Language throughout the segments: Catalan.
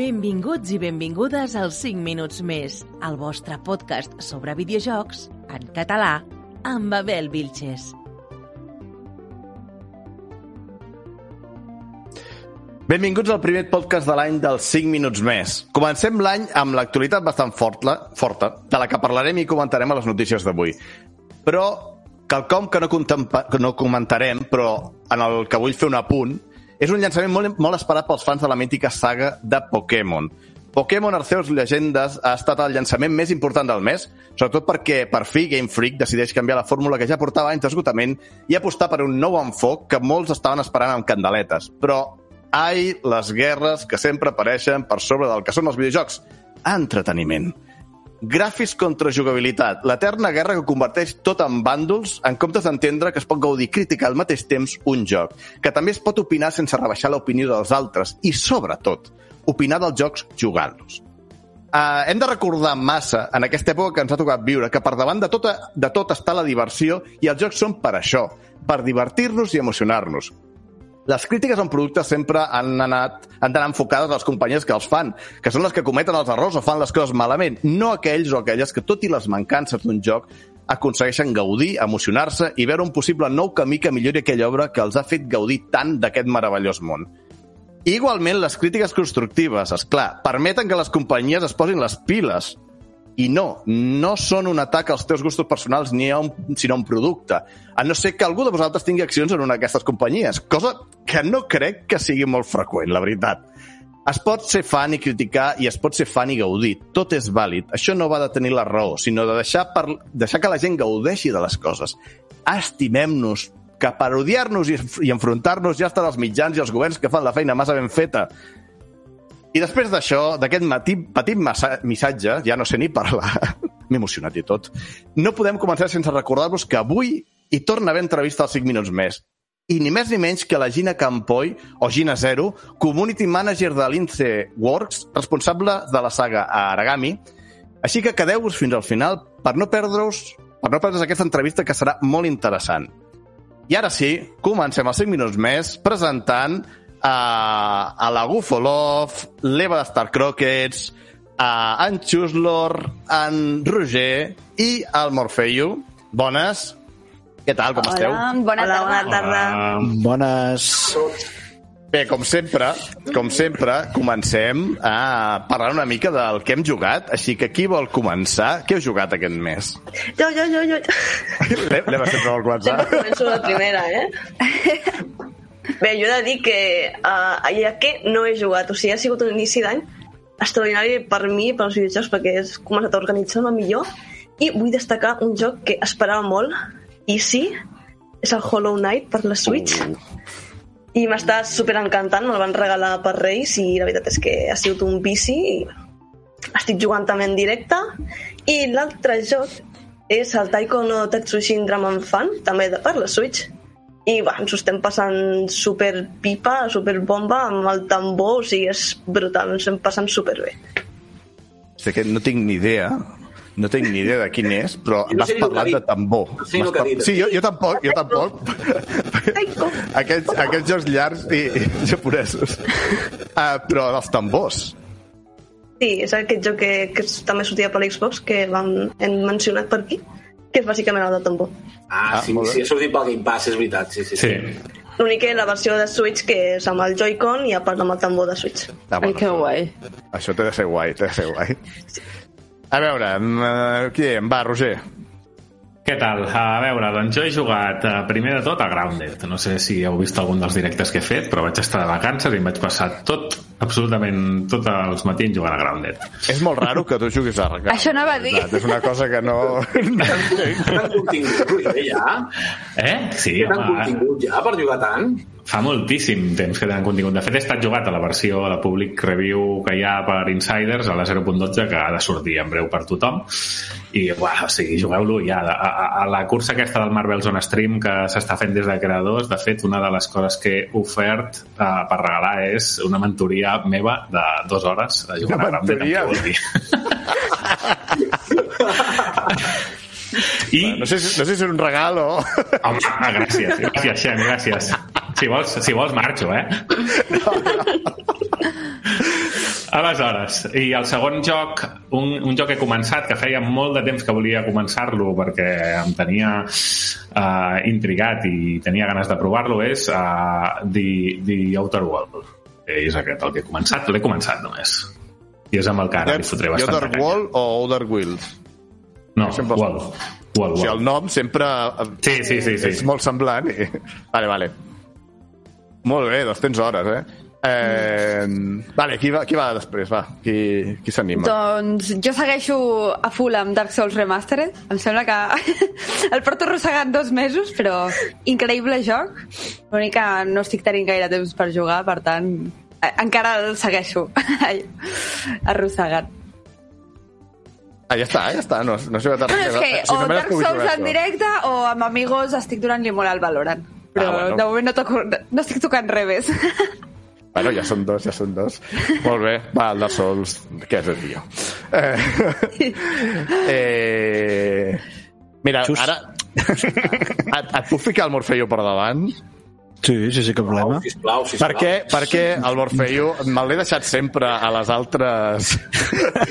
Benvinguts i benvingudes als 5 minuts més, el vostre podcast sobre videojocs en català amb Abel Vilches. Benvinguts al primer podcast de l'any dels 5 minuts més. Comencem l'any amb l'actualitat bastant forta, forta, de la que parlarem i comentarem a les notícies d'avui. Però quelcom que no, que no comentarem, però en el que vull fer un apunt, és un llançament molt, molt esperat pels fans de la mítica saga de Pokémon. Pokémon Arceus Llegendes ha estat el llançament més important del mes, sobretot perquè per fi Game Freak decideix canviar la fórmula que ja portava anys d'esgotament i apostar per un nou enfoc que molts estaven esperant amb candeletes. Però Ai, les guerres que sempre apareixen per sobre del que són els videojocs. Entreteniment. Gràfics contra jugabilitat. L'eterna guerra que converteix tot en bàndols en comptes d'entendre que es pot gaudir i criticar al mateix temps un joc, que també es pot opinar sense rebaixar l'opinió dels altres i, sobretot, opinar dels jocs jugant-los. Uh, hem de recordar massa, en aquesta època que ens ha tocat viure, que per davant de, tota, de tot està la diversió i els jocs són per això, per divertir-nos i emocionar-nos. Les crítiques a un producte sempre han anat han d'anar enfocades a les companyies que els fan, que són les que cometen els errors o fan les coses malament, no aquells o aquelles que, tot i les mancances d'un joc, aconsegueixen gaudir, emocionar-se i veure un possible nou camí que millori aquella obra que els ha fet gaudir tant d'aquest meravellós món. I igualment, les crítiques constructives, és clar, permeten que les companyies es posin les piles, i no, no són un atac als teus gustos personals ni a un, sinó a un producte. A no ser que algú de vosaltres tingui accions en una d'aquestes companyies, cosa que no crec que sigui molt freqüent, la veritat. Es pot ser fan i criticar i es pot ser fan i gaudir. Tot és vàlid. Això no va de tenir la raó, sinó de deixar, per... deixar que la gent gaudeixi de les coses. Estimem-nos, que per odiar-nos i, i enfrontar-nos ja estan els mitjans i els governs que fan la feina massa ben feta. I després d'això, d'aquest petit missatge, ja no sé ni parlar, m'he emocionat i tot, no podem començar sense recordar-vos que avui hi torna a haver entrevista als 5 minuts més. I ni més ni menys que la Gina Campoy, o Gina Zero, community manager de l'Ince Works, responsable de la saga Aragami. Així que quedeu-vos fins al final per no perdre-us per no perdre's aquesta entrevista que serà molt interessant. I ara sí, comencem els 5 minuts més presentant a, a la Gufolov, l'Eva de Star Crockets, a en Xuslor, en Roger i el Morfeio. Bones. Què tal, com Hola, esteu? Bona Hola, tarda. bona tarda. Bones. Bé, com sempre, com sempre, comencem a parlar una mica del que hem jugat, així que qui vol començar? Què heu jugat aquest mes? Jo, jo, jo, jo. L'Eva sempre vol començar. Sempre començo la primera, eh? Bé, jo he de dir que uh, allà que no he jugat, o sigui, ha sigut un inici d'any extraordinari per mi, per als videojocs, perquè he començat a organitzar-me millor i vull destacar un joc que esperava molt, i sí, és el Hollow Knight per la Switch. I m'està super encantant, me'l van regalar per Reis i la veritat és que ha sigut un vici i estic jugant també en directe. I l'altre joc és el Taiko no Tatsujin Draman Fan, també de per la Switch. I va, ens ho estem passant super pipa, super bomba, amb el tambor, o sigui, és brutal, ens estem passant super bé. Sé que no tinc ni idea, no tinc ni idea de quin és, però Jo no m'has sé parlat de tambor. No sé par-. Sí, jo, jo tampoc, jo tampoc. Aquests, aquests jocs llargs i, i japonesos. Uh, però dels tambors. Sí, és aquest joc que, que també sortia per l'Xbox, que vam, hem mencionat per aquí, que és bàsicament el de tambor. Ah, Ah, sí, sí, ha sortit pel Game Pass, és veritat. Sí, sí, sí. Sí. L'únic que la versió de Switch que és amb el Joy-Con i a part amb el tambor de Switch. Ah, Ai, que guai. Això té de ser guai, té de ser guai. A veure, uh, qui diem? Va, Roger. Què tal? A veure, doncs jo he jugat eh, primer de tot a Grounded. No sé si heu vist algun dels directes que he fet, però vaig estar de vacances i em vaig passar tot, absolutament tots els matins jugant a Grounded. És molt raro que tu juguis a Arkham. Això anava a dir. És una cosa que no... no contingut, Roger, ja? Eh? Sí, Tant home, contingut ja per jugar tant? Fa moltíssim temps que tenen contingut. De fet, he estat jugat a la versió, a la public review que hi ha per Insiders, a la 0.12, que ha de sortir en breu per tothom. I, uah, o sigui, jugueu-lo ja. A, a, a la cursa aquesta del Marvel's on Stream que s'està fent des de creadors, de fet, una de les coses que he ofert uh, per regalar és una mentoria meva de dues hores de jugar Una a dir. I, No sé, si- no sé si és un regal o... Home, gràcies, gràcies, Xen, gràcies. Si vols, si vols marxo, eh? Aleshores, i el segon joc, un, un joc que he començat, que feia molt de temps que volia començar-lo perquè em tenia uh, intrigat i tenia ganes de provar-lo, és uh, The, The Outer World. És aquest el que he començat, l'he començat només. I és amb el que ara li fotré bastant Other Wall o Other Wheels? No, els- World. World, O sigui, el World. nom sempre eh, Sí, sí, sí. sí. és molt semblant. I... Vale, vale. Molt bé, doncs tens hores, eh? Eh, vale, qui va, qui va després? Va, qui, qui s'anima? Doncs jo segueixo a full amb Dark Souls Remastered. Em sembla que el porto arrossegant dos mesos, però increïble joc. L'únic que no estic tenint gaire temps per jugar, per tant, eh, encara el segueixo arrossegant. Ah, ja està, ja està. No, no tardar. Bueno, és que o Dark Souls en directe o amb amigos estic donant-li molt al Valorant. Però Ah, bueno. de moment no, toco, no estic tocant res més. Bueno, ja són dos, ja són dos. Molt bé. Va, el Dark Souls, què és el millor? Eh, eh, mira, Xus. ara... Et, et puc ficar el Morfeio per davant? Sí, sí, sí, cap problema. Sisplau, sisplau, sisplau. Perquè, perquè el Morfeio me l'he deixat sempre a les altres...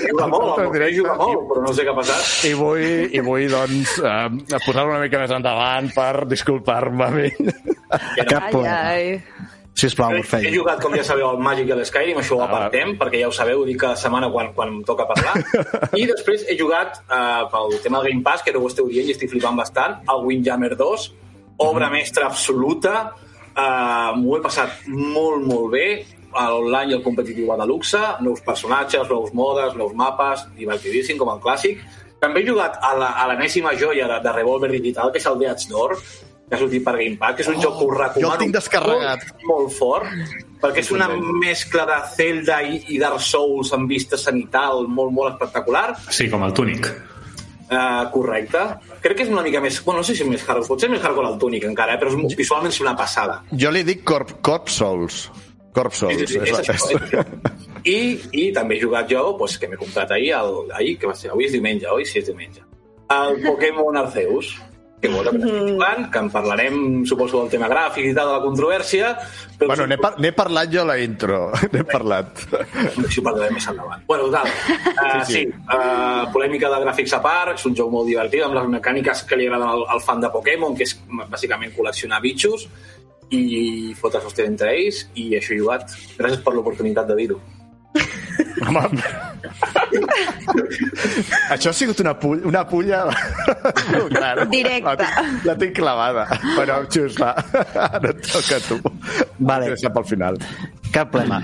Juga molt, el Morfeu juga molt, però no sé què ha passat. I vull, i vull doncs, eh, posar-lo una mica més endavant per disculpar-me amb ell. Cap ai, problema. ai. Sisplau, He, jugat, com ja sabeu, al Magic i a l'Skyrim, això ho Ah. apartem, perquè ja ho sabeu, ho dic cada setmana quan, quan em toca parlar. I després he jugat eh, pel tema del Game Pass, que no ho esteu dient i estic flipant bastant, al Windjammer 2, obra mestra absoluta, eh, m'ho he passat molt, molt bé, a l'online i el competitiu va de luxe, nous personatges, nous modes, nous mapes, divertidíssim, com el clàssic. També he jugat a la- a l'enèsima joia de, de Revolver Digital, que és el Death's Door, que ha sortit per Game Pass, que és un joc que us recomano jo el tinc descarregat. molt, molt fort, perquè és una mescla de Zelda i, i Dark Souls amb vista cenital molt, molt espectacular. Sí, com el Tunic. Uh, correcte. Crec que és una mica més... Bueno, no sé si és més hardcore, potser és més hardcore el Tunic encara, eh? però és, visualment és una passada. Jo li dic Corp, Corp Souls. Corp Souls. Sí, sí, sí, és això, és això. I, I també he jugat jo, pues, que m'he comprat ahir, el, ahir, que va ser, avui és diumenge, oi? Sí, és diumenge. El Pokémon Arceus, que que estic jugant, que en parlarem, suposo, del tema gràfic i tal, de la controvèrsia, però Bueno, n'he par n'he parlat jo a la intro. N'he parlat. Això ho parlarem més endavant. Bueno, total, uh, sí, sí. Uh, polèmica de gràfics a part, és un joc molt divertit, amb les mecàniques que li agraden al, al fan de Pokémon, que és bàsicament col·leccionar bitxos i fotre sostén entre ells, i això he jugat. Gràcies per l'oportunitat de dir-ho. Home, això ha sigut una, pull, una pulla... claro. Directa. La, tinc- la tinc clavada. Bueno, Xus, va. Ara et toca a tu. Vale. Deixa pel final. Cap problema.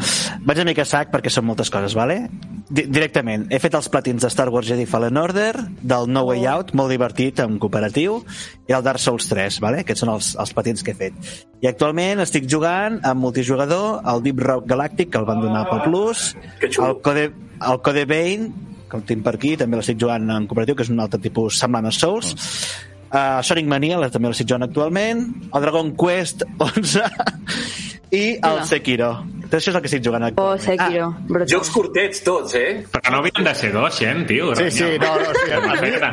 Vaig una mica sac perquè són moltes coses, vale? Di directament, he fet els platins de Star Wars Jedi Fallen Order, del No Way Out, molt divertit, en cooperatiu, i el Dark Souls 3, vale? Aquests són els, els platins que he fet. I actualment estic jugant amb multijugador el Deep Rock Galactic, que el van donar pel Plus, el Code, el Code Vein, que el tinc per aquí, també l'estic jugant en cooperatiu, que és un altre tipus semblant a Souls, uh, Sonic Mania, també l'estic jugant actualment, el Dragon Quest 11 i el. Sekiro. Tot això és el que estic jugant actualment. Sekiro, brutal. Jocs curtets tots, eh? Però no havien de ser dos, gent, tio. Sí, sí, no, no, sí.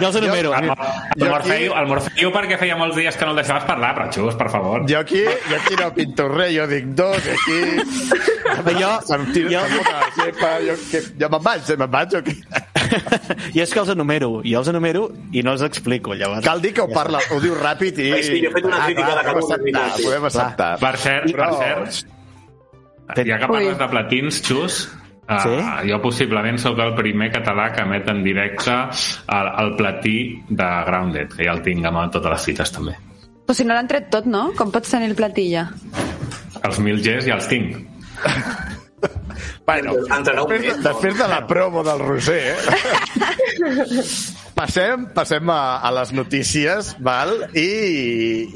Jo els enumero. El, el, Morfeu, el Morfeu perquè feia molts dies que no el deixaves parlar, però xus, per favor. Jo aquí, jo aquí no pinto res, jo dic dos, aquí... jo, Em tiro jo, jo... La gepa, jo, que, jo me'n vaig, eh, me'n vaig, jo aquí. I és que els enumero, i els enumero i no els explico, llavors. Cal dir que ho parla, ho diu ràpid i... Sí, jo he fet una crítica de podem cada un, podem acceptar. Per cert, Però- per cert, Ten- ja que parles Ui. de platins, xus, uh, Sí? jo possiblement sóc el primer català que emet en directe el, el platí de Grounded, que ja el tinc amb totes les fites també. Però si no l'han tret tot, no? Com pots tenir el platilla? Els mil Gs ja els tinc. Bueno, després, després de la promo del Roser, eh? passem, passem a, a les notícies, val? I,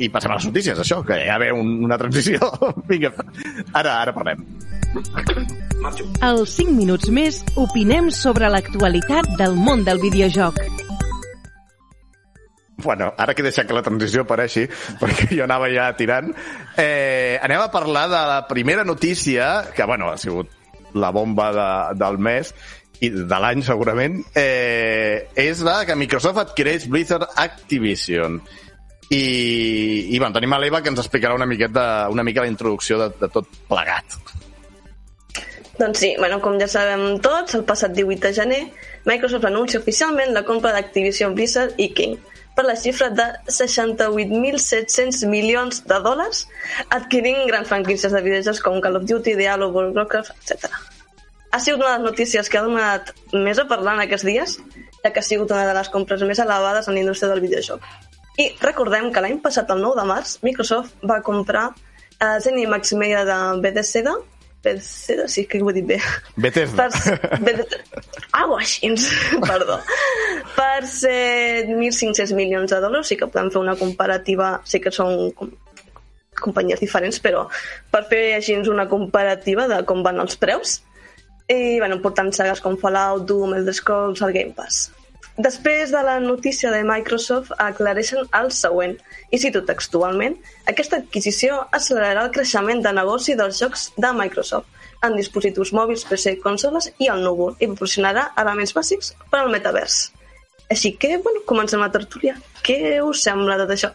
i passem a les notícies, això, que hi ha d'haver un, una transició. Vinga, ara, ara parlem. Als 5 minuts més opinem sobre l'actualitat del món del videojoc. Bueno, ara que he deixat que la transició apareixi, perquè jo anava ja tirant, eh, anem a parlar de la primera notícia, que, bueno, ha sigut la bomba de, del mes, i de l'any segurament, eh, és la que Microsoft adquireix Blizzard Activision. I, i bueno, tenim l'Eva que ens explicarà una miqueta una mica la introducció de, de tot plegat. Doncs sí, bueno, com ja sabem tots, el passat 18 de gener, Microsoft anuncia oficialment la compra d'Activision Blizzard i King per la xifra de 68.700 milions de dòlars, adquirint grans franquícies de videojocs com Call of Duty, Diablo, World of Warcraft, etc. Ha sigut una de les notícies que ha donat més a parlar en aquests dies, ja que ha sigut una de les compres més elevades en la indústria del videojoc. I recordem que l'any passat, el 9 de març, Microsoft va comprar a Zenimax Media de Bethesda, Bethesda, sí, que ho he dit bé. Bethesda. Per, Bethesda. Ah, així, perdó. Per 1.500 milions de dòlars, sí que podem fer una comparativa, sí que són com, companyies diferents, però per fer així una comparativa de com van els preus. I, bueno, portant sagues com Fallout, Doom, Elder Scrolls, el Game Pass. Després de la notícia de Microsoft aclareixen el següent, i cito textualment, aquesta adquisició acelerarà el creixement de negoci dels jocs de Microsoft en dispositius mòbils, PC, consoles i al núvol i proporcionarà elements bàsics per al metavers. Així que, bueno, comencem la tertúlia. Què us sembla tot això?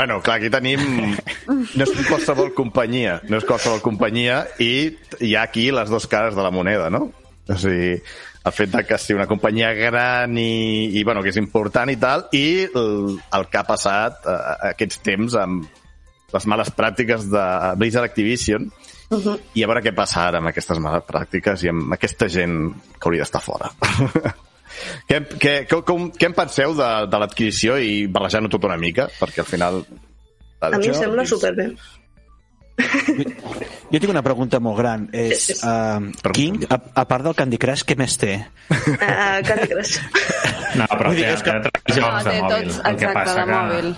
Bueno, clar, aquí tenim... No és qualsevol companyia, no és qualsevol companyia i hi ha aquí les dues cares de la moneda, no? O sigui, el fet de que sigui una companyia gran i, i bueno, que és important i tal, i el, el que ha passat eh, aquests temps amb les males pràctiques de Blizzard Activision uh -huh. i a veure què passa ara amb aquestes males pràctiques i amb aquesta gent que hauria d'estar fora. què, què, com, què en penseu de, de l'adquisició i barrejant-ho tot una mica? Perquè al final... A mi em sembla superbé. Jo tinc una pregunta molt gran. És, uh, King, a, a part del Candy Crush, què més té? Uh, Candy Crush. No, però té, és que- té jocs de té mòbil. tots, el que passa de que, mòbil.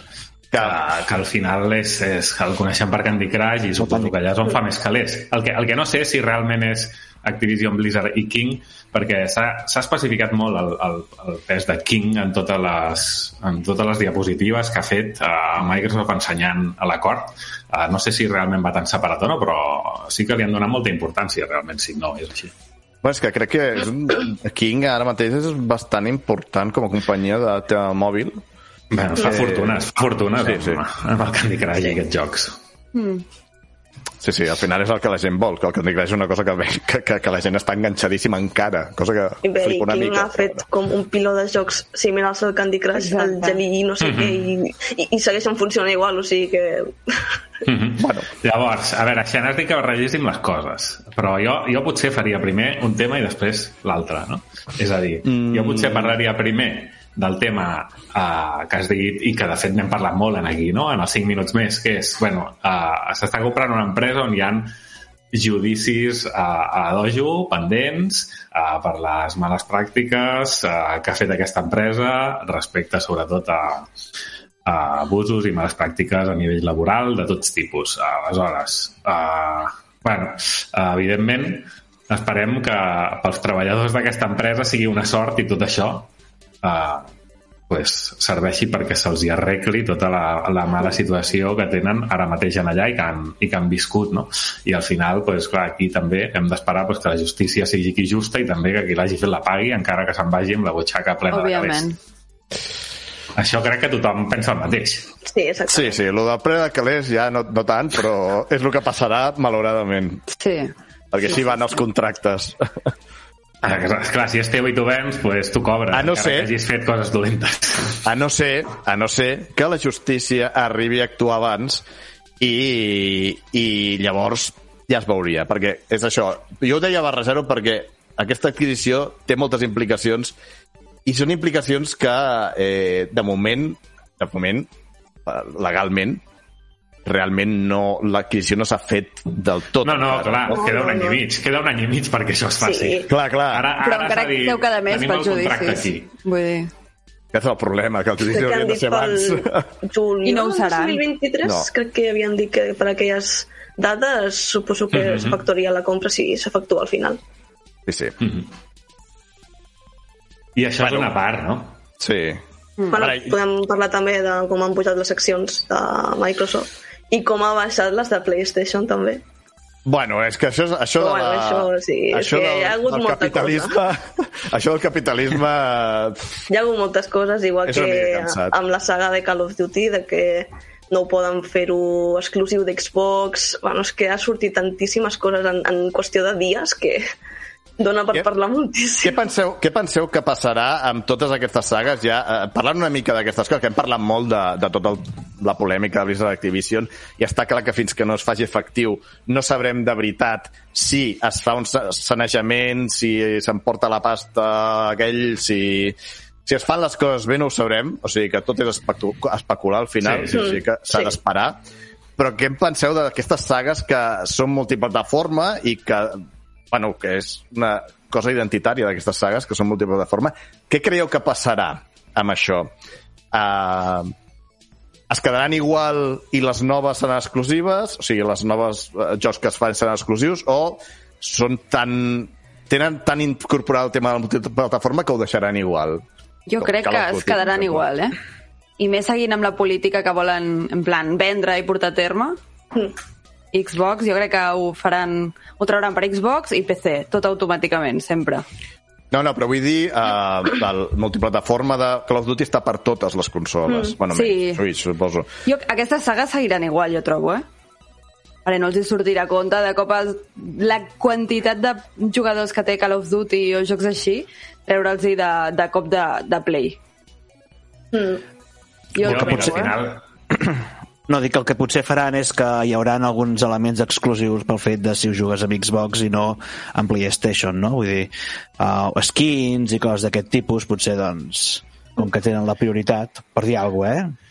que, que al final és, és que el coneixem per Candy Crush i suposo que allà és on fa més calés. El que, el que no sé és si realment és Activision Blizzard i King, perquè s'ha s'ha especificat molt el, el, el pes de King en totes les, en totes les diapositives que ha fet uh, Microsoft ensenyant a l'acord. Uh, no sé si realment va tan separat o no, però sí que li han donat molta importància realment, si no és així. Bueno, és que crec que és un... King ara mateix és bastant important com a companyia de tema mòbil. Bueno, fa Eh, fortunes, fa fortunes sí, sí, amb el Candy Crush i aquests jocs. Sí, sí, al final és el que la gent vol, que el Candy Crush és una cosa que, que, que, que la gent està enganxadíssima encara, cosa que I bé, flipa una King mica. ha fet com un piló de jocs similars al Candy Crush, el Exacte. Jelly i no sé què, i, i, i segueixen funcionant igual, o sigui que... Mm -hmm. Bueno. Llavors, a veure, això no és dir que barregéssim les coses, però jo, jo potser faria primer un tema i després l'altre, no? És a dir, mm. jo potser parlaria primer del tema uh, que has dit i que de fet n'hem parlat molt en aquí, no? en els 5 minuts més, que és, bueno, uh, s'està comprant una empresa on hi han judicis a, a Dojo pendents uh, per les males pràctiques uh, que ha fet aquesta empresa respecte sobretot a, a abusos i males pràctiques a nivell laboral de tots tipus. Aleshores, uh, bueno, evidentment, esperem que pels treballadors d'aquesta empresa sigui una sort i tot això uh, pues, serveixi perquè se'ls hi arregli tota la, la mala situació que tenen ara mateix en allà i que han, i que han viscut, no? I al final, pues, clar, aquí també hem d'esperar pues, que la justícia sigui qui justa i també que qui l'hagi fet la pagui encara que se'n vagi amb la butxaca plena Òbviament. de calés. Això crec que tothom pensa el mateix. Sí, exacte. Sí, sí, el del pre de calés ja no, no tant, però és el que passarà, malauradament. Sí. Perquè així van els contractes. Ah, que, Clar, si és teu i tu vens, pues, tu cobres, A no ser- que hagis fet coses dolentes. A no ser, a no ser que la justícia arribi a actuar abans i, i llavors ja es veuria, perquè és això. Jo ho deia barrejar-ho perquè aquesta adquisició té moltes implicacions i són implicacions que eh, de moment, de moment, legalment, realment no, l'adquisició no s'ha fet del tot. No, no, clar, No, queda un any no. i mig, queda un any i mig perquè això es faci. Sí. Clar, clar. Ara, Però ara encara dit, deu quedar més tenim pels el contracte judicis. aquí. Vull dir... Aquest és el problema, que que han haurien de ser abans. pel juliol I no ho seran. 2023, No. crec que havien dit que per aquelles dades suposo que Mhm. s'efectuaria la compra si s'efectua al final. Sí, sí. Mhm. I això Bueno. és una part, no? Sí. Bueno, Ara, i- podem parlar també de com han pujat les accions de Microsoft i com ha baixat les de PlayStation també. Bueno, és que això, és- això de Bueno, la... això sí, és això que del, hi ha hagut del molta capitalisme... Això del capitalisme... Hi ha hagut moltes coses, igual És que amb la saga de Call of Duty, de que no poden fer-ho exclusiu d'Xbox. Bueno, és que ha sortit tantíssimes coses en, en qüestió de dies que dona per Què- parlar Què moltíssim. penseu, què penseu que passarà amb totes aquestes sagues? Ja, eh, parlant una mica d'aquestes coses, que hem parlat molt de, de tota el, la polèmica de Blizzard Activision, i està clar que fins que no es faci efectiu no sabrem de veritat si es fa un sa- sanejament, si s'emporta la pasta aquell, si, si es fan les coses bé no ho sabrem, o sigui que tot és especu especular al final, Sí, sí. o sigui que s'ha Sí. d'esperar. Però què en penseu d'aquestes sagues que són multiplataforma i que bueno, que és una cosa identitària d'aquestes sagues, que són multiplataforma. Què creieu que passarà amb això? Uh, es quedaran igual i les noves seran exclusives? O sigui, les noves uh, jocs que es fan seran exclusius? O són tan tenen tan incorporat el tema de la multiplataforma que ho deixaran igual? Jo Com crec que of es quedaran igual, eh? I més seguint amb la política que volen, en plan, vendre i portar a terme. Xbox, jo crec que ho faran... Ho trauran per Xbox i PC, tot automàticament, sempre. No, no, però vull dir, uh, el multiplataforma de Call of Duty està per totes les consoles. Mm, bueno, sí. menys Switch, suposo. Jo, aquestes sagues seguiran igual, jo trobo, eh? Ara no els hi sortirà a compte de cop es- la quantitat de jugadors que té Call of Duty o jocs així, treure'ls de, de cop de, de play. Mm. Jo, Jo, ho mira, trobo, al eh? final, No, dic que el que potser faran és que hi haurà alguns elements exclusius pel fet de si ho jugues amb Xbox i no amb PlayStation, no? Vull dir, uh, skins i coses d'aquest tipus, potser, doncs, com que tenen la prioritat, per dir alguna cosa, eh?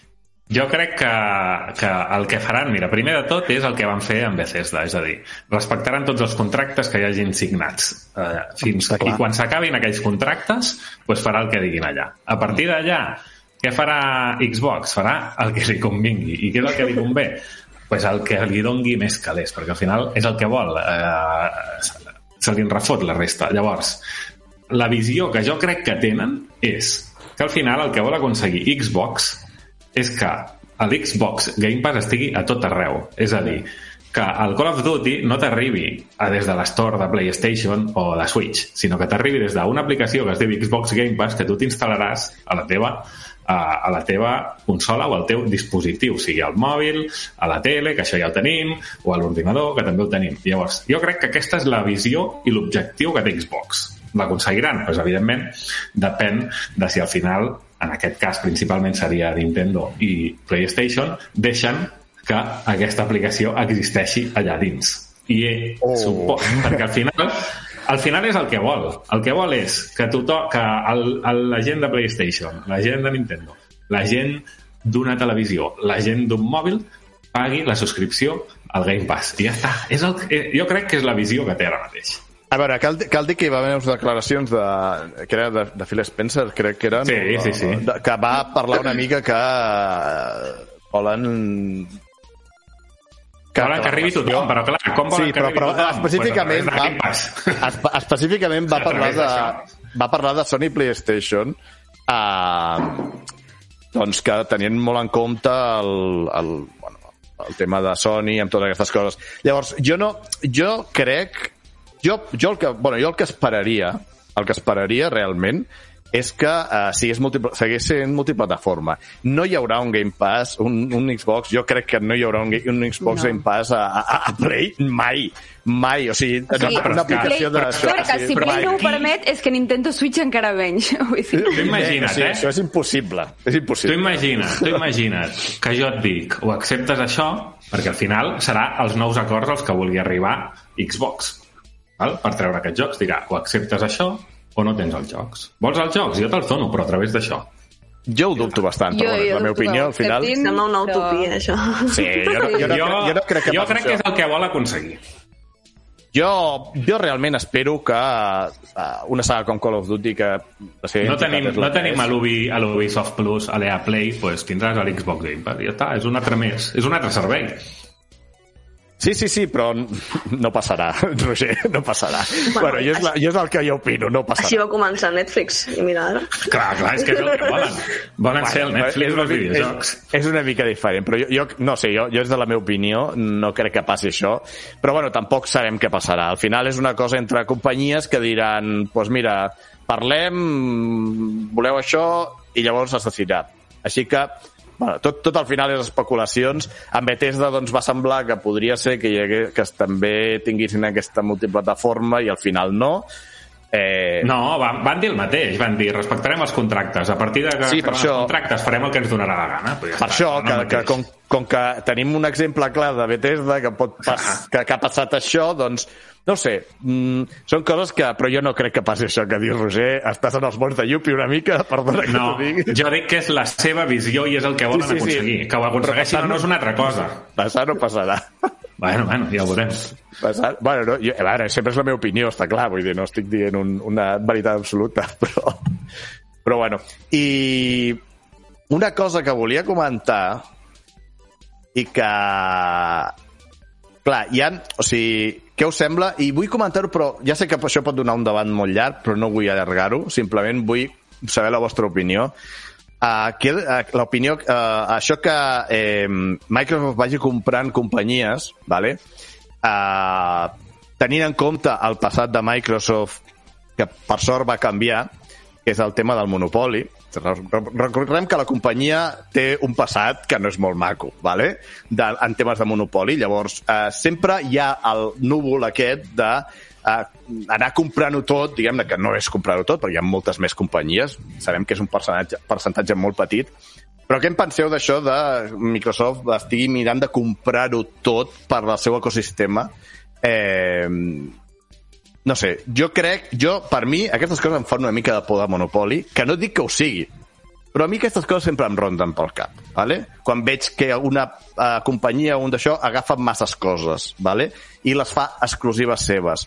Jo crec que, que el que faran, mira, primer de tot és el que van fer amb Bethesda, és a dir, respectaran tots els contractes que hi hagin signats. Eh, fins. I quan s'acabin aquells contractes, doncs farà el que diguin allà. A partir d'allà, què farà Xbox? Farà el que li convingui. I què és el que li convé? pues el que li dongui més calés, perquè al final és el que vol. Eh, se li refot la resta. Llavors, la visió que jo crec que tenen és que al final el que vol aconseguir Xbox és que l'Xbox Game Pass estigui a tot arreu. És a dir, que el Call of Duty no t'arribi des de l'estore de PlayStation o de Switch, sinó que t'arribi des d'una aplicació que es diu Xbox Game Pass que tu t'instal·laràs a la teva a, a la teva consola o al teu dispositiu, sigui al mòbil, a la tele, que això ja ho tenim, o a l'ordinador, que també ho tenim. Llavors, jo crec que aquesta és la visió i l'objectiu que té Xbox. L'aconseguiran? Doncs, evidentment, depèn de si al final, en aquest cas principalment seria Nintendo i PlayStation, deixen que aquesta aplicació existeixi allà dins. I Oh. oh. supo, perquè al final al final és el que vol. El que vol és que, tothom, que el, el, la gent de PlayStation, la gent de Nintendo, la gent d'una televisió, la gent d'un mòbil, pagui la subscripció al Game Pass. I ja està. És el, eh, jo crec que és la visió que té ara mateix. A veure, cal, cal dir que hi va haver unes declaracions de, que era de, de Phil Spencer, crec que eren, Sí, sí, sí. De, que va parlar una mica que eh, volen... Volen que arribi tothom, però clar, com volen sí, que però, arribi però tothom? específicament, Pues Pass. va, espe- específicament va parlar de, va parlar de Sony PlayStation eh, doncs que tenien molt en compte el, el, bueno, el tema de Sony amb totes aquestes coses. Llavors, jo no, jo crec jo, jo, el que, bueno, jo el que esperaria el que esperaria realment és que uh, sigués multipl segueix sent multiplataforma. No hi haurà un Game Pass, un, un Xbox, jo crec que no hi haurà un, un Xbox No. Game Pass a, a, a Play mai, mai. O sigui, O sigui, una, una aplicació Play, de... clar, que si Play no ho permet és que Nintendo Switch encara menys. Vull dir. Tu imagina't, sí, eh? Això és impossible. És Tu impossible. imagina't, tu imagina't que jo et dic o acceptes això, perquè al final serà els nous acords als que vulgui arribar Xbox. Val? Per treure aquests jocs dirà o acceptes això o no tens els jocs. Vols els jocs? Jo te'ls dono, però a través d'això. Jo ho dubto bastant, però bueno, és la meva opinió, al final... acceptin, Sembla una utopia, això. Sí, jo no, jo no, jo, jo no crec que jo crec que és el que vol aconseguir. Jo, jo realment espero que uh, una saga com Call of Duty que la seva No tenim, no tenim a l'Ubisoft Plus, a l'EA Play, pues tindràs a l'Xbox Game Pass. Ja està, és un altre més. És un altre servei. Sí, sí, sí, però no passarà, Roger, no passarà. Bueno, bueno jo, és la, jo és el que jo opino, no passarà. Així va començar Netflix, i mira ara. Clar, clar, és que és el que volen. Volen ser el Netflix dels videojocs. És, és una mica diferent, però jo, jo no sé, jo, jo és de la meva opinió, no crec que passi això, però bueno, tampoc sabem què passarà. Al final és una cosa entre companyies que diran, doncs pues mira, parlem, voleu això, i llavors es decidirà. Així que bueno, tot, tot al final és especulacions. Amb Bethesda doncs, va semblar que podria ser que, hi hagués, que també tinguessin aquesta multiplataforma i al final no. Eh, No, van, van dir el mateix, van dir respectarem els contractes, a partir de que Sí, per això- els contractes farem el que ens donarà la gana. Però ja Per està, això, que, que com, com que tenim un exemple clar de Bethesda que, pot pas, que, que ha passat això, doncs, no sé, mm, són coses que... Però jo no crec que passi això que diu Roger. Estàs en els morts de Yupi una mica, perdona que No, t'ho digui. jo dic que és la seva visió i és el que volen Sí, sí, sí. aconseguir. Que ho aconsegueixin Però o no és una altra cosa. Passar no passarà. Bueno, bueno, ja ho veurem. Passar, bueno, no, jo, a veure, sempre és la meva opinió, està clar, vull dir, no estic dient un, una veritat absoluta, però, però bueno. I una cosa que volia comentar i que clar, ha, o sigui, què us sembla? I vull comentar-ho, però ja sé que això pot donar un debat molt llarg, però no vull allargar-ho, simplement vull saber la vostra opinió. Uh, l'opinió, uh, això que eh, Microsoft vagi comprant companyies, vale? uh, tenint en compte el passat de Microsoft, que per sort va canviar, que és el tema del monopoli. Recordem que la companyia té un passat que no és molt maco, vale? de, en temes de monopoli. Llavors, eh, sempre hi ha el núvol aquest de eh, anar comprant-ho tot, diguem-ne que no és comprar-ho tot, perquè hi ha moltes més companyies, sabem que és un percentatge, percentatge molt petit, però què en penseu d'això de Microsoft estigui mirant de comprar-ho tot per al seu ecosistema? Eh, no sé, jo crec, jo, per mi, aquestes coses em fan una mica de por de monopoli, que no dic que ho sigui, però a mi aquestes coses sempre em ronden pel cap, ¿vale? quan veig que una uh, companyia o un d'això agafa masses coses, ¿vale? i les fa exclusives seves.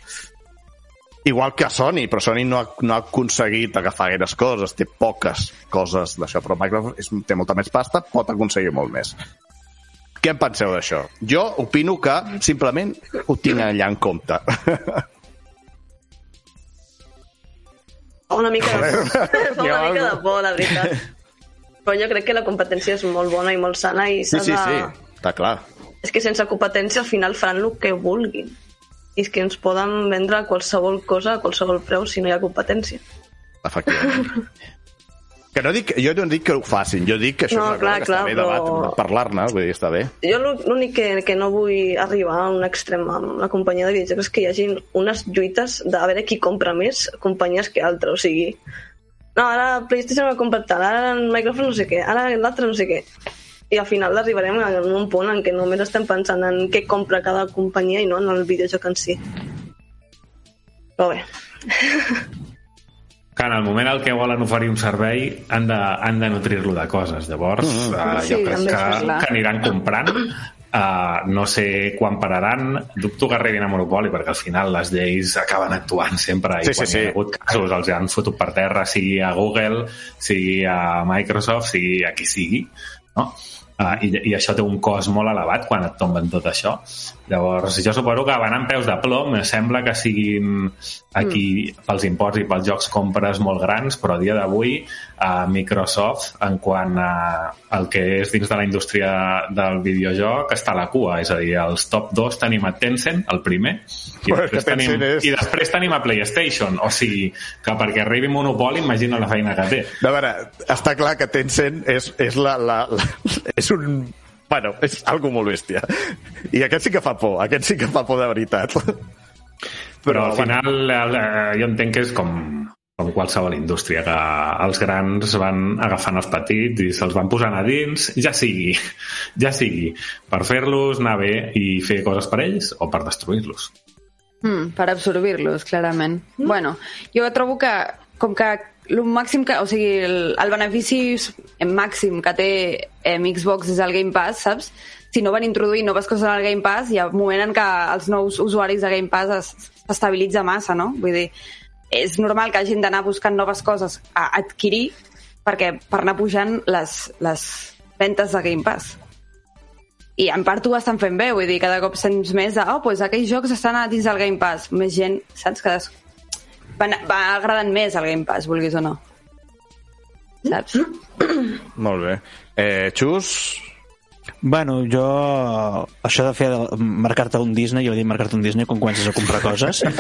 Igual que Sony, però Sony no ha, no ha aconseguit agafar gaires coses, té poques coses d'això, però Microsoft és, té molta més pasta, pot aconseguir molt més. Què en penseu d'això? Jo opino que simplement ho tinc allà en compte. Una mica de por. Fa una mica de por, la veritat. Però jo crec que la competència és molt bona i molt sana i Sí, s'ha sí, de... sí, està clar. És que sense competència al final faran el que vulguin. I és que ens poden vendre qualsevol cosa a qualsevol preu si no hi ha competència. Efectivament. que no dic, jo no dic que ho facin, jo dic que això No, és una clar, cosa que clar, està bé però- debat, parlar-ne, vull dir, està bé. Jo l'ú- l'únic que, que no vull arribar a un extrem amb la companyia de videojocs és que hi hagi unes lluites de a veure qui compra més companyies que altra, o sigui... No, ara PlayStation va comprar tal, ara Microsoft no sé què, ara l'altre no sé què. I al final arribarem a un punt en què només estem pensant en què compra cada companyia i no en el videojoc en si. Però bé, Que en el moment en què volen oferir un servei han de, han de nutrir-lo de coses. Llavors, mm -hmm. uh, Sí, jo crec també que, que aniran comprant. Uh, no sé quan pararan. Dubto que arribin a Monopoli, perquè al final les lleis acaben actuant sempre. I Sí, sí, quan sí. hi ha hagut casos els han fotut per terra, sigui a Google, sigui a Microsoft, sigui a qui sigui. No? Uh, i, I això té un cost molt elevat quan et tomben tot això. Llavors, jo suposo que van amb peus de plom. Em sembla que siguin aquí mm. pels imports i pels jocs compres molt grans, però a dia d'avui a Microsoft, en quant a el que és dins de la indústria del videojoc, està a la cua. És a dir, els top 2 tenim a Tencent, el primer, i, Bueno, després, tenim, és- i després tenim a PlayStation. O sigui, que perquè arribi Monopoli, imagina la feina que té. A veure, està clar que Tencent és, és la, la, la, és un... Bueno, és algo molt bèstia. I aquest sí que fa por, aquest sí que fa por de veritat. Però al bueno, final eh, jo entenc que és com, com qualsevol indústria, que els grans van agafant els petits i se'ls van posant a dins, ja sigui, ja sigui per fer-los anar bé i fer coses per ells o per destruir-los. Mm, per absorbir-los, clarament. Mm. Bueno, jo trobo que, com que el màxim que, o sigui, el, el benefici màxim que té eh, Xbox és el Game Pass, saps? Si no van introduir noves coses al Game Pass, hi ha un moment en què els nous usuaris de Game Pass es- s'estabilitza massa, no? Vull dir, és normal que hagin d'anar buscant noves coses a adquirir perquè per anar pujant les, les ventes de Game Pass. I en part ho estan fent bé, vull dir, cada cop sents més de, oh, doncs aquells jocs estan a dins del Game Pass. Més gent, saps? Que des... va, va agradant més el Game Pass, vulguis o no. Saps? Molt bé. Eh, Xus, Bueno, jo... Això de fer marcar-te un Disney, jo he dit marcar-te un Disney quan comences a comprar coses.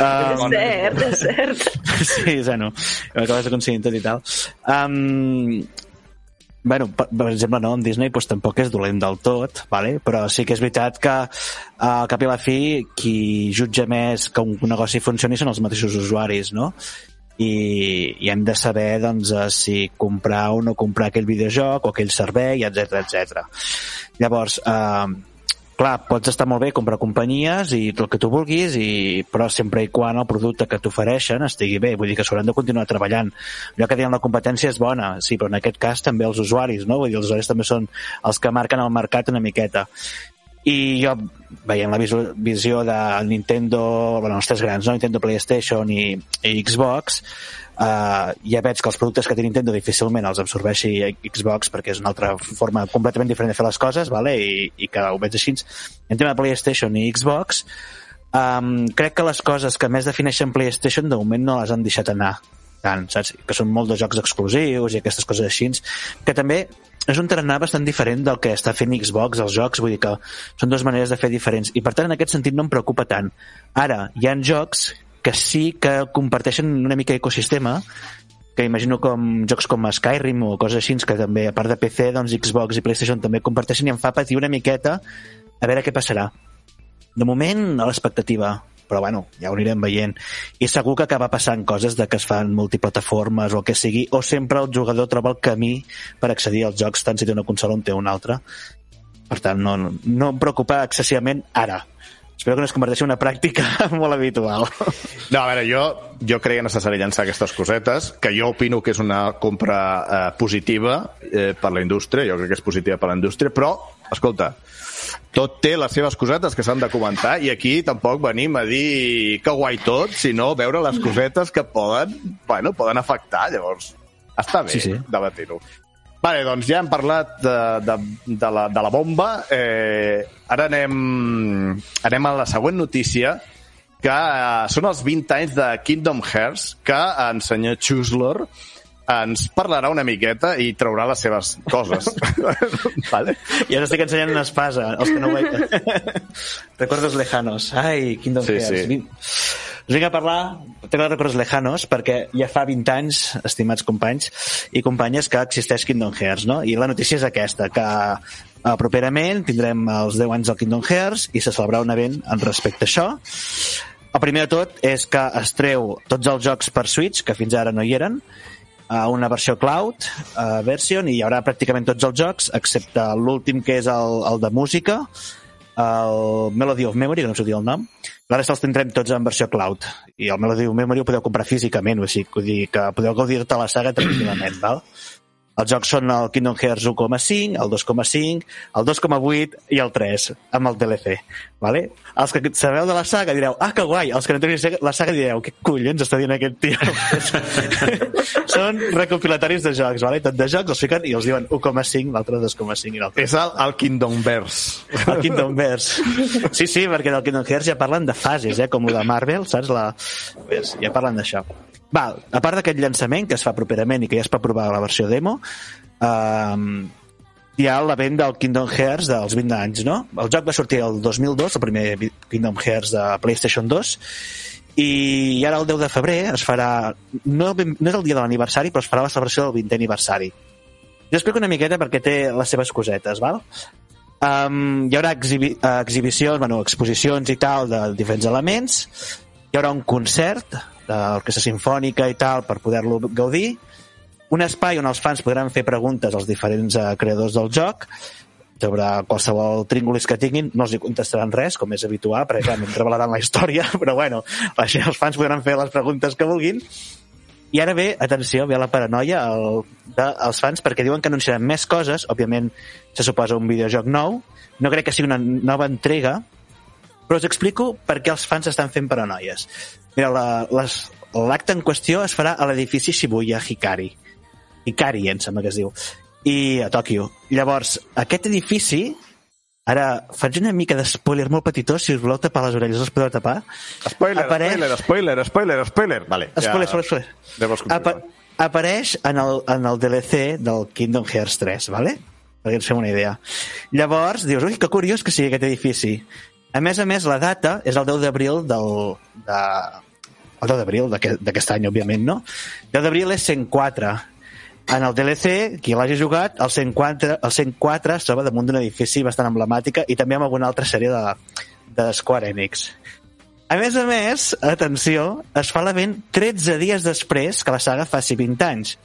és cert, és cert. sí, bueno, acabes aconseguint tot i tal. Um, bueno, per, per exemple, no, en Disney doncs, tampoc és dolent del tot, vale? però sí que és veritat que al cap i a la fi qui jutja més que un negoci funcioni són els mateixos usuaris, no? I, i hem de saber doncs, eh, si comprar o no comprar aquell videojoc o aquell servei, etc etc. Llavors, eh, clar, pots estar molt bé comprar companyies i tot el que tu vulguis, i, però sempre i quan el producte que t'ofereixen estigui bé, vull dir que s'hauran de continuar treballant. Allò que diuen la competència és bona, sí, però en aquest cas també els usuaris, no? Vull dir, els usuaris també són els que marquen el mercat una miqueta. I jo, veient la visió de Nintendo, bueno, els tres grans, no? Nintendo, PlayStation i, i Xbox, uh, ja veig que els productes que té Nintendo difícilment els absorbeixi Xbox perquè és una altra forma completament diferent de fer les coses vale? I, i que ho veig així en tema de PlayStation i Xbox um, crec que les coses que més defineixen PlayStation de moment no les han deixat anar tant, saps? que són molt de jocs exclusius i aquestes coses així que també és un tarannà bastant diferent del que està fent Xbox, els jocs, vull dir que són dues maneres de fer diferents, i per tant en aquest sentit no em preocupa tant. Ara, hi han jocs que sí que comparteixen una mica ecosistema que imagino com jocs com Skyrim o coses així que també, a part de PC, doncs Xbox i PlayStation també comparteixen i em fa patir una miqueta a veure què passarà. De moment, a l'expectativa, però bueno, ja ho anirem veient. I segur que acaba passant coses de que es fan multiplataformes o el que sigui, o sempre el jugador troba el camí per accedir als jocs, tant si té una consola o en té una altra. Per tant, no, no em preocupa excessivament ara espero que no es converteixi en una pràctica molt habitual. No, a veure, jo, jo creia necessari llançar aquestes cosetes, que jo opino que és una compra eh, positiva eh, per la indústria, jo crec que és positiva per la indústria, però, escolta, tot té les seves cosetes que s'han de comentar i aquí tampoc venim a dir que guai tot, sinó veure les cosetes que poden, bueno, poden afectar, llavors està bé sí, sí. debatir-ho. Vale, doncs ja hem parlat de, de, de, la, de la bomba. Eh, ara anem, anem a la següent notícia, que eh, són els 20 anys de Kingdom Hearts, que en senyor Chusler ens parlarà una miqueta i traurà les seves coses. vale? I ara estic ensenyant una espasa, els que no ho veig. Recordos lejanos. Ai, Kingdom sí, Hearts. Sí. Us vinc a parlar, tengo records lejanos, perquè ja fa 20 anys, estimats companys i companyes, que existeix Kingdom Hearts, no? I la notícia és aquesta, que uh, properament tindrem els 10 anys del Kingdom Hearts i se celebrarà un event en respecte a això. El primer de tot és que es treu tots els jocs per Switch, que fins ara no hi eren, a una versió cloud uh, version i hi haurà pràcticament tots els jocs excepte l'últim que és el, el de música el Melody of Memory, que no sé dir el nom la resta els tindrem tots en versió cloud. I el Melody Memory ho podeu comprar físicament, o sigui, dir que podeu gaudir-te la saga tranquil·lament, val? Els jocs són el Kingdom Hearts 1,5, el 2,5, el 2,8 i el 3, amb el DLC. Vale? Els que sabeu de la saga direu, ah, que guai! Els que no teniu la saga direu, què collons està dient aquest tio? són recopilatoris de jocs, vale? tot de jocs els fiquen i els diuen 1,5, l'altre 2,5 i l'altre. És el, el Kingdom Verse. El Kingdom Verse. Sí, sí, perquè del Kingdom Hearts ja parlen de fases, eh? com el de Marvel, saps? La... Ja parlen d'això. Val, a part d'aquest llançament que es fa properament i que ja es pot provar la versió demo, um, hi ha l'event del Kingdom Hearts dels 20 anys, no? El joc va sortir el 2002, el primer Kingdom Hearts de PlayStation 2, i ara el 10 de febrer es farà, no, no és el dia de l'aniversari, però es farà la celebració del 20è aniversari. Jo explico una miqueta perquè té les seves cosetes, val? Um, hi haurà exhibi exhibicions, bueno, exposicions i tal de diferents elements, hi haurà un concert d'orquestra sinfònica i tal per poder-lo gaudir, un espai on els fans podran fer preguntes als diferents eh, creadors del joc sobre qualsevol tríngolis que tinguin, no els hi contestaran res, com és habitual, perquè clar, no revelaran la història, però bueno, així els fans podran fer les preguntes que vulguin. I ara ve, atenció, ve la paranoia el, dels fans, perquè diuen que anunciaran més coses, òbviament se suposa un videojoc nou, no crec que sigui una nova entrega, però us explico per què els fans estan fent paranoies. Mira, l'acte en qüestió es farà a l'edifici Shibuya Hikari. Hikari, em sembla que es diu. I a Tòquio. Llavors, aquest edifici Ara, faig una mica de spoiler molt petitó, si us voleu tapar les orelles, us podeu tapar. Spoiler, apareix... spoiler, spoiler, spoiler, spoiler. Vale, spoiler, ja... spoiler, spoiler. Apa apareix en el, en el DLC del Kingdom Hearts 3, vale? perquè ens fem una idea. Llavors, dius, ui, que curiós que sigui aquest edifici. A més a més, la data és el 10 d'abril del... De, el 10 d'abril d'aquest any, òbviament, no? El 10 d'abril és 104. En el DLC, qui l'hagi jugat, el 104, el 104 es troba damunt d'un edifici bastant emblemàtica i també amb alguna altra sèrie de, de Square Enix. A més a més, atenció, es fa l'event 13 dies després que la saga faci 20 anys.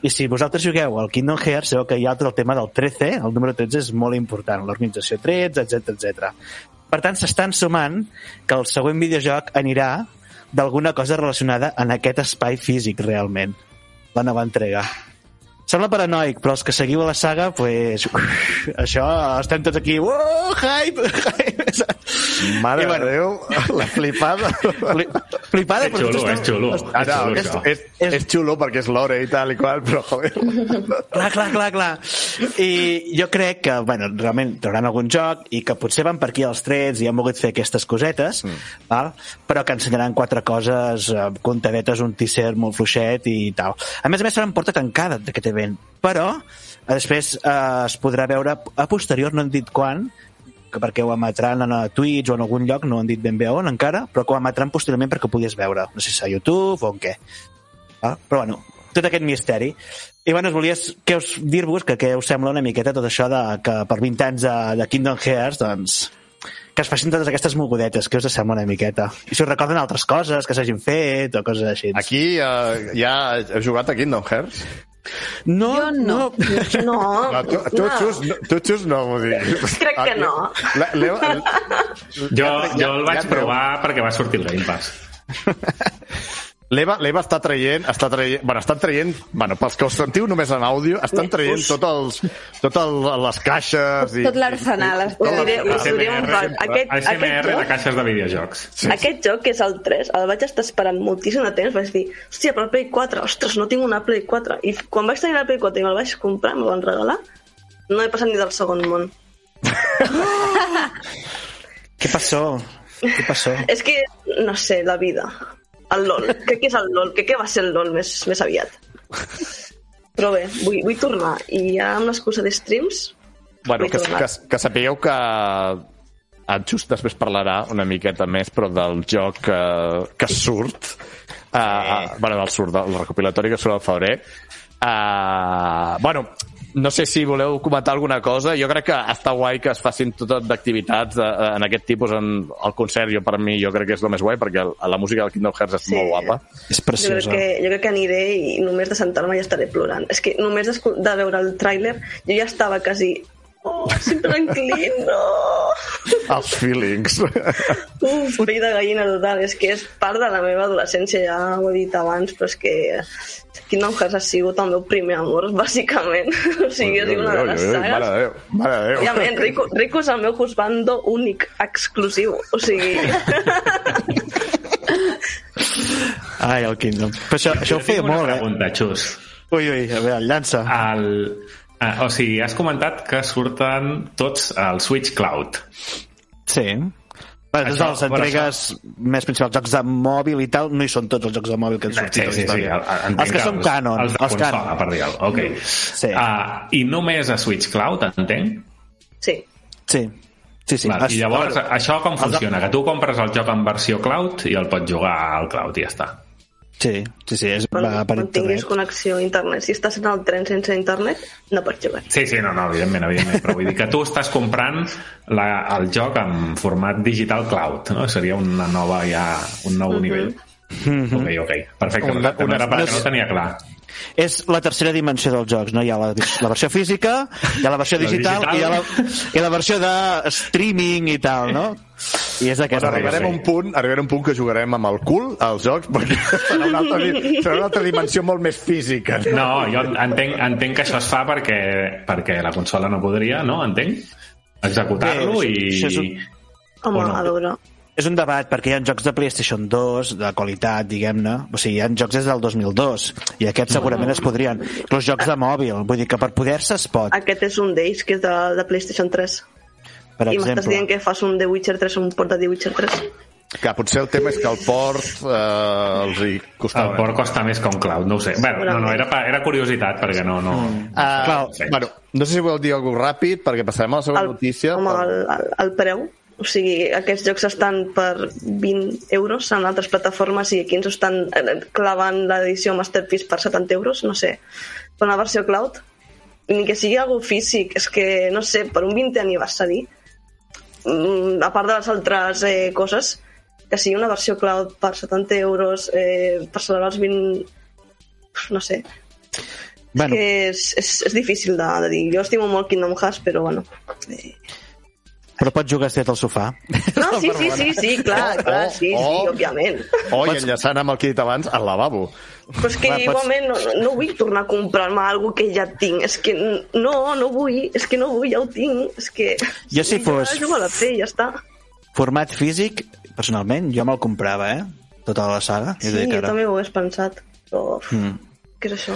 I si vosaltres jugueu al Kingdom Hearts, sabeu que hi ha el tema del 13, el número 13 és molt important, l'organització 13, etc etc. Per tant, s'estan sumant que el següent videojoc anirà d'alguna cosa relacionada en aquest espai físic, realment. La nova entrega. Sembla paranoic, però els que seguiu la saga, pues, uf, això, estem tots aquí, uh, hype, hype. Mare I de bueno. Déu, la flipada. Fli- Flipada, És xulo, és xulo. Ah, És no, xulo, és, és, és, és xulo perquè és l'hora i tal i qual, però joder. Clar, clar, clar, clar. I jo crec que, bueno, realment trauran algun joc i que potser van per aquí els trets i han volgut fer aquestes cosetes, mm. val? però que ensenyaran quatre coses eh, contadetes, un teaser molt fluixet i tal. A més a més, serà en porta tancada d'aquest event, però després eh, es podrà veure a posterior, no han dit quan, que perquè ho emetran a Twitch o en algun lloc, no han dit ben bé on encara, però que ho emetran posteriorment perquè ho puguis veure. No sé si a YouTube o en què. Ah, però bueno, tot aquest misteri. I bueno, us volia que us dir-vos que què us sembla una miqueta tot això de que per 20 anys de, de Kingdom Hearts, doncs, que es facin totes aquestes mogudetes, que us sembla una miqueta. I si us recorden altres coses que s'hagin fet o coses així. Aquí uh, ja heu jugat a Kingdom Hearts? No, Jo no. No, No, tu, tu, no. Xus, no, tu, Xus, no m'ho diguis. Crec que no. La, Leo, Jo, jo el vaig ja provar perquè va sortir el Game Pass. L'Eva, l'Eva està traient, està traient, bueno, estan traient, bueno, pels que us sentiu només en àudio, estan traient tot els, tot el, les caixes i... Tot l'arsenal. Us diré, us diré un fact. Aquest, aquest, ASMR de joc, caixes de videojocs. aquest joc, que és el 3, el vaig estar esperant moltíssim de temps. Vaig dir, hòstia, per Play 4, ostres, no tinc una Play 4. I quan vaig tenir la Play 4 i me'l vaig comprar, me'l van regalar, no he passat ni del segon món. Què passó? Què passó? És que, no sé, la vida. El LOL. Crec que és el LOL. Crec que va ser el LOL més, més aviat. Però bé, vull, vull tornar. I ja amb l'excusa de streams... Bueno, que, que, que sapigueu que en Just després parlarà una miqueta més, però del joc que, que surt, uh, uh, bueno, del surt, del recopilatori que surt al febrer. Uh, bueno, no sé si voleu comentar alguna cosa. Jo crec que està guai que es facin tot d'activitats de- en aquest tipus en el concert. Jo, per mi, jo crec que és el més guai, perquè la música del Kingdom Hearts és Sí. molt guapa. És Jo crec, preciosa. que, jo crec que aniré i només de sentar-me ja estaré plorant. És que només de veure el tràiler jo ja estava quasi... Oh, sempre inclino! Els feelings. Uf, pell de gallina total. És que és part de la meva adolescència, ja ho he dit abans, però és que Kingdom Hearts ha sigut el meu primer amor, bàsicament. O sigui, sigut una de les ui, Mare sagues. de Déu, mare de Déu. Òbviament, Rico, Rico és el meu husbando únic, exclusiu. O sigui, Ai, el Kingdom. Però això, això ho feia molt, eh? pregunta, Xus. Ui, ui, a veure, llança. El, eh, o sigui, has comentat que surten tots al Switch Cloud. Sí. Bueno, Això, totes les entregues més principals, jocs de mòbil i tal, no hi són tots els jocs de mòbil que han Sí, sortit. sí, sí. història. entenc Els que són canon. Els de Els consola, canon. per dir-ho. Ok. Sí. Uh, I només a Switch Cloud, entenc? sí. Sí. Sí, sí. Val, I llavors, això com funciona? Que tu compres el joc en versió cloud i el pots jugar al cloud i ja està. Sí, sí, sí, és Quan, va per quan tinguis internet. connexió a internet. Si estàs en el tren sense internet, no pots jugar. Sí, sí, no, no, evidentment, evidentment, però vull dir que tu estàs comprant la, el joc en format digital cloud, no? Seria una nova, ja, un nou nivell. Ok, ok, perfecte, Una- perfecte. una- No, una- no tenia clar. És la tercera dimensió dels jocs, no? Hi ha la, la versió física, hi ha la versió La digital, digital. i hi ha la, i la versió de streaming i tal, no? I és aquesta. Bueno, arribarem a un punt, arribarem a un punt que jugarem amb el cul als jocs perquè serà una altra, serà una altra dimensió molt més física. No, jo entenc, entenc que això es fa perquè, perquè la consola no podria, no? Entenc? Executar-lo i... això és un- Home, no? a veure... És un debat, perquè hi ha jocs de PlayStation 2 de qualitat, diguem-ne. O sigui, hi ha jocs des del 2002, i aquests segurament es podrien. Els jocs de mòbil, vull dir que per poder-se es pot, Aquest és un d'ells, que és de, de PlayStation 3. per I m'estàs dient que fas un The Witcher 3, un port de The Witcher 3? Que potser el tema és que el port eh, els hi costava. El port costa més que un cloud, no ho sé. Bueno, no, no, era, era curiositat, perquè no... no... Uh, Clar, bueno, no sé si voleu dir alguna ràpid, perquè passarem a la següent El, notícia. home, el, el, el preu O sigui, aquests jocs estan per 20 euros en altres plataformes i aquí ens estan eh, clavant l'edició Masterpiece per 70 euros, no sé, per una versió cloud. Ni que sigui algo físic, és que, no sé, per un 20 aniversari, mm, a part de les altres eh, coses, que sigui una versió cloud per 70 euros eh, per celebrar els 20... No sé, Bueno, que és, és, és difícil de, de dir. Jo estimo molt Kingdom Hearts, però bueno. Eh, però pots jugar estet al sofà. No, sí, sí, sí, sí, clar, clar, sí, sí, Oh, oh. òbviament. O, i enllaçant amb el que he dit abans, al lavabo. Però és que pots- igualment no, no vull tornar a comprar-me alguna que ja tinc. És que no, no vull, és que no vull, ja ho tinc. És que... Jo si fos- Jo a la i ja està. Format físic, personalment, jo me'l comprava, eh? Tota la saga. Sí, jo ara- també ho hagués pensat. Però... Mm. Què és això?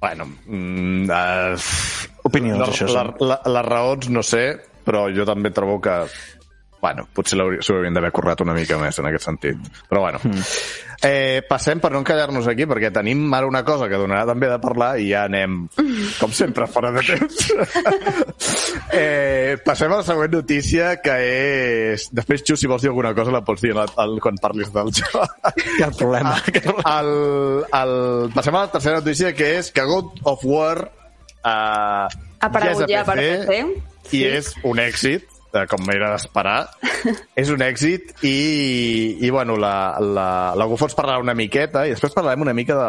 Bueno, mm, uh, Opinions, la, això la, la, les raons no sé, però jo també trobo que bueno, potser s'ho haurien d'haver currat una mica més en aquest sentit. Però bueno, Hmm. eh, passem per no encallar-nos aquí, perquè tenim ara una cosa que donarà també de parlar i ja anem, com sempre, fora de temps. eh, passem a la següent notícia, que és... Després, Xu, si vols dir alguna cosa, la pots dir quan parlis del joc. Cap problema. Problema. el, el, passem a la tercera notícia, que és que God of War uh, Ha aparegut ja per PC. I Sí. és un èxit, com era d'esperar. és un èxit i, i bueno, la, la, la Gufo ens parlarà una miqueta i després parlarem una mica de...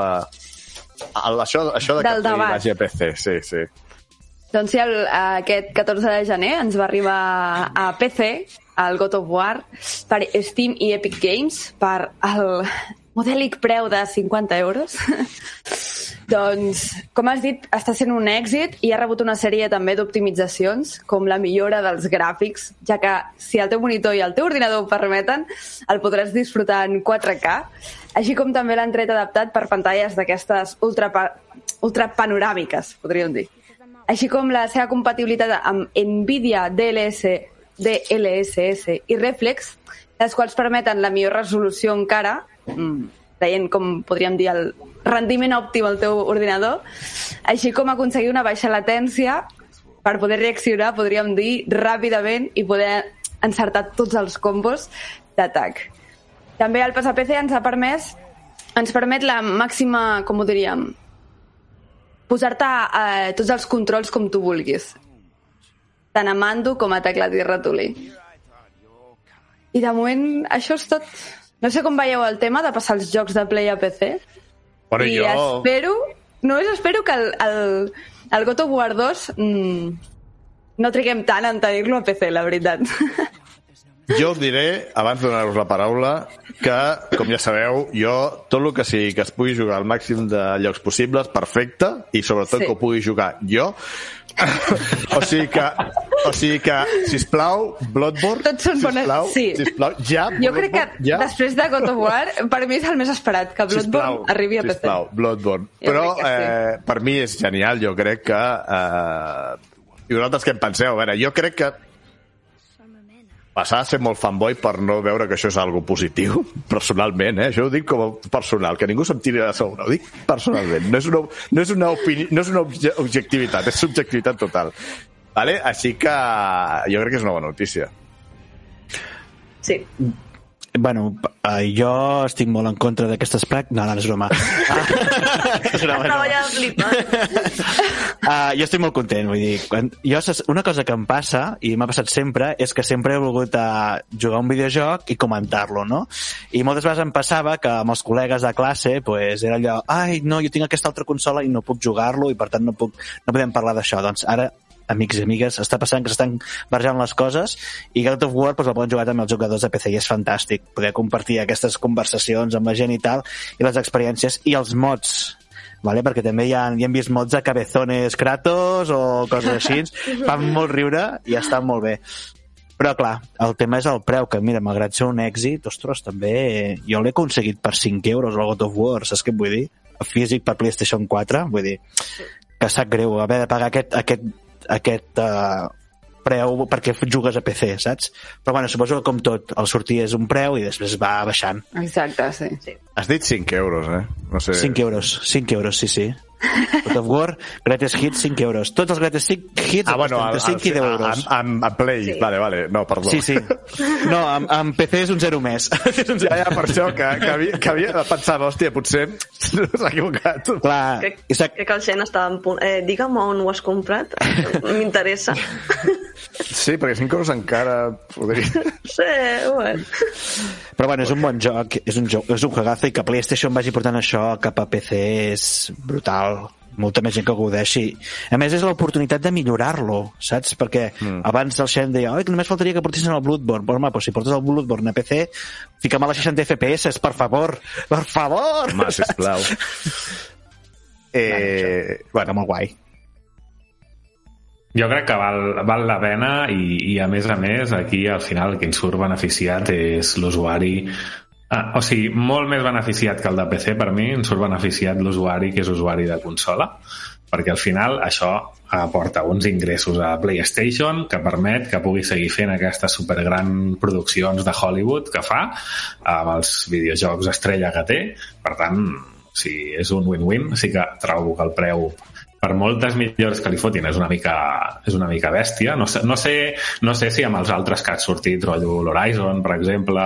El, això, això de Del que debat. vagi a PC, sí, sí. Doncs sí, el, aquest 14 de gener ens va arribar a PC el God of War per Steam i Epic Games per el modèlic preu de 50 euros. Doncs, com has dit, està sent un èxit i ha rebut una sèrie també d'optimitzacions, com la millora dels gràfics, ja que si el teu monitor i el teu ordinador ho permeten, el podràs disfrutar en 4K, així com també l'han tret adaptat per pantalles d'aquestes ultra, ultra panoràmiques, podríem dir. Així com la seva compatibilitat amb NVIDIA DLS, DLSS i Reflex, les quals permeten la millor resolució encara, mm, veient com podríem dir el rendiment òptim al teu ordinador, així com aconseguir una baixa latència per poder reaccionar, podríem dir, ràpidament i poder encertar tots els combos d'atac. També el pas a PC ens ha permès ens permet la màxima, com ho diríem, posar-te eh, tots els controls com tu vulguis. Tant a mando com a teclat i ratolí. I de moment això és tot. No sé com veieu el tema de passar els jocs de Play a PC. Bueno, I jo... espero, només espero que el, el, el God of War 2 mm, no triguem tant en tenir-lo a PC, la veritat. Jo us diré, abans de donar-vos la paraula, que, com ja sabeu, jo, tot el que sigui que es pugui jugar al màxim de llocs possibles, perfecte, i sobretot Sí. que ho pugui jugar jo. O sigui que, o sigui que sisplau, Bloodborne, Tots són bones- sisplau, sí. sisplau, ja, jo crec que Bloodborne, ja. després de God of War, per mi és el més esperat, que Bloodborne Sisplau, arribi a PC. Sisplau, Bloodborne. Jo Però sí. eh, per mi és genial, jo crec que... Eh, I vosaltres què en penseu? A veure, jo crec que passar a ser molt fanboy per no veure que això és algo positiu, personalment, eh? això ho dic com a personal, que ningú se'm tiri de sobre, ho dic personalment, no és una, no és una, opini, no és una obje, objectivitat, és subjectivitat total. Vale? Així que jo crec que és una bona notícia. Sí. Bueno, eh, jo estic molt en contra d'aquestes pràctiques... No, no, no és broma. és broma, és Estava broma. ja flipant. Uh, jo estic molt content, vull dir, quan, jo, una cosa que em passa, i m'ha passat sempre, és que sempre he volgut uh, jugar un videojoc i comentar-lo, no? I moltes vegades em passava que amb els col·legues de classe, pues, era allò, ai, no, jo tinc aquesta altra consola i no puc jugar-lo i per tant no, puc, no podem parlar d'això. Doncs ara amics i amigues, està passant que s'estan barrejant les coses i God of War pues, el poden jugar també els jugadors de PC i és fantàstic poder compartir aquestes conversacions amb la gent i tal i les experiències i els mods vale? perquè també hi ha, hi hem vist mods de cabezones Kratos o coses així fan molt riure i estan molt bé però clar, el tema és el preu que mira, malgrat ser un èxit ostres, també jo l'he aconseguit per 5 euros el God of War, saps què vull dir? físic per PlayStation 4 vull dir, que sap greu haver de pagar aquest, aquest, aquest uh, preu perquè jugues a PC, saps? Però bueno, suposo que com tot, el sortir és un preu i després va baixant. Exacte, sí. sí. Has dit 5 euros, eh? No sé... 5 euros, 5 euros, sí, sí. God of War, Greatest Hits, 5 euros. Tots els Greatest Hits, Ah, bueno, entre 5 i 10 euros. A, a, a Play, Sí. vale, vale, no, perdó. Sí, sí. No, amb, amb PC és un zero més. És un zero. Ja, ja, per això, que, que, havia, que havia de pensar, hòstia, potser s'ha equivocat. Clar, Crec, crec que el Xen estava en punt. Eh, digue'm on ho has comprat. M'interessa. Sí, perquè 5 euros encara podria... Sí, bueno. Però bueno, és un bon joc, és un, joc, és un juegazo i que PlayStation vagi portant això cap a PC és brutal molta més gent que gaudeixi. A més, és l'oportunitat de millorar-lo, saps? Perquè mm. abans el Xen deia, oi, que només faltaria que portessin el Bloodborne. Però, home, doncs si portes el Bloodborne a PC, fica'm a les 60 FPS, per favor. Per favor! Home, sisplau. Eh, bueno, molt guai. Jo crec que val, val la pena i, i a més a més aquí al final qui en surt beneficiat és l'usuari. Ah, o sigui, molt més beneficiat que el de PC per mi en surt beneficiat l'usuari que és usuari de consola perquè al final això aporta uns ingressos a PlayStation que permet que pugui seguir fent aquestes supergran produccions de Hollywood que fa amb els videojocs estrella que té. Per tant, sí, és un win-win sí que trobo que el preu per moltes millors que li fotin és una mica, és una mica bèstia. No sé, no, sé, no sé si amb els altres que ha sortit, rotllo l'Horizon, per exemple,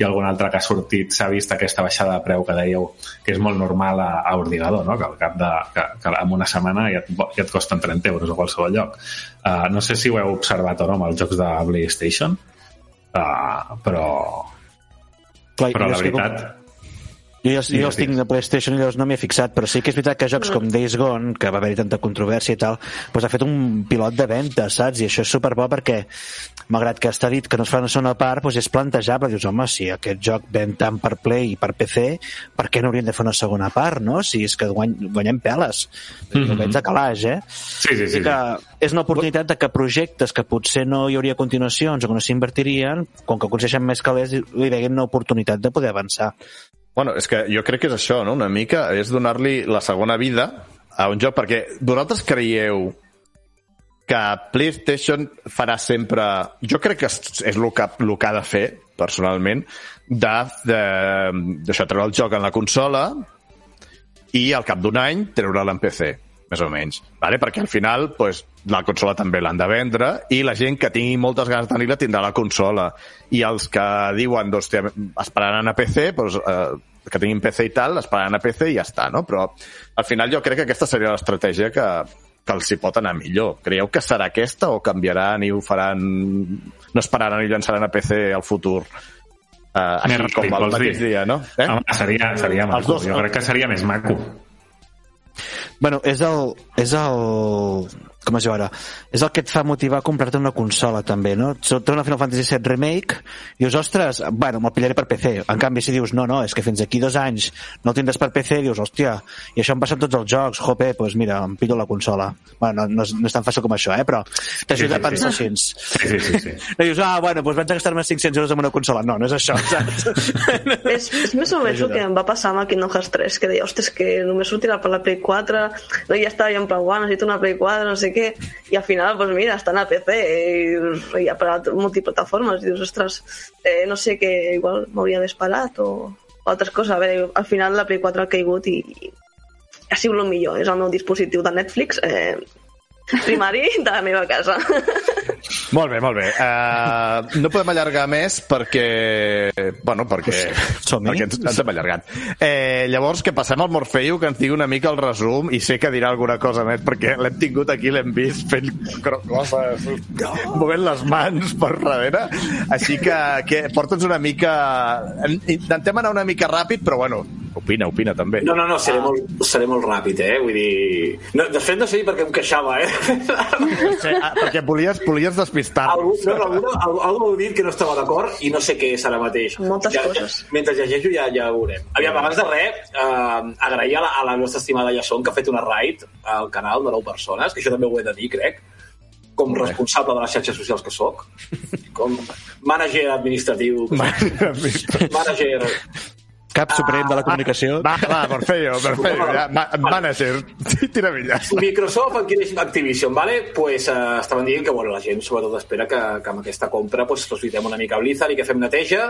i algun altre que ha sortit, s'ha vist aquesta baixada de preu que dèieu que és molt normal a, a ordinador, no? que al cap de, que, que en una setmana ja et, ja et costen 30 euros a qualsevol lloc. Uh, no sé si ho heu observat o no amb els jocs de PlayStation, uh, però, Clar, però la que com- veritat... Jo, jo, jo els tinc de PlayStation i llavors no m'hi he fixat, però sí que és veritat que jocs com Days Gone, que va haver-hi tanta controvèrsia i tal, doncs ha fet un pilot de venda, saps? I això és superbo perquè, malgrat que està dit que no es fa una segona part, doncs és plantejable. Dius, home, si aquest joc ven tant per Play i per PC, per què no hauríem de fer una segona part, no? Si és que guany, guanyem peles. Mm -hmm. Ho veig de calaix, eh? Sí, sí, sí. Que és una oportunitat de que projectes que potser no hi hauria continuacions o que no s'invertirien, com que aconsegueixen més calés, li deguin una oportunitat de poder avançar. Bueno, és que jo crec que és això, no? Una mica és donar-li la segona vida a un joc, perquè vosaltres creieu que PlayStation farà sempre... Jo crec que és el que, el que ha de fer, personalment, de, treure el joc en la consola i al cap d'un any treure'l en PC, més o menys. Vale? Perquè al final pues, la consola també l'han de vendre i la gent que tingui moltes ganes de tenir-la tindrà la consola. I els que diuen, doncs, hòstia, esperaran a PC, doncs, eh, que tinguin PC i tal, esperaran a PC i ja està, no? Però al final jo crec que aquesta seria l'estratègia que, que els hi pot anar millor. Creieu que serà aquesta o canviaran i ho faran... no esperaran i llançaran a PC al futur? Uh, Més així ràpid, com el mateix dir? dia, no? Eh? Home, seria, seria Els maco. dos, jo crec que seria més maco. Bueno, és el, és el... Com es diu ara? És el que et fa motivar a comprar-te una consola, també, no? Una Final Fantasy VII Remake, i dius, ostres, bueno, me'l pillaré per PC. En canvi, si dius, no, no, és que fins aquí dos anys no el tindràs per PC, dius, hòstia, i això em passa amb tots els jocs, jope, doncs pues mira, em pillo la consola. Bueno, no, no, és, no és tan fàcil com això, eh? Però t'ajuda Sí, sí, a pensar sí. així. Sí, sí, sí. sí. No dius, ah, bueno, doncs vaig a gastar-me 500 euros en una consola. No, no és això, saps? És, és més o menys el que em va passar amb el Kingdom Hearts 3, que deia, ostres, que només sortirà per la Play 4, no, ja estava jo en plan, necessito una Play 4, no sé què, i al final, doncs mira, estan a PC i, i parat multiplataformes, i dius, ostres, eh, no sé què, igual m'hauria d'esperat o, o altres coses. A veure, al final la Play 4 ha caigut i, i ha sigut el millor, és el meu dispositiu de Netflix eh, primari de la meva casa. Molt bé, molt bé. Uh, no podem allargar més perquè... Bueno, perquè, Som-hi. perquè ens, ens hem allargat. Eh, llavors, que passem al Morfeu, que ens digui una mica el resum, i sé que dirà alguna cosa més, perquè l'hem tingut aquí, l'hem vist fent coses, movent les mans per darrere. Així que, que porta'ns una mica... Intentem anar una mica ràpid, però bueno, opina, opina també. No, no, no, seré, molt, seré molt ràpid, eh? Vull dir... No, de fet, no sé per què em queixava, eh? Sí, ah, perquè volies, volies despistar-nos. Algú, no, no, algú, algú, algú m'ha dit que no estava d'acord i no sé què és ara mateix. Moltes ja, coses. Ja, mentre llegeixo ja, ja ho veurem. Aviam, abans de res, eh, agrair a la, a la nostra estimada Jason que ha fet una raid al canal de 9 persones, que això també ho he de dir, crec, com responsable de les xarxes socials que sóc, com manager administratiu, manager... Cap suprem de la comunicació. Va, va, Morfeo, Morfeo, ja, ma, manager, tira milles. Microsoft adquireix Activision, ¿vale? Pues eh, estaven dient que bueno, la gent sobretot espera que, que amb aquesta compra pues, ressuscitem una mica Blizzard i que fem neteja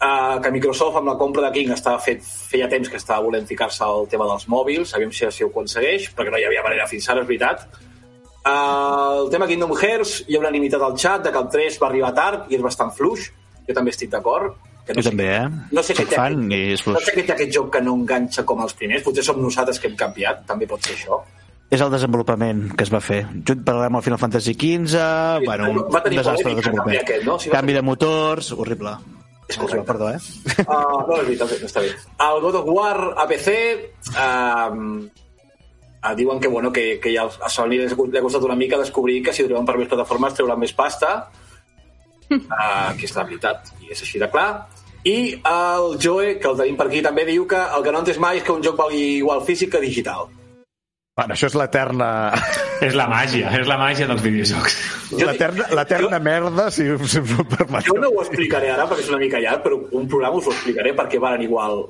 uh, que Microsoft amb la compra de King estava fet, feia temps que estava volent ficar-se al tema dels mòbils, sabíem si, si ho aconsegueix, perquè no hi havia manera fins ara, és veritat. Uh, el tema Kingdom Hearts, hi ha unanimitat al xat de que el 3 va arribar tard i és bastant fluix, jo també estic d'acord. Que Jo sé- també, eh? No sé, què Soc té fan aquest- i és no sé què té aquest joc que no enganxa com els primers, potser som nosaltres que hem canviat, també pot ser això. És el desenvolupament que es va fer. Junt parlem amb el Final Fantasy XV, bueno, un, va tenir un desastre de desenvolupament. canvi aquest, no? Si Canvi de motors, horrible. És correcte. perdó, eh? Uh, no, és veritat, no està bé. El God of War a PC uh, uh, diuen que, bueno, que, que ja a Sony li ha costat una mica descobrir que si ho treuen per més plataformes trauran més pasta uh, que és la veritat i és així de clar i el Joe, que el tenim per aquí també diu que el que no entès mai és que un joc valgui igual físic que digital Bueno, això és l'eterna... És la màgia, és la màgia dels videojocs. L'eterna merda, si, si m'ho permeteu. jo no ho explicaré ara perquè és una mica llarg però un programa us ho explicaré perquè valen igual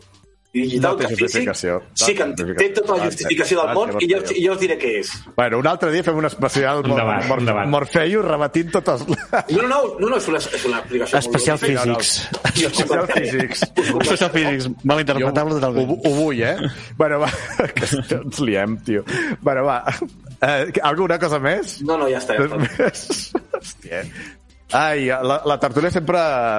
digital No té que físic sí que té tota la justificació del món i jo, i jo us diré què és Bueno, un altre dia fem un especial Un debat, Mor. Morfeus rebatint totes les... No, no, no, no, és una, és una explicació Especial molt físics. Especial físics. Especial físics. Mal interpretable ho, totalment. ho vull, eh? Bueno, va, que ens liem, tio. Bueno, va. Eh, alguna cosa més? No, no, ja està. Ja està. Més? Hòstia. Ai, la, la tertúlia sempre...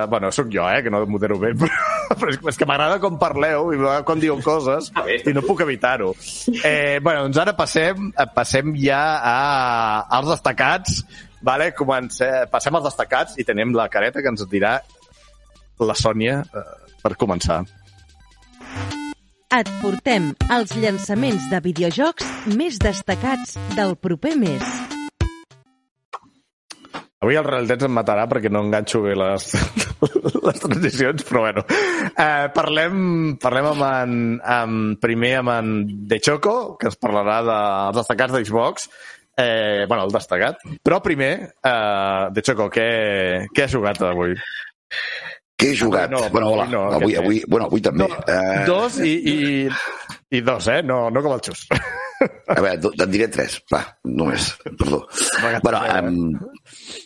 Bueno, sóc jo, eh, que no modero bé, però, però és, és que m'agrada com parleu i m'agrada com diuen coses i no puc evitar-ho. Eh, bueno, doncs ara passem, passem ja a, als destacats. Vale? Comencem, passem als destacats i tenim la careta que ens dirà la Sònia eh, per començar. Et portem els llançaments de videojocs més destacats del proper mes. Avui el Realitats em matarà perquè no enganxo bé les, les transicions, però bueno. Eh, parlem, parlem amb en, amb, primer amb en De Choco, que ens parlarà dels destacats d'Xbox. Eh, bueno, el destacat. Però primer, eh, De Choco, què, què has jugat avui? Què he jugat? Avui no, bueno, hola. avui no, avui, aquest avui, bueno, avui també. No, Eh, Dos i, i, i dos, eh? No, no com el xus. A veure, et diré tres. Va, només. Perdó. Bueno, eh? hem,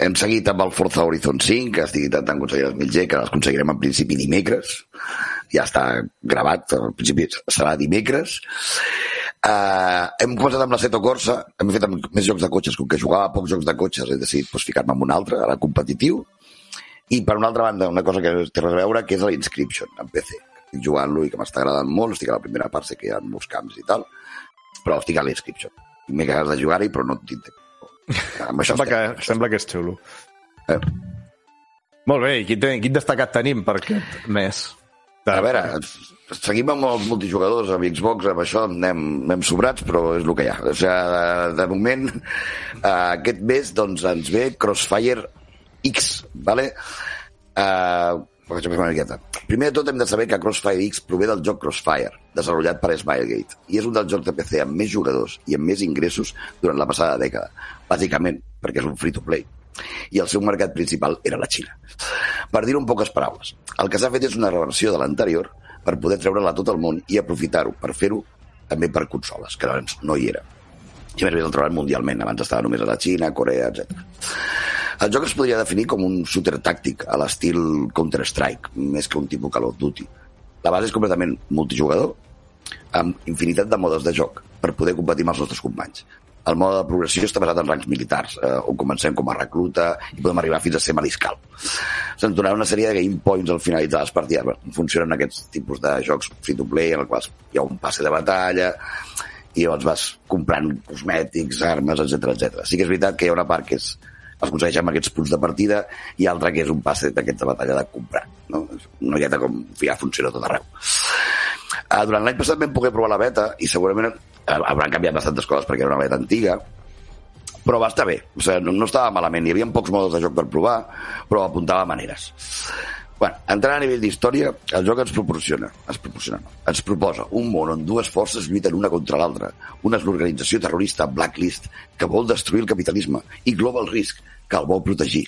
hem seguit amb el Forza Horizon 5, que estic intentant aconseguir els 1000G, que els aconseguirem en principi dimecres. Ja està gravat, al principi serà dimecres. Uh, hem començat amb la Seto Corsa, hem fet amb més jocs de cotxes, com que jugava a pocs jocs de cotxes, he decidit pues, ficar-me amb un altre, ara competitiu. I per una altra banda, una cosa que té res a veure, que és l'Inscription, en PC. Estic jugant-lo i que m'està agradant molt, estic a la primera part, sé que hi ha molts canvis i tal, però estic a l'Inscription. M'he ganes de jugar-hi, però no tinc temps. Amb això Sembla que, sembla que és xulo. Eh. Molt bé, i quin, quin destacat tenim per aquest mes? A veure, seguim amb els multijugadors, amb Xbox, amb això anem, anem sobrats, però és el que hi ha. O sigui, de, de moment, eh, aquest mes doncs, ens ve Crossfire X, ¿vale? Uh, una miqueta. Primer de tot hem de saber que Crossfire X prové del joc Crossfire, desenvolupat per Smilegate, i és un dels jocs de PC amb més jugadors i amb més ingressos durant la passada dècada, bàsicament perquè és un free-to-play i el seu mercat principal era la Xina. Per dir-ho en poques paraules, el que s'ha fet és una reversió de l'anterior per poder treure-la a tot el món i aprofitar-ho per fer-ho també per consoles, que abans no hi era. I a més el mundialment, abans estava només a la Xina, Corea, etc. El joc es podria definir com un shooter tàctic a l'estil Counter-Strike, més que un tipus Call of Duty. La base és completament multijugador, amb infinitat de modes de joc per poder competir amb els nostres companys. El mode de progressió està basat en rangs militars, eh, on comencem com a recluta i podem arribar fins a ser mariscal. Se'ns donarà una sèrie de game points al finalitzar les partides. Funcionen aquests tipus de jocs free-to-play en els quals hi ha un passe de batalla i llavors vas comprant cosmètics, armes, etc etc. Sí que és veritat que hi ha una part que és es aconsegueix amb aquests punts de partida i altra que és un passe d'aquest de batalla de comprar. No? Una miqueta com ja funciona tot arreu. Uh, durant l'any passat vam poder provar la beta i segurament uh, hauran canviat bastantes coses perquè era una beta antiga, però va estar bé. O sigui, no, no estava malament. Hi havia pocs modes de joc per provar, però apuntava maneres. Bueno, entrant a nivell d'història, el joc ens proporciona, ens proporciona, no, ens proposa un món on dues forces lluiten una contra l'altra. Una és l'organització terrorista Blacklist, que vol destruir el capitalisme, i Global Risk, que el vol protegir.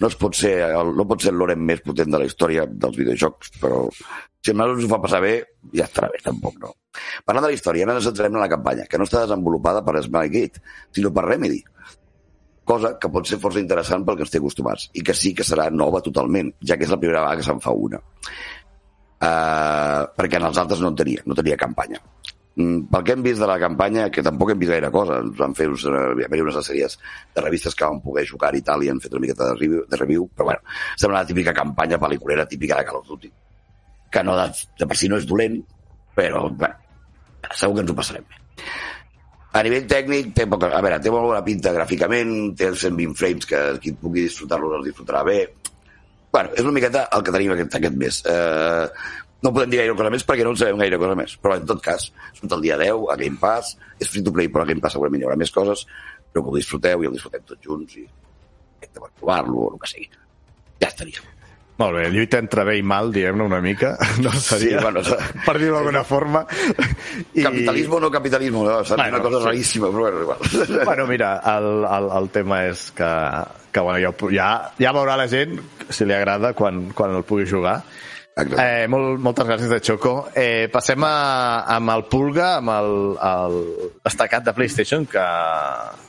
No, es pot ser, no pot ser l'orem més potent de la història dels videojocs, però si el us ho fa passar bé, ja estarà bé, tampoc no. Parlant de la història, ara ens centrem en la campanya, que no està desenvolupada per Smilegate, sinó per Remedy. Cosa que pot ser força interessant pel que ens té acostumats i que sí que serà nova totalment, ja que és la primera vegada que se'n fa una. Uh, perquè en els altres no en tenia, no tenia campanya. Mm, pel que hem vist de la campanya, que tampoc hem vist gaire cosa, ens van fer uns, eh, haver unes sèries de revistes que van poder jugar i tal, i han fet una miqueta de review, de review però bueno, sembla la típica campanya pel·liculera típica de Call of Duty, que no de, de per si no és dolent, però bueno, segur que ens ho passarem bé. A nivell tècnic, té poca... a veure, té molt bona pinta gràficament, té 120 frames que qui pugui disfrutar-los els disfrutarà bé. Bueno, és una miqueta el que tenim aquest, aquest mes. Eh, no podem dir gaire cosa més perquè no en sabem gaire cosa més, però en tot cas, surt el dia 10 a Game Pass, és free to play, però a Game Pass segurament hi haurà més coses, però que ho disfruteu i el disfrutem tots junts i per provar-lo o el que sigui. Ja estaria. Molt bé, lluita entre bé i mal, diguem-ne una mica, no seria, Sí, bueno, per dir-ho d'alguna forma. I... Capitalisme o no capitalisme, no? Bueno, una cosa sí. raríssima, però bueno, igual. Bueno, mira, el, el, el tema és que, que bueno, ja, ja, ja veurà la gent si li agrada quan, quan el pugui jugar. Exacte. Eh, molt, moltes gràcies de Choco. Eh, passem a, amb el Pulga, amb el, el destacat de PlayStation, que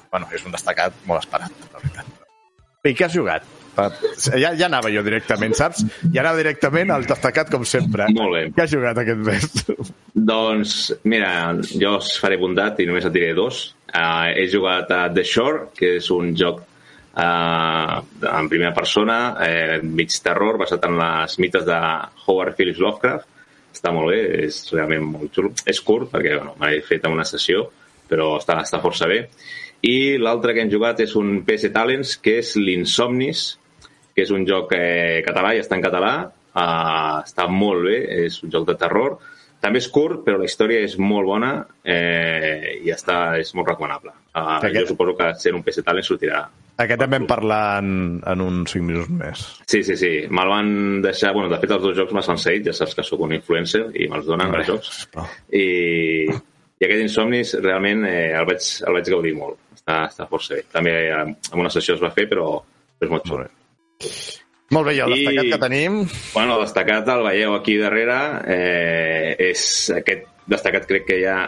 bueno, és un destacat molt esperat, la veritat. I què has jugat? Ja, ja anava jo directament, saps? Ja anava directament al destacat, com sempre. Molt bé. Què has jugat aquest mes? Doncs, mira, jo us faré bondat i només et diré dos. Uh, he jugat a The Shore, que és un joc uh, en primera persona, eh, mig terror, basat en les mites de Howard Phillips Lovecraft. Està molt bé, és realment molt xulo. És curt, perquè bueno, m'he fet en una sessió, però està, està força bé. I l'altre que hem jugat és un PS Talents, que és l'Insomnis, que és un joc eh, català, i està en català, uh, està molt bé, és un joc de terror, també és curt, però la història és molt bona eh, i està, és molt recomanable. Uh, Aquest- Jo suposo que sent un PC Talent sortirà. Aquest també en parlar en, en uns 5 minuts més. Sí, sí, sí. Me'l van deixar... Bueno, de fet, els dos jocs me'ls han seguit, ja saps que sóc un influencer i me'ls donen els jocs. I, i aquest Insomnis realment eh, el, vaig, el vaig gaudir molt. Està, està força bé. També eh, en una sessió es va fer, però és molt xulo. Molt bé. Molt bé, i el I- destacat que tenim... Bueno, el destacat el veieu aquí darrere. Eh, és aquest destacat crec que ja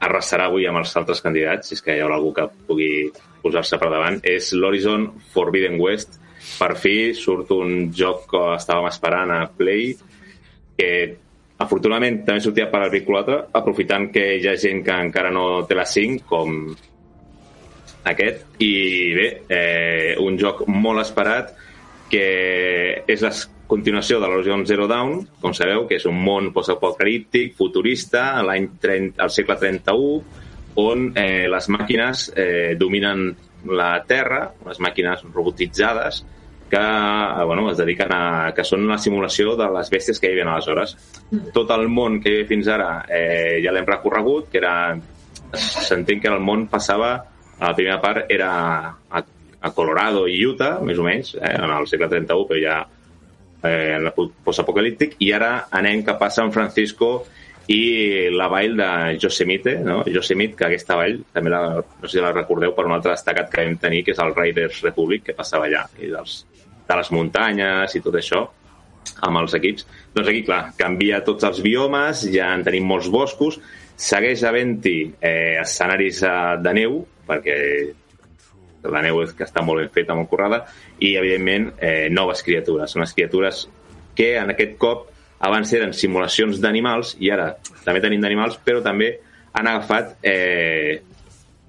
arrasarà avui amb els altres candidats, si és que hi haurà algú que pugui posar-se per davant. És l'Horizon Forbidden West. Per fi surt un joc que estàvem esperant a Play, que afortunadament també sortia per Articulata, aprofitant que hi ha gent que encara no té la 5, com aquest. I bé, eh, un joc molt esperat que és la continuació de l'Horizon Zero Dawn, com sabeu, que és un món postapocalíptic, futurista, l'any 30 al segle 31, on eh, les màquines eh, dominen la Terra, unes màquines robotitzades, que eh, bueno, es dediquen a... que són una simulació de les bèsties que hi havia aleshores. Tot el món que hi havia fins ara eh, ja l'hem recorregut, que era... S'entén que el món passava... A la primera part era a, a Colorado i Utah, més o menys, eh, en el segle 31, però ja eh, en la postapocalíptic, i ara anem cap a San Francisco i la vall de Yosemite, no? Yosemite, que aquesta vall, també la, no sé si la recordeu per un altre destacat que vam tenir, que és el Raiders Republic, que passava allà, i dels, de les muntanyes i tot això, amb els equips. Doncs aquí, clar, canvia tots els biomes, ja en tenim molts boscos, segueix havent-hi eh, escenaris eh, de neu, perquè la neu que està molt ben feta, molt currada, i, evidentment, eh, noves criatures. Unes criatures que, en aquest cop, abans eren simulacions d'animals, i ara també tenim d'animals, però també han agafat eh,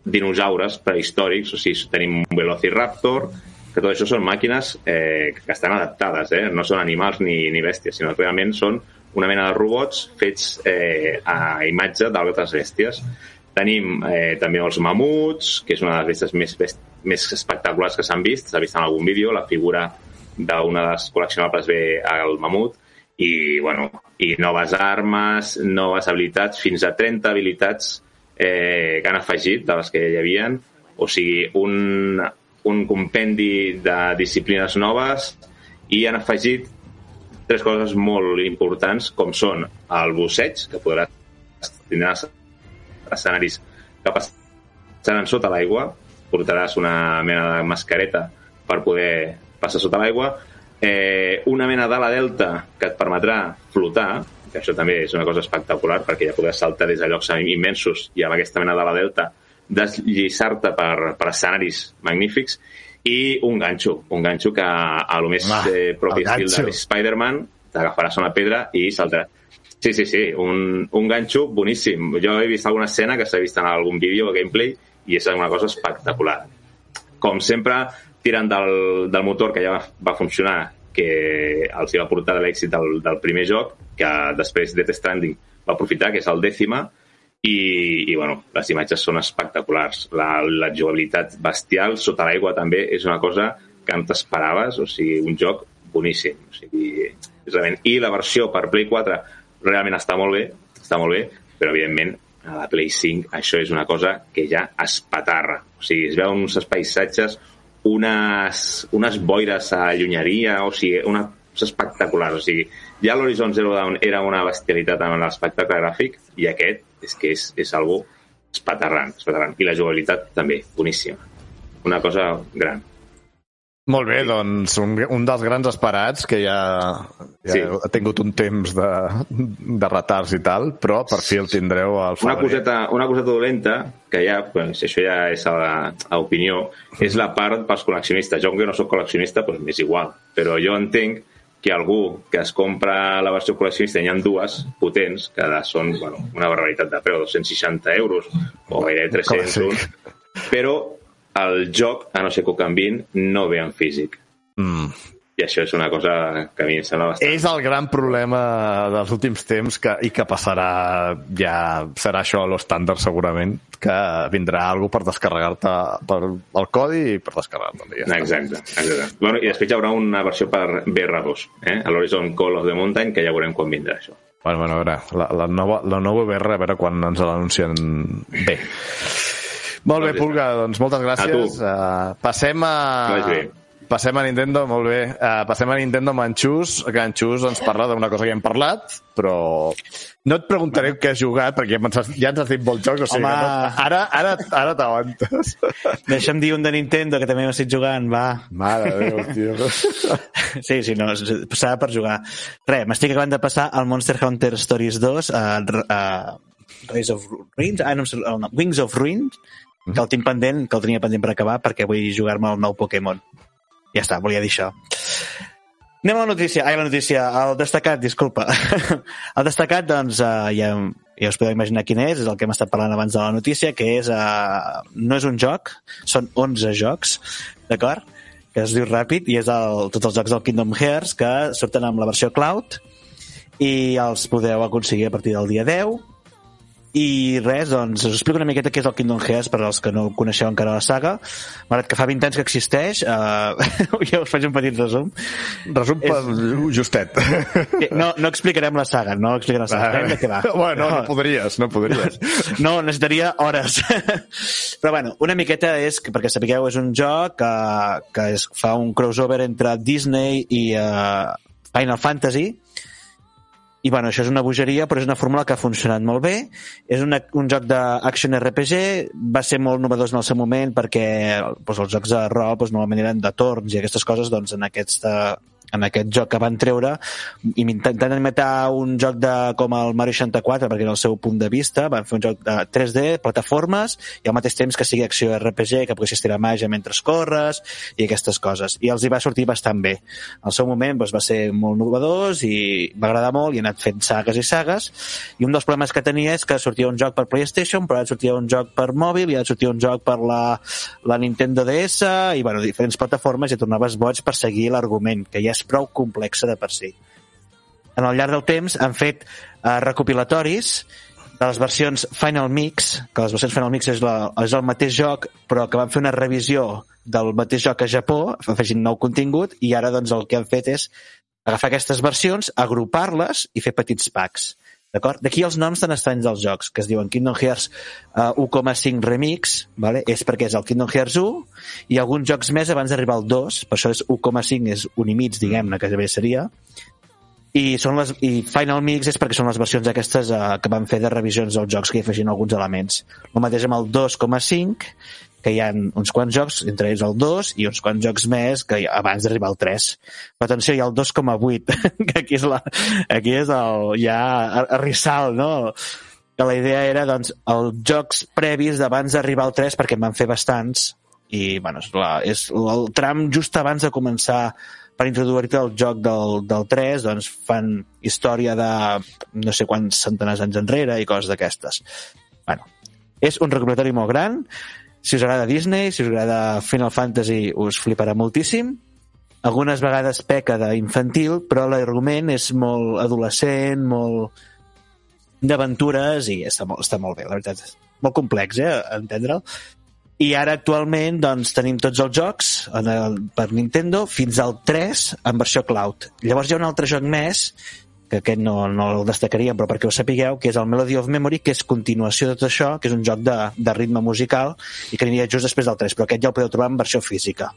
dinosaures prehistòrics, o sigui, tenim un Velociraptor, que tot això són màquines eh, que estan adaptades, eh? no són animals ni, ni bèsties, sinó realment són una mena de robots fets eh, a imatge d'altres bèsties. Tenim eh, també els mamuts, que és una de les bèsties més, més espectaculars que s'han vist, s'ha vist en algun vídeo, la figura d'una de les col·leccionables ve al mamut, i, bueno, i noves armes, noves habilitats, fins a 30 habilitats eh, que han afegit de les que hi havien, o sigui, un, un compendi de disciplines noves. I han afegit tres coses molt importants, com són el busseig, que podràs tindràs escenaris que passaran sota l'aigua, portaràs una mena de mascareta per poder passar sota l'aigua, eh, una mena d'ala delta que et permetrà flotar, que això també és una cosa espectacular perquè ja podràs saltar des de llocs immensos i amb aquesta mena d'ala delta deslliçar-te per, per escenaris magnífics. I un ganxo, un ganxo que a lo més Ah, eh, propi estil de Spider-Man t'agafaràs una pedra i saltaràs. Sí, sí, sí, un, un ganxo boníssim. Jo he vist alguna escena que s'ha vist en algun vídeo o gameplay i és una cosa espectacular. Com sempre, tirant del, del motor que ja va, va funcionar, que els hi va portar l'èxit del, del primer joc, que després Death Stranding va aprofitar, que és el dècima, i, i bueno, les imatges són espectaculars. La, la jugabilitat bestial sota l'aigua també és una cosa que no t'esperaves, o sigui, un joc boníssim. O sigui, realment... I la versió per Play 4 realment està molt bé, està molt bé, però evidentment a la Play 5 això és una cosa que ja es patarra. O sigui, es veuen uns paisatges, unes, unes boires a llunyeria, o sigui, una, és espectacular. O sigui, ja l'Horizon Zero Dawn era una bestialitat amb l'espectacle gràfic i aquest és que és, és algo espaterrant, espaterrant. I la jugabilitat també, boníssima. Una cosa gran. Molt bé, doncs un, un dels grans esperats que ja, ja Sí. ha tingut un temps de, de retards i tal, però per fi el tindreu al Una febrer. coseta, una coseta dolenta, que ja, pues, això ja és a, a opinió, és la part pels col·leccionistes. Jo, que no sóc col·leccionista, pues, m'és igual. Però jo entenc que algú que es compra la versió col·leccionista, hi ha dues potents, que són bueno, una barbaritat de preu, 260 euros, o gairebé 300 sí. un, però el joc, a no ser que ho canvin, no ve en físic. Mm. I això és una cosa que a mi em sembla bastant... És el gran problema dels últims temps que, i que passarà ja serà això l'estàndard segurament que vindrà algú per descarregar-te per el codi i per descarregar-te ja. Exacte, exacte. Bueno, I després hi haurà una versió per BR2, eh? a l'Horizon Call of the Mountain, que ja veurem quan vindrà això. Bueno, bueno, a veure, la, la, nova, la nova VR, a veure quan ens l'anuncien bé. Molt bé, Pulga, doncs moltes gràcies. tu. Uh, passem a... Passem a Nintendo, molt bé. Uh, passem a Nintendo amb en Xus, que en Xus ens parla d'una cosa que ja hem parlat, però no et preguntaré què has jugat, perquè ja, ens has, ja ens has dit molts jocs, o sigui Home. que no, ara, ara, ara t'aguantes. Deixa'm dir un de Nintendo, que també m'estic jugant, va. Mare de Déu, tio. Sí, sí, no, passava per jugar. Res, m'estic acabant de passar al Monster Hunter Stories 2 a, a Rise of Ruins, ah, no, nom, Wings of Ruins, que el tinc pendent, que el tenia pendent per acabar perquè vull jugar-me el nou Pokémon. Ja està, volia dir això. Anem a la notícia. Ai, la notícia. El destacat, disculpa. el destacat, doncs, uh, ja, ja us podeu imaginar quin és, és el que hem estat parlant abans de la notícia, que és, uh, no és un joc, són 11 jocs, d'acord? Que es diu ràpid, i és el, tots els jocs del Kingdom Hearts que surten amb la versió Cloud i els podeu aconseguir a partir del dia 10 i res, doncs, us explico una miqueta què és el Kingdom Hearts per als que no coneixeu encara la saga. Malgrat que fa 20 anys que existeix, uh, ja us faig un petit resum. Resum per justet. Eh, No, no explicarem la saga, no explicarem la saga. Explicarem de què va. Bueno, no podries, no podries. No, necessitaria hores. Però bueno, una miqueta és, que, perquè sapigueu, és un joc que, que es fa un crossover entre Disney i uh, Final Fantasy, i bueno, això és una bogeria, però és una fórmula que ha funcionat molt bé. És una, un joc d'action RPG, va ser molt novedós en el seu moment perquè doncs, els jocs de rol doncs, normalment eren de torns i aquestes coses, doncs en aquesta en aquest joc que van treure i intentant imitar un joc de, com el Mario 64 perquè era el seu punt de vista van fer un joc de 3D, plataformes i al mateix temps que sigui acció RPG que poguessis tirar màgia mentre corres i aquestes coses, i els hi va sortir bastant bé. Al seu moment doncs, va ser molt novedós i va agradar molt i ha anat fent sagues i sagues. I un dels problemes que tenia és que sortia un joc per PlayStation però ara sortia un joc per mòbil i ara sortia un joc per la, la Nintendo DS i bueno, diferents plataformes i tornaves boig per seguir l'argument que ja és prou complexa de per si. En el llarg del temps han fet eh, recopilatoris de les versions Final Mix, que les versions Final Mix és, la, és el mateix joc, però que van fer una revisió del mateix joc a Japó, afegint nou contingut, i ara doncs, el que han fet és agafar aquestes versions, agrupar-les i fer petits packs. D'acord? D'aquí els noms tan estranys dels jocs, que es diuen Kingdom Hearts uh, 1.5 Remix, vale? és perquè és el Kingdom Hearts 1, i alguns jocs més abans d'arribar al 2, per això és 1.5, és un i mig, diguem-ne, que bé seria, i, són les, i Final Mix és perquè són les versions aquestes uh, que van fer de revisions dels jocs que hi afegien alguns elements. El mateix amb el 2.5, que hi ha uns quants jocs, entre ells el 2, i uns quants jocs més que abans d'arribar al 3. Però atenció, hi ha el 2,8, que aquí és, la, aquí és el, ja a, a Rissal, no? que la idea era doncs, els jocs previs d'abans d'arribar al 3, perquè en van fer bastants, i bueno, és, la, és el tram just abans de començar per introduir-te el joc del, del 3, doncs fan història de no sé quants centenars d'anys enrere i coses d'aquestes. Bueno, és un recopilatori molt gran, si us agrada Disney, si us agrada Final Fantasy, us fliparà moltíssim. Algunes vegades peca d'infantil, però l'argument és molt adolescent, molt d'aventures i està molt, està molt bé, la veritat. Molt complex, eh, entendre'l. I ara actualment doncs, tenim tots els jocs en el, per Nintendo fins al 3 en versió cloud. Llavors hi ha un altre joc més que aquest no, no el destacaríem, però perquè ho sapigueu, que és el Melody of Memory, que és continuació de tot això, que és un joc de, de ritme musical i que aniria just després del 3, però aquest ja el podeu trobar en versió física.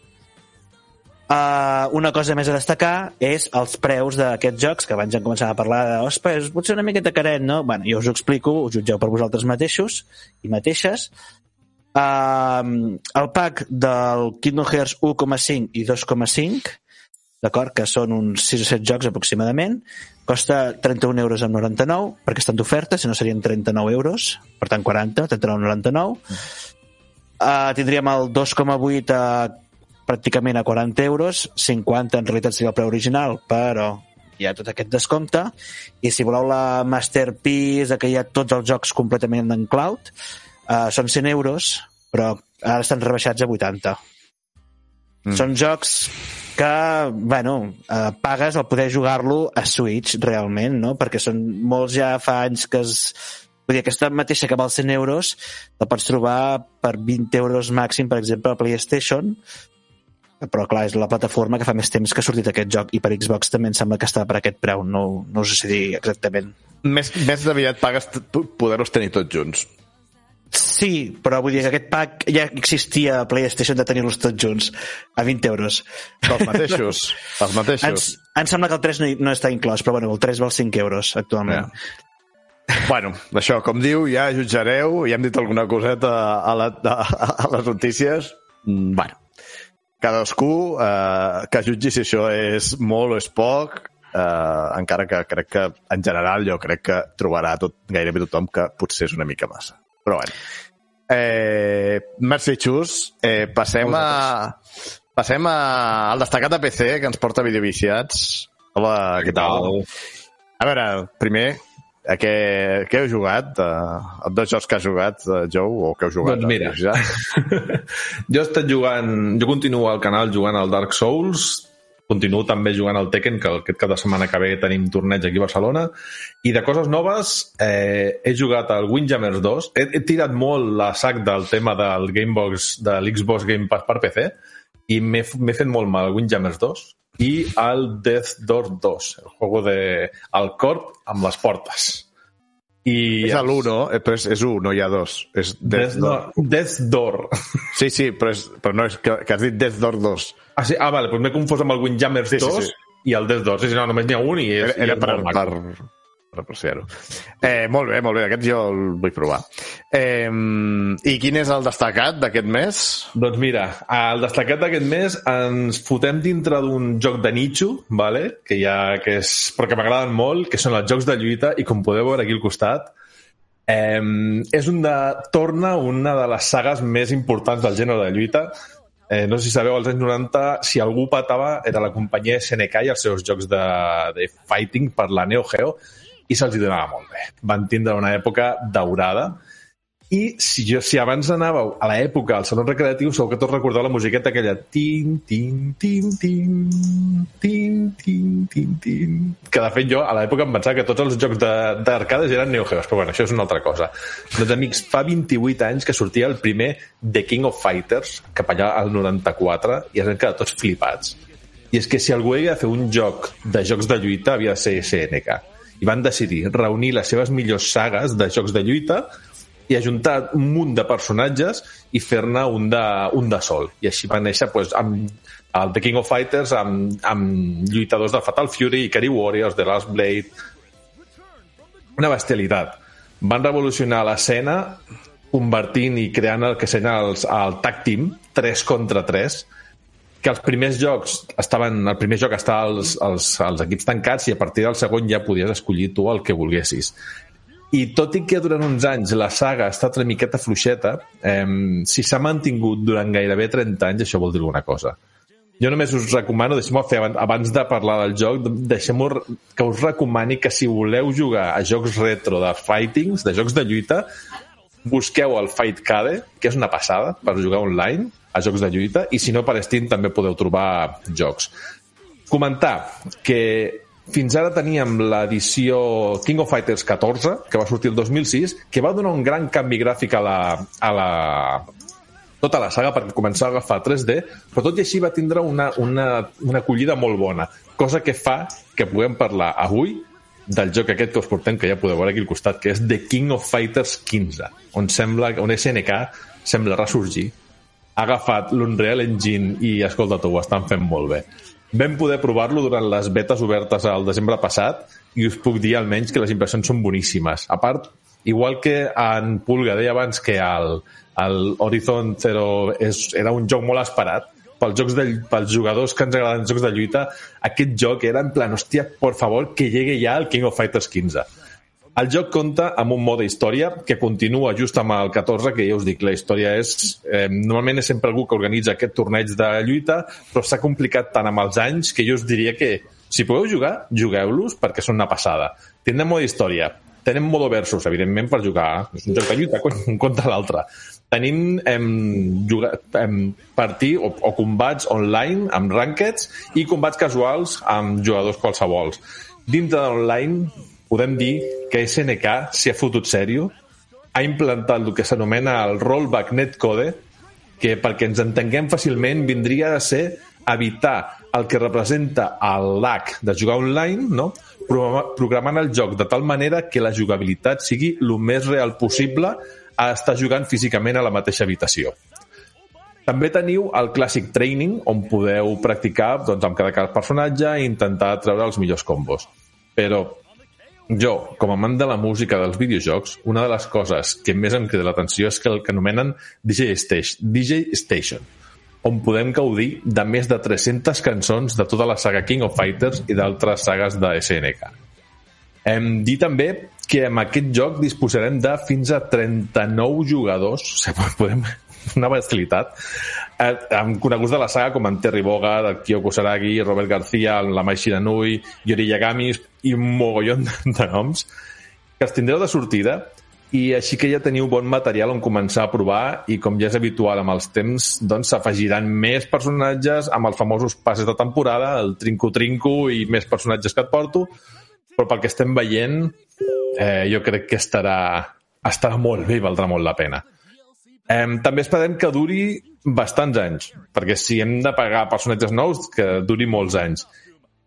Uh, una cosa més a destacar és els preus d'aquests jocs, que abans ja començat a parlar de ostres, potser una miqueta caret, no? Bueno, jo us ho explico, ho jutgeu per vosaltres mateixos i mateixes. Uh, el pack del Kingdom Hearts 1,5 i 2,5 d'acord, que són uns 6 o 7 jocs aproximadament, costa 31 euros amb 99, perquè estan d'oferta, si no serien 39 euros, per tant 40, 39,99. Uh, tindríem el 2,8 a pràcticament a 40 euros, 50 en realitat seria el preu original, però hi ha tot aquest descompte, i si voleu la Masterpiece, que hi ha tots els jocs completament en cloud, uh, són 100 euros, però ara estan rebaixats a 80. Mm. Són jocs que, bueno, eh, pagues el poder jugar-lo a Switch, realment, no? Perquè són molts ja fa anys que es... Vull dir, aquesta mateixa que val 100 euros la pots trobar per 20 euros màxim, per exemple, a PlayStation, però clar, és la plataforma que fa més temps que ha sortit aquest joc i per Xbox també em sembla que està per aquest preu, no, no us sé dir exactament. Més, més aviat pagues poder-los tenir tots junts. Sí, però vull dir que aquest pack ja existia a PlayStation de tenir-los tots junts a 20 euros. Els mateixos. els mateixos. Ens, em sembla que el 3 no, no està inclòs, però bueno, el 3 val 5 euros actualment. Bueno, això, com diu, ja jutjareu, ja hem dit alguna coseta a, la, a, a les notícies. Mm, Bueno, cadascú eh, que jutgi si això és molt o és poc, eh, encara que crec que, en general, jo crec que trobarà tot, gairebé tothom que potser és una mica massa. Però bueno. Eh, merci, Xus. Eh, passem a... Passem a, al destacat de PC, que ens porta videoviciats. Hola, què tal? A veure, primer, a què, què heu jugat? Uh, els dos jocs que has jugat, uh, Joe, o que heu jugat? Doncs mira. Ja? jo he estat jugant... Jo continuo al canal jugant al Dark Souls, continuo també jugant al Tekken, que aquest cap de setmana que ve tenim torneig aquí a Barcelona, i de coses noves eh, he jugat al Windjammers 2, he, he tirat molt la sac del tema del Gamebox, de l'Xbox Game Pass per PC, i m'he fet molt mal al Windjammers 2 i al Death Door 2, el juego de el corp amb les portes. I És l'1, eh, però és, és 1, no hi ha dos. És Death Death Door. Door. Death Door. Sí, sí, però, és, però no és que, que has dit Death Door 2. Ah, sí? ah vale, doncs m'he confós amb el Windjammers Sí, sí, 2 sí. i el Death Door. Sí, sí, no, només n'hi ha un i és, Era, era i és per, per, apreciar-ho. Eh, molt bé, molt bé, aquest jo el vull provar. Eh, I quin és el destacat d'aquest mes? Doncs mira, el destacat d'aquest mes ens fotem dintre d'un joc de nicho, vale? que ja, que és, però que m'agraden molt, que són els jocs de lluita, i com podeu veure aquí al costat, eh, és un de, torna una de les sagues més importants del gènere de lluita. Eh, no sé si sabeu, als anys 90, si algú patava, era la companyia SNK i els seus jocs de, de fighting per la Neo Geo, i se'ls donava molt bé. Van tindre una època daurada, i si, jo, si abans anàveu a l'època al saló recreatiu, segur que tots recordeu la musiqueta aquella tin, tin, tin, tin, tin, tin, tin, tin, que de fet jo a l'època em pensava que tots els jocs de- d'arcades eren Neo Geos, però bueno, això és una altra cosa. Doncs amics, fa 28 anys que sortia el primer The King of Fighters, cap allà al 94, i ens hem quedat tots flipats. I és que si algú havia de fer un joc de jocs de lluita havia de ser SNK. I van decidir reunir les seves millors sagues de jocs de lluita i ajuntar un munt de personatges i fer-ne un, de, un de sol. I així va néixer pues, amb el The King of Fighters, amb, amb lluitadors de Fatal Fury, Ikari Warriors, The Last Blade... Una bestialitat. Van revolucionar l'escena convertint i creant el que serà els, el tag team, 3 contra 3, que els primers jocs estaven, el primer joc estava als, als, als equips tancats i a partir del segon ja podies escollir tu el que volguessis. i tot i que durant uns anys la saga ha estat una miqueta fluixeta, eh, si s'ha mantingut durant gairebé 30 anys, això vol dir alguna cosa. Jo només us recomano, deixem-ho fer abans, de parlar del joc, deixem que us recomani que si voleu jugar a jocs retro de fightings, de jocs de lluita, busqueu el Fight Cade, que és una passada per jugar online a jocs de lluita, i si no per Steam també podeu trobar jocs. Comentar que fins ara teníem l'edició King of Fighters 14, que va sortir el 2006, que va donar un gran canvi gràfic a la, a la, tota la saga perquè començava a agafar 3D, però tot i així va tindre una, una, una acollida molt bona, cosa que fa que puguem parlar avui del joc aquest que us portem, que ja podeu veure aquí al costat, que és The King of Fighters 15, on sembla on SNK sembla ressorgir, ha agafat l'Unreal Engine i, escolta ho estan fent molt bé. Vam poder provar-lo durant les betes obertes al desembre passat i us puc dir almenys que les impressions són boníssimes. A part, igual que en Pulga deia abans que el, el Horizon Zero és, era un joc molt esperat, pels, jocs de, pels jugadors que ens agraden jocs de lluita, aquest joc era en plan, hòstia, por favor, que llegue ja el King of Fighters 15. El joc compta amb un mode història que continua just amb el 14, que ja us dic, la història és... Eh, normalment és sempre algú que organitza aquest torneig de lluita, però s'ha complicat tant amb els anys que jo us diria que si podeu jugar, jugueu-los perquè són una passada. Tindrem mode història, tenim modo versus, evidentment, per jugar. És un joc de lluita, un contra l'altre. Tenim em, jugar, em, partir o, o combats online amb rankeds i combats casuals amb jugadors qualsevols. Dintre d'online podem dir que SNK s'hi ha fotut sèrio, ha implantat el que s'anomena el rollback netcode, que perquè ens entenguem fàcilment vindria a ser evitar el que representa el lag de jugar online, no? programant el joc de tal manera que la jugabilitat sigui el més real possible a estar jugant físicament a la mateixa habitació. També teniu el Classic Training, on podeu practicar doncs, amb cada personatge i intentar treure els millors combos. Però jo, com a amant de la música dels videojocs, una de les coses que més em crida l'atenció és que el que anomenen DJ Station, DJ Station on podem gaudir de més de 300 cançons de tota la saga King of Fighters i d'altres sagues de SNK. Hem dit també que amb aquest joc disposarem de fins a 39 jugadors, o sigui, podem, una bestialitat, eh, amb coneguts de la saga com en Terry Bogard, Kyoko Saragi, Robert García, la Mai Shiranui, Yori Yagami i un mogollon de noms que els tindreu de sortida i així que ja teniu bon material on començar a provar i com ja és habitual amb els temps doncs s'afegiran més personatges amb els famosos passes de temporada el trinco-trinco i més personatges que et porto però pel que estem veient eh, jo crec que estarà, estarà molt bé i valdrà molt la pena. Eh, també esperem que duri bastants anys perquè si hem de pagar personatges nous que duri molts anys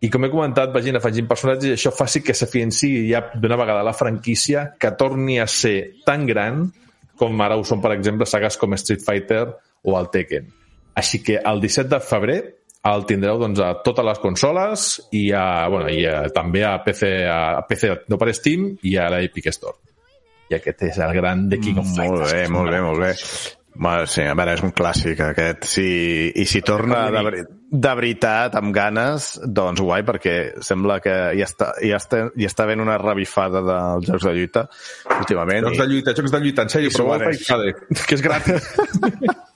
i com he comentat, vagin afegint personatges i això faci que s'afianci ja d'una vegada la franquícia que torni a ser tan gran com ara ho són, per exemple, sagues com Street Fighter o el Tekken. Així que el 17 de febrer el tindreu doncs, a totes les consoles i, a, bueno, i a, també a PC, a PC no per Steam i a l'Epic Store. I aquest és el gran The King of Fighters. Molt bé, molt bé, molt bé. Bueno, sí, a veure, és un clàssic aquest. Sí, I si torna de, veri de veritat, amb ganes, doncs guai, perquè sembla que ja està, ja està, ja està havent una revifada dels jocs de lluita últimament. Jocs de lluita, jocs de lluita, en sèrio, però ho que és gratis.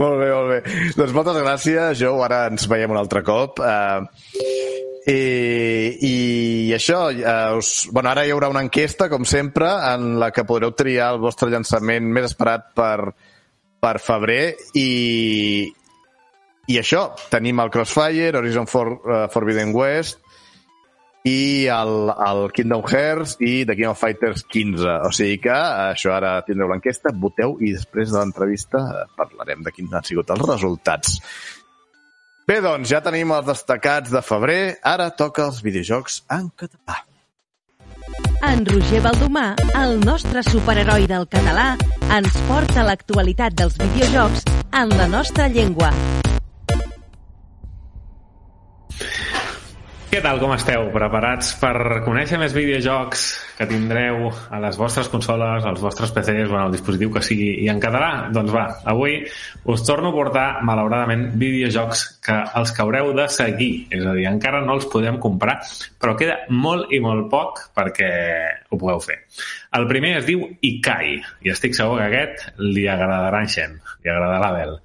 molt bé, molt bé. Doncs moltes gràcies, Jo. Ara ens veiem un altre cop. Uh, i, i això, eh, us, bueno, ara hi haurà una enquesta, com sempre, en la que podreu triar el vostre llançament més esperat per, per febrer i, i això, tenim el Crossfire, Horizon For, uh, Forbidden West i el, el Kingdom Hearts i The King of Fighters 15. O sigui que això ara tindreu l'enquesta, voteu i després de l'entrevista parlarem de quins han sigut els resultats. Bé, doncs, ja tenim els destacats de febrer. Ara toca els videojocs en català. En Roger Baldomà, el nostre superheroi del català, ens porta l'actualitat dels videojocs en la nostra llengua. Què tal, com esteu? Preparats per conèixer més videojocs que tindreu a les vostres consoles, als vostres PCs o en el dispositiu que sigui i en català? Doncs va, avui us torno a portar, malauradament, videojocs que els que haureu de seguir. És a dir, encara no els podem comprar, però queda molt i molt poc perquè ho pugueu fer. El primer es diu Ikai, i estic segur que aquest li agradarà en Xen, li agradarà a l'Abel.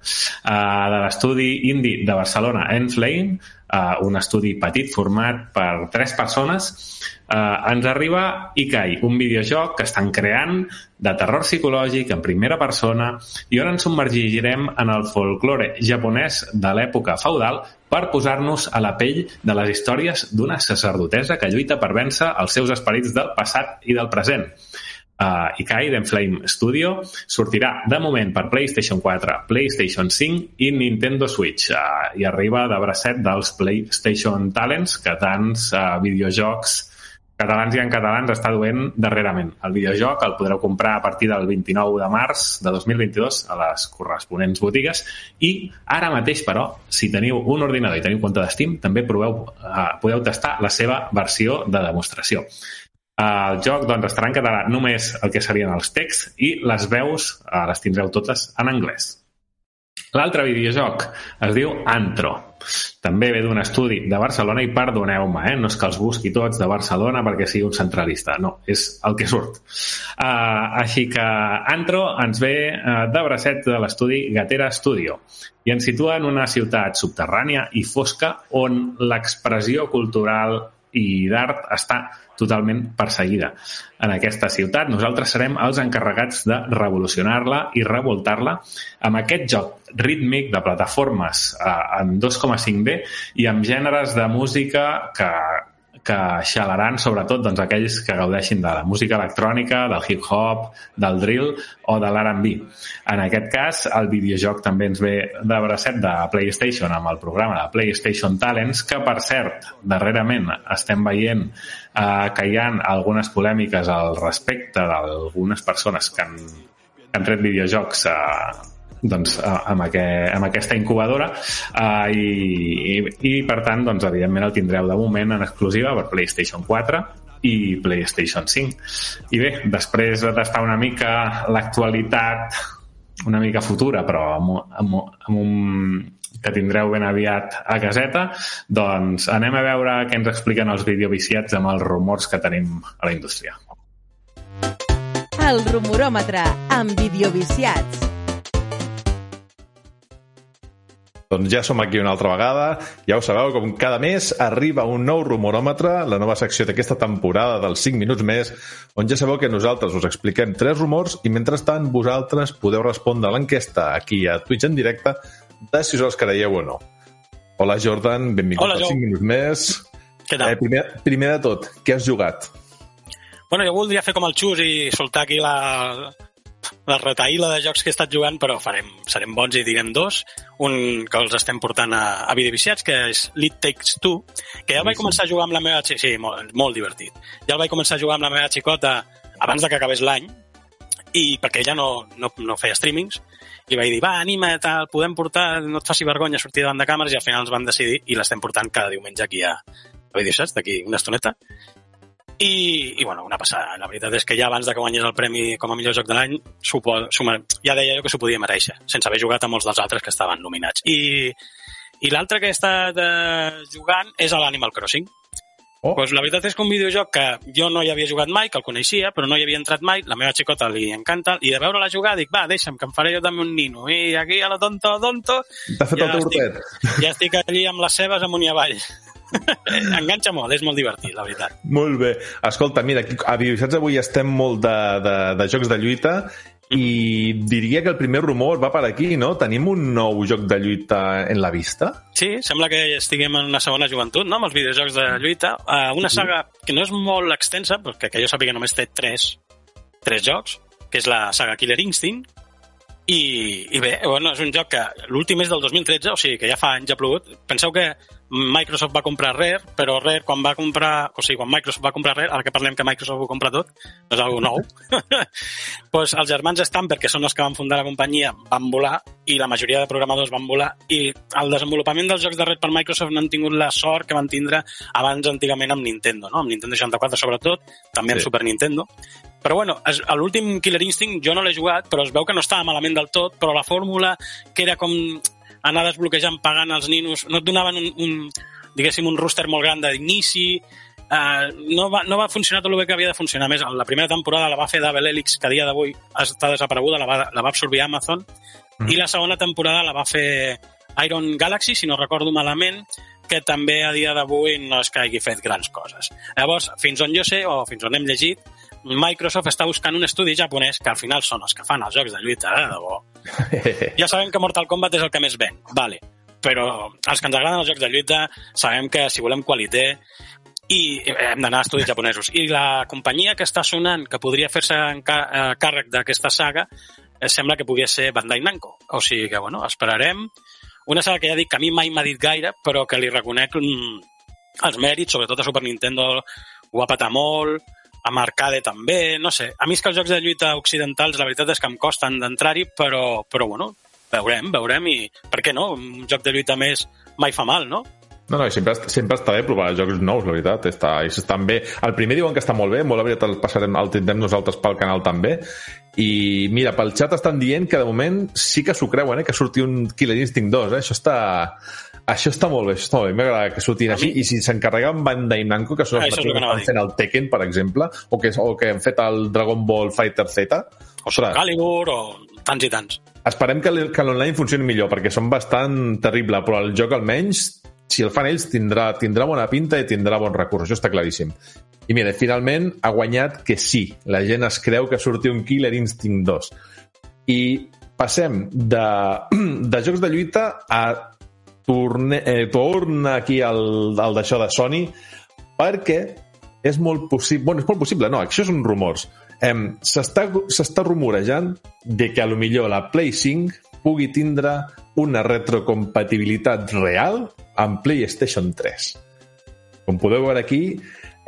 Uh, de l'estudi indie de Barcelona, Enflame, uh, un estudi petit format per tres persones, uh, ens arriba Ikai, un videojoc que estan creant de terror psicològic en primera persona i on ens submergirem en el folklore japonès de l'època feudal per posar-nos a la pell de les històries d'una sacerdotesa que lluita per vèncer els seus esperits del passat i del present. Uh, Ikai d'Enflame Studio sortirà de moment per PlayStation 4, PlayStation 5 i Nintendo Switch uh, i arriba de bracet dels PlayStation Talents que tants uh, videojocs catalans i en catalans està duent darrerament. El videojoc el podreu comprar a partir del 29 de març de 2022 a les corresponents botigues i ara mateix, però, si teniu un ordinador i teniu compte de Steam, també proveu, uh, podeu tastar la seva versió de demostració. El joc doncs, estarà en català només el que serien els texts i les veus eh, les tindreu totes en anglès. L'altre videojoc es diu Antro. També ve d'un estudi de Barcelona i perdoneu-me, eh? no és que els busqui tots de Barcelona perquè sigui un centralista, no, és el que surt. Uh, així que Antro ens ve uh, de bracet de l'estudi Gatera Studio i ens situa en una ciutat subterrània i fosca on l'expressió cultural i d'art està totalment perseguida. En aquesta ciutat nosaltres serem els encarregats de revolucionar-la i revoltar-la amb aquest joc rítmic de plataformes eh, en 2,5D i amb gèneres de música que que xalaran sobretot doncs, aquells que gaudeixin de la música electrònica, del hip-hop, del drill o de l'R&B. En aquest cas, el videojoc també ens ve de bracet de PlayStation amb el programa de PlayStation Talents, que, per cert, darrerament estem veient eh, que hi ha algunes polèmiques al respecte d'algunes persones que han, que han tret videojocs eh, doncs, amb, aquest, amb aquesta incubadora uh, i, i, i per tant doncs, evidentment el tindreu de moment en exclusiva per PlayStation 4 i PlayStation 5 i bé, després de tastar una mica l'actualitat una mica futura però amb, amb, amb un que tindreu ben aviat a caseta, doncs anem a veure què ens expliquen els videoviciats amb els rumors que tenim a la indústria. El rumoròmetre amb videoviciats. Doncs ja som aquí una altra vegada. Ja ho sabeu, com cada mes arriba un nou rumoròmetre, la nova secció d'aquesta temporada dels 5 minuts més, on ja sabeu que nosaltres us expliquem tres rumors i mentrestant vosaltres podeu respondre a l'enquesta aquí a Twitch en directe de si us els creieu o no. Hola Jordan, benvingut Hola, als Jo. 5 minuts més. Què tal? Eh, primer, primer de tot, què has jugat? Bueno, jo voldria fer com el Xus i soltar aquí la, la retaïla de jocs que he estat jugant, però farem, serem bons i direm dos. Un que els estem portant a, a videoviciats, que és Lead Takes Two, que ja el vaig començar a jugar amb la meva... Sí, sí molt, molt divertit. Ja el vaig començar a jugar amb la meva xicota abans de que acabés l'any, i perquè ella no, no, no feia streamings, i vaig dir, va, anima, tal, podem portar, no et faci vergonya sortir davant de càmeres, i al final ens van decidir i l'estem portant cada diumenge aquí a, a videojocs, d'aquí una estoneta. I, I, bueno, una passada. La veritat és que ja abans de que guanyés el premi com a millor joc de l'any, ja deia jo que s'ho podia mereixer, sense haver jugat a molts dels altres que estaven nominats. I, i l'altre que he estat eh, jugant és a l'Animal Crossing. Oh. Pues la veritat és que un videojoc que jo no hi havia jugat mai, que el coneixia, però no hi havia entrat mai, la meva xicota li encanta, i de veure-la jugar dic, va, deixa'm, que em faré jo també un nino. I aquí a la tonto, tonto, T'has fet Ja el teu estic. hortet? ja estic allí amb les cebes amunt i avall. Enganxa molt, és molt divertit, la veritat. Molt bé. Escolta, mira, aquí a Videojocs avui estem molt de, de, de jocs de lluita i diria que el primer rumor va per aquí, no? Tenim un nou joc de lluita en la vista? Sí, sembla que estiguem en una segona joventut, no?, amb els videojocs de lluita. Uh, una saga que no és molt extensa, perquè que jo sàpiga només té tres, tres jocs, que és la saga Killer Instinct, i, i bé, bueno, és un joc que l'últim és del 2013, o sigui que ja fa anys ha plogut. Penseu que Microsoft va comprar Rare, però Rare quan va comprar, o sigui, quan Microsoft va comprar Rare, ara que parlem que Microsoft ho compra tot, no és algo nou, pues els germans Stamper, que són els que van fundar la companyia, van volar i la majoria de programadors van volar i el desenvolupament dels jocs de Rare per Microsoft no han tingut la sort que van tindre abans antigament amb Nintendo, no? amb Nintendo 64 sobretot, també amb Sí. Super Nintendo. Però bueno, l'últim Killer Instinct jo no l'he jugat, però es veu que no estava malament del tot, però la fórmula que era com anar desbloquejant pagant els ninos, no et donaven un, un diguéssim, un rooster molt gran d'inici, uh, no, va, no va funcionar tot el bé que havia de funcionar. A més, la primera temporada la va fer Double Helix, que a dia d'avui està desapareguda, la va, la va absorbir Amazon, mm. i la segona temporada la va fer Iron Galaxy, si no recordo malament, que també a dia d'avui no és que hagi fet grans coses. Llavors, fins on jo sé, o fins on hem llegit, Microsoft està buscant un estudi japonès que al final són els que fan els jocs de lluita, eh, de debò. Ja sabem que Mortal Kombat és el que més ven, vale. però els que ens agraden els jocs de lluita sabem que si volem qualité i hem d'anar a estudis japonesos. I la companyia que està sonant, que podria fer-se eh, càrrec d'aquesta saga, eh, sembla que podia ser Bandai Namco. O sigui que, bueno, esperarem. Una saga que ja dic que a mi mai m'ha dit gaire, però que li reconec mm, els mèrits, sobretot a Super Nintendo ho va patar molt, a Arcade també, no sé. A mi és que els jocs de lluita occidentals la veritat és que em costen d'entrar-hi, però, però bueno, veurem, veurem i per què no? Un joc de lluita més mai fa mal, no? No, no, sempre, sempre està bé provar jocs nous, la veritat. Està, estan bé. El primer diuen que està molt bé, molt aviat el passarem, el tindrem nosaltres pel canal també. I mira, pel xat estan dient que de moment sí que s'ho creuen, eh, que surti un Killer Instinct 2, eh? Això està... Això està molt bé, això està molt bé. M'agrada que surtin així. I si s'encarreguen Bandai Namco, que són Ah, els el mateixos que que a estan fent el Tekken, per exemple, o que, o que han fet el Dragon Ball Fighter Z, O Soul Calibur o tants i tants. Esperem que l'online funcioni millor, perquè són bastant terrible, però el joc almenys, si el fan ells, tindrà, tindrà bona pinta i tindrà bon recurs, això està claríssim. I mira, finalment ha guanyat que sí, la gent es creu que surti un Killer Instinct 2. I passem de, de jocs de lluita a torne, eh, torna aquí al, al d'això de Sony perquè és molt possible... Bueno, és molt possible, no, això són rumors. Em, S'està rumorejant de que a lo millor la Play 5 pugui tindre una retrocompatibilitat real amb PlayStation 3. Com podeu veure aquí,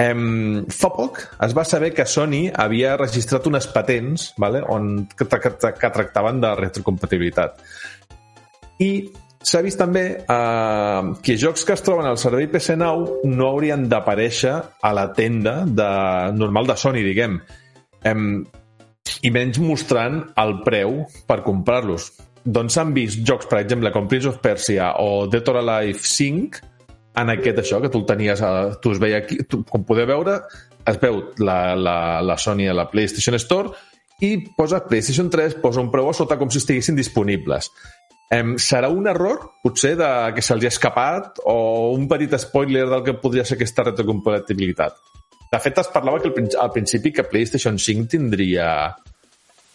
em, fa poc es va saber que Sony havia registrat unes patents vale, on, que, que, que tractaven de retrocompatibilitat. I s'ha vist també eh, que jocs que es troben al servei PC Now no haurien d'aparèixer a la tenda de, normal de Sony, diguem. Em, I menys mostrant el preu per comprar-los. Doncs s'han vist jocs, per exemple, com Prince of Persia o Dead or Alive 5 en aquest això, que tu el tenies, a, tu es veia aquí, tu, com podeu veure, es veu la, la, la Sony a la PlayStation Store i posa PlayStation 3, posa un preu a sota com si estiguessin disponibles. Em, serà un error, potser, de que se'ls ha escapat o un petit spoiler del que podria ser aquesta retrocompatibilitat? De fet, es parlava que al, prin- al principi que PlayStation 5 tindria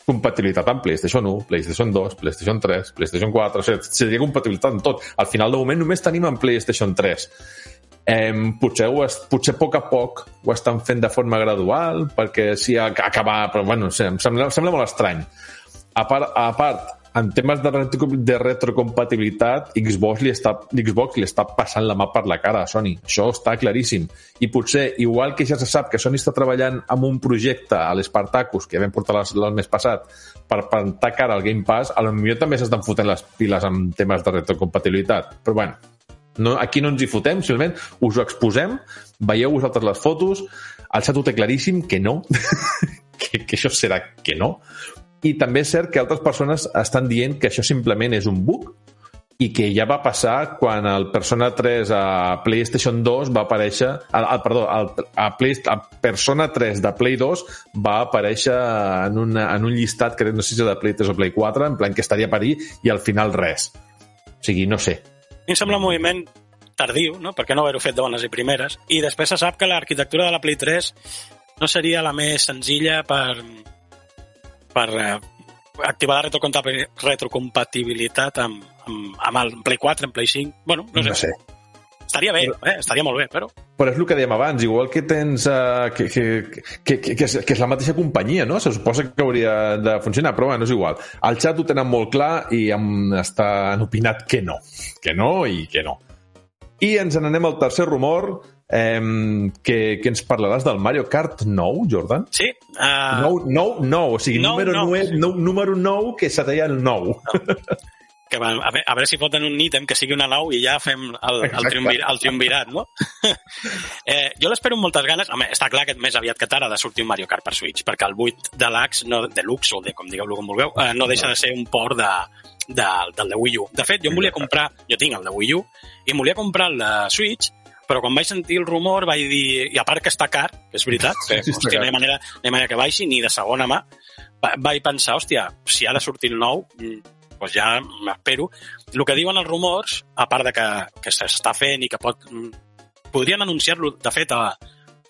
compatibilitat amb PlayStation 1, PlayStation 2, PlayStation 3, PlayStation 4, o sigui, seria compatibilitat amb tot. Al final, de moment, només tenim en PlayStation 3. Em, potser, ho es, potser a poc a poc ho estan fent de forma gradual, perquè si ac- acabar... Però, bueno, no sé, em sembla, em sembla molt estrany. A part, a part en temes de, retro, de retrocompatibilitat, Xbox li, està, Xbox li està passant la mà per la cara a Sony. Això està claríssim. I potser, igual que ja se sap que Sony està treballant amb un projecte a l'Espartacus, que ja vam portar el mes passat, per plantar cara al Game Pass, a lo millor també s'estan fotent les piles amb temes de retrocompatibilitat. Però bueno, no, aquí no ens hi fotem, simplement us ho exposem, veieu vosaltres les fotos, el xat ho té claríssim que no, que, que això serà que no, i també és cert que altres persones estan dient que això simplement és un bug i que ja va passar quan el Persona 3 a PlayStation 2 va aparèixer... A, a, perdó, a, a, Play, a Persona 3 de Play 2 va aparèixer en, una, en un llistat que no sé si és de Play 3 o Play 4, en plan que estaria per ahir i al final res. O sigui, no sé. A mi em sembla un moviment tardiu, no? perquè no haver-ho fet de bones i primeres, i després se sap que l'arquitectura de la Play 3 no seria la més senzilla per, per eh, activar la retrocompati- retrocompatibilitat amb, amb, amb el Play 4, en Play 5... Bueno, no sé. No sé. Estaria bé, eh? estaria molt bé, però... Però és el que dèiem abans, igual que tens... Uh, que, que, que, que, que, és, que és la mateixa companyia, no? Se suposa que hauria de funcionar, però bueno, és igual. Al xat ho tenen molt clar i han, està, han opinat que no. Que no i que no. I ens n'anem al tercer rumor, eh, que, que ens parlaràs del Mario Kart 9, Jordan? Sí. Uh... 9, 9, 9, o sigui, Nou, número, nou. 9, no, número 9, que se deia el 9. que va, a, veure, a veure si foten un ítem que sigui una nou i ja fem el, el, triumvir, el triumvirat, no? eh, jo l'espero amb moltes ganes. Home, està clar que més aviat que tard ha de sortir un Mario Kart per Switch, perquè el 8 Deluxe, no, Deluxe, o de, com digueu-lo com vulgueu, eh, no deixa de ser un port de, de, del de Wii U. De fet, jo em volia comprar, jo tinc el de Wii U, i em volia comprar el de Switch, però quan vaig sentir el rumor vaig dir, i a part que està car, que és veritat, que Sí, està hòstia, no, hi ha manera, no hi ha manera que baixi ni de segona mà, va- vaig pensar, hòstia, si ha de sortir el nou, doncs ja m'espero. El que diuen els rumors, a part de que, que s'està fent i que pot... mm, Podrien anunciar-lo, de fet, a,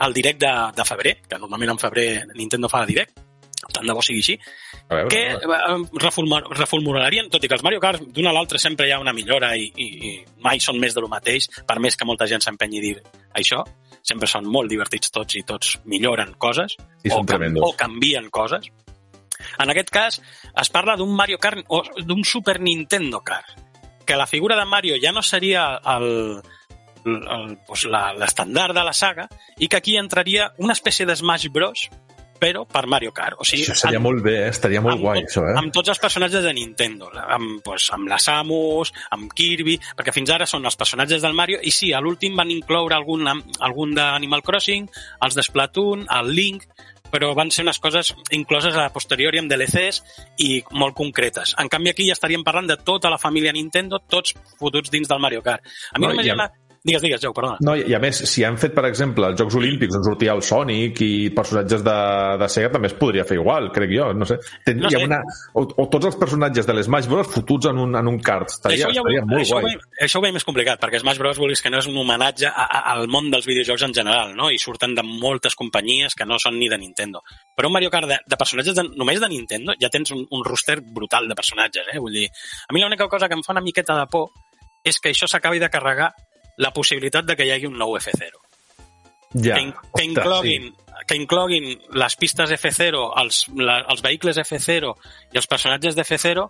al direct de, de febrer, que normalment en febrer Nintendo fa direct, tant de bo sigui així, A veure, que eh, reformar- reformularien, tot i que els Mario Kart d'un a l'altre sempre hi ha una millora i, i, i mai són més de lo mateix, per més que molta gent s'empenyi a dir això, sempre són molt divertits tots i tots milloren coses I o, tremendos. o canvien coses. En aquest cas, es parla d'un Mario Kart o d'un Super Nintendo Kart, que la figura de Mario ja no seria el, el, pues la- l'estandard de la saga i que aquí entraria una espècie de Smash Bros però per Mario Kart. O sigui, Això seria en- molt bé, eh? estaria molt amb, guai, això, eh? amb tots els personatges de Nintendo, amb, pues, amb la Samus, amb Kirby, perquè fins ara són els personatges del Mario, i sí, a l'últim van incloure algun, algun d'Animal Crossing, els de Splatoon, el Link, però van ser unes coses incloses a posteriori amb DLCs i molt concretes. En canvi, aquí ja estaríem parlant de tota la família Nintendo, tots fotuts dins del Mario Kart. A mi No, només hi ha. Digues, digues, Jou, perdona. No, i i a més, si han fet, per exemple, els Jocs Olímpics on sortia el Sonic i personatges de, de Sega, també es podria fer igual, crec jo, no sé. Ten, No sé. una, o, o tots els personatges de l'Smash Bros. fotuts en un, en un kart. Estaria, això, ja estaria molt això, ho guai. veiem, això ho veiem més complicat, perquè Smash Bros. vulguis que no és un homenatge a, a, al món dels videojocs en general, no? i surten de moltes companyies que no són ni de Nintendo. Però un Mario Kart de, de personatges de, només de Nintendo ja tens un, un roster brutal de personatges. Eh? Vull dir, a mi l'única cosa que em fa una miqueta de por és que això s'acabi de carregar la possibilitat de que hi hagi un nou F0 Ja. que, in, que, Ostres, incloguin, sí. que incloguin les pistes F0, els, la, els vehicles F0 i els personatges d'F0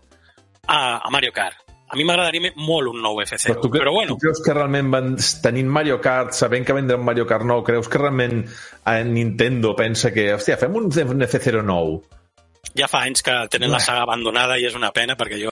a, a Mario Kart. A mi m'agradaria molt un nou F0, Però tu, cre però bueno, tu creus que realment van, tenint Mario Kart, sabent que vendrà un Mario Kart nou, creus que realment eh, Nintendo pensa que, hòstia, fem un, un F0 nou? ja fa anys que tenen la saga abandonada i és una pena perquè jo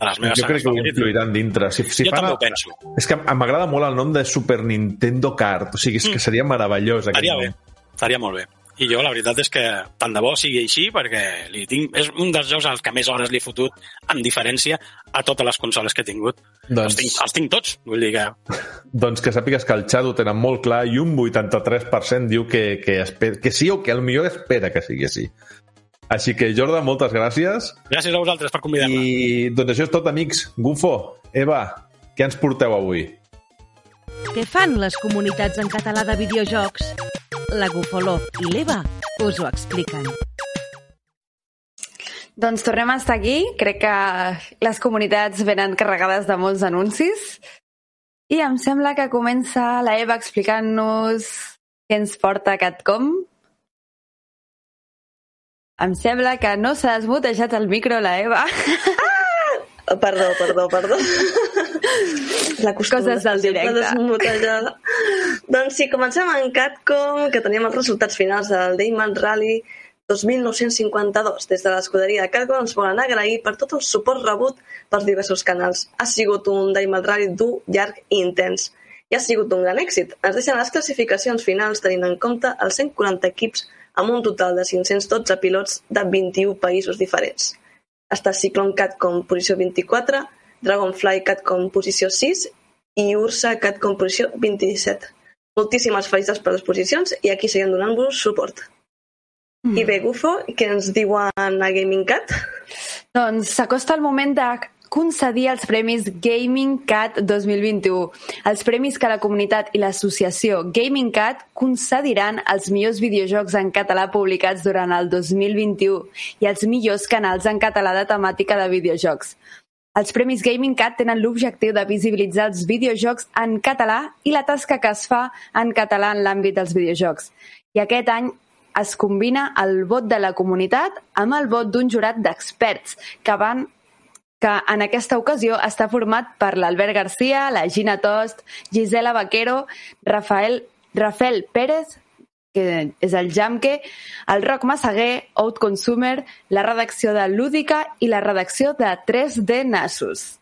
de les meves Jo crec que ho incluiran dintre. Si, si Jo fan també ho penso. És que m'agrada molt el nom de Super Nintendo Kart. O sigui, és que seria meravellós Mm. Estaria bé, estaria molt bé. I jo la veritat és que tant de bo sigui així perquè li tinc, és un dels jocs als que més hores li he fotut en diferència a totes les consoles que he tingut. Doncs- Els, tinc, els tinc tots, vull dir que Doncs que sàpigues que el xat ho tenen molt clar i un 83% diu que, que, esper, que sí o que millor espera que sigui així. Així que, Jordan, moltes gràcies. gràcies a vosaltres per convidar-me. I doncs això és tot, amics. Gufo, Eva, què ens porteu avui? Què fan les comunitats en català de videojocs? La Gufoló i l'Eva us ho expliquen. Doncs tornem a estar aquí. Crec que les comunitats venen carregades de molts anuncis. I em sembla que comença la Eva explicant-nos què ens porta Catcom. Em sembla que no s'ha desmutejat el micro, la Eva. Oh, Perdó, perdó, perdó. La Coses del directe. desmutejada. doncs sí, comencem en Catcom, que teníem els resultats finals del Dayman Rally 2952. Des de l'escuderia de Catcom ens volen agrair per tot el suport rebut pels diversos canals. Ha sigut un Dayman Rally dur, llarg i intens. I ha sigut un gran èxit. Ens deixen les classificacions finals tenint en compte els 140 equips amb un total de 512 pilots de 21 països diferents. Està Cyclone Catcom posició 24, Dragonfly Catcom posició 6 i Ursa Catcom posició 27. Moltíssimes felicitats per les posicions i aquí seguim donant-vos suport. I bé, Gufo, què ens diuen a Gaming Cat? Doncs s'acosta el moment de concedir els Premis Gaming Cat 2021. Els premis que la comunitat i l'associació Gaming Cat concediran als millors videojocs en català publicats durant el 2021 i als millors canals en català de temàtica de videojocs. Els Premis Gaming Cat tenen l'objectiu de visibilitzar els videojocs en català i la tasca que es fa en català en l'àmbit dels videojocs. I aquest any es combina el vot de la comunitat amb el vot d'un jurat d'experts que van que en aquesta ocasió està format per l'Albert Garcia, la Gina Tost, Gisela Vaquero, Rafael, Rafael Pérez, que és el Jamque, el Roc Massaguer, Out Consumer, la redacció de Lúdica i la redacció de 3D Nasus.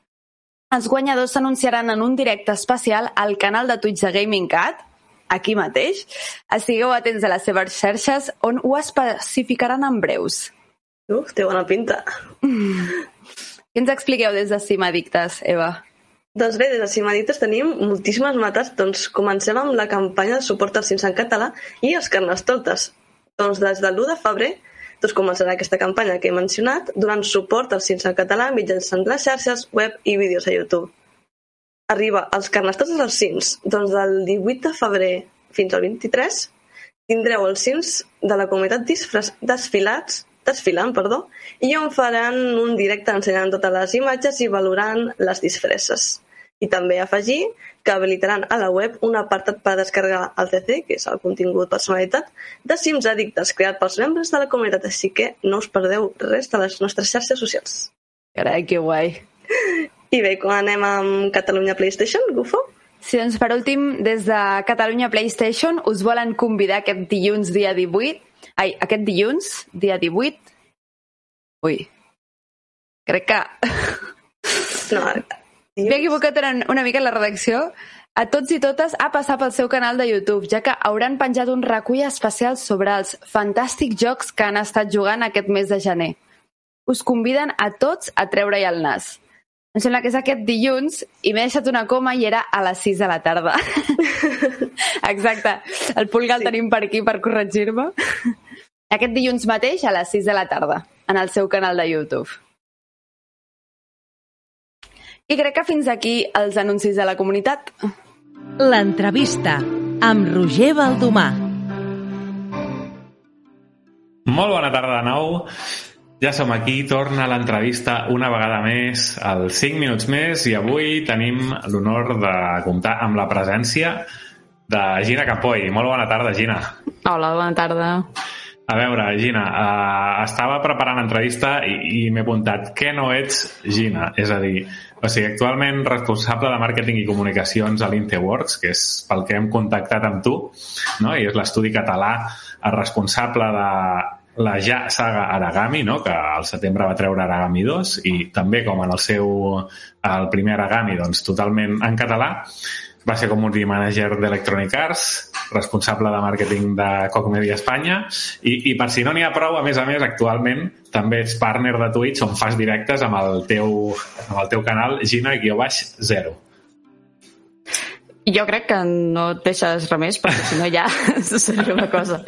Els guanyadors s'anunciaran en un directe especial al canal de Twitch de Gaming Cat, aquí mateix. Estigueu atents a les seves xarxes on ho especificaran en breus. Uf, té bona pinta. Què ens expliqueu des de Cimadictes, Eva? Doncs bé, des de Cimadictes tenim moltíssimes mates. Doncs comencem amb la campanya de suport als cins en català i els carnestoltes. Doncs des del 1 de febrer doncs començarà aquesta campanya que he mencionat donant suport als cins en català mitjançant les xarxes, web i vídeos a YouTube. Arriba als carnestoltes dels cins. Doncs del 18 de febrer fins al 23 tindreu els cins de la comunitat disfres, desfilats desfilant, perdó, i on faran un directe ensenyant totes les imatges i valorant les disfresses. I també afegir que habilitaran a la web un apartat per descarregar el CC, que és el contingut personalitat, de Sims Addictes creat pels membres de la comunitat, així que no us perdeu res de les nostres xarxes socials. Carai, que guai. I bé, quan anem amb Catalunya PlayStation, Gufo? Sí, doncs per últim, des de Catalunya PlayStation us volen convidar aquest dilluns dia 18 Ai, aquest dilluns, dia 18... Ui, crec que... No, M'he equivocat una, una mica en la redacció. A tots i totes a passar pel seu canal de YouTube, ja que hauran penjat un recull especial sobre els fantàstics jocs que han estat jugant aquest mes de gener. Us conviden a tots a treure-hi el nas. Em sembla que és aquest dilluns i m'he deixat una coma i era a les 6 de la tarda. Exacte. El Pulga el sí. tenim per aquí per corregir-me. Aquest dilluns mateix a les 6 de la tarda, en el seu canal de YouTube. I crec que fins aquí els anuncis de la comunitat. L'entrevista amb Roger Baldomà. Molt bona tarda de nou. Ja som aquí, torna l'entrevista una vegada més, als 5 minuts més, i avui tenim l'honor de comptar amb la presència de Gina Campoy. Molt bona tarda, Gina. Hola, bona tarda. A veure, Gina, uh, estava preparant entrevista i, i m'he apuntat què no ets Gina? És a dir, o sigui, actualment responsable de màrqueting i comunicacions a l'Inteworks, que és pel que hem contactat amb tu, no? i és l'estudi català el responsable de la ja saga Aragami, no? que al setembre va treure Aragami 2, i també com en el seu el primer Aragami, doncs totalment en català, va ser community manager d'Electronic Arts, responsable de màrqueting de Coc Media Espanya i, i per si no n'hi ha prou, a més a més, actualment també ets partner de Twitch on fas directes amb el teu, amb el teu canal Gina-0. Jo crec que no et deixes res més, perquè si no ja seria una cosa.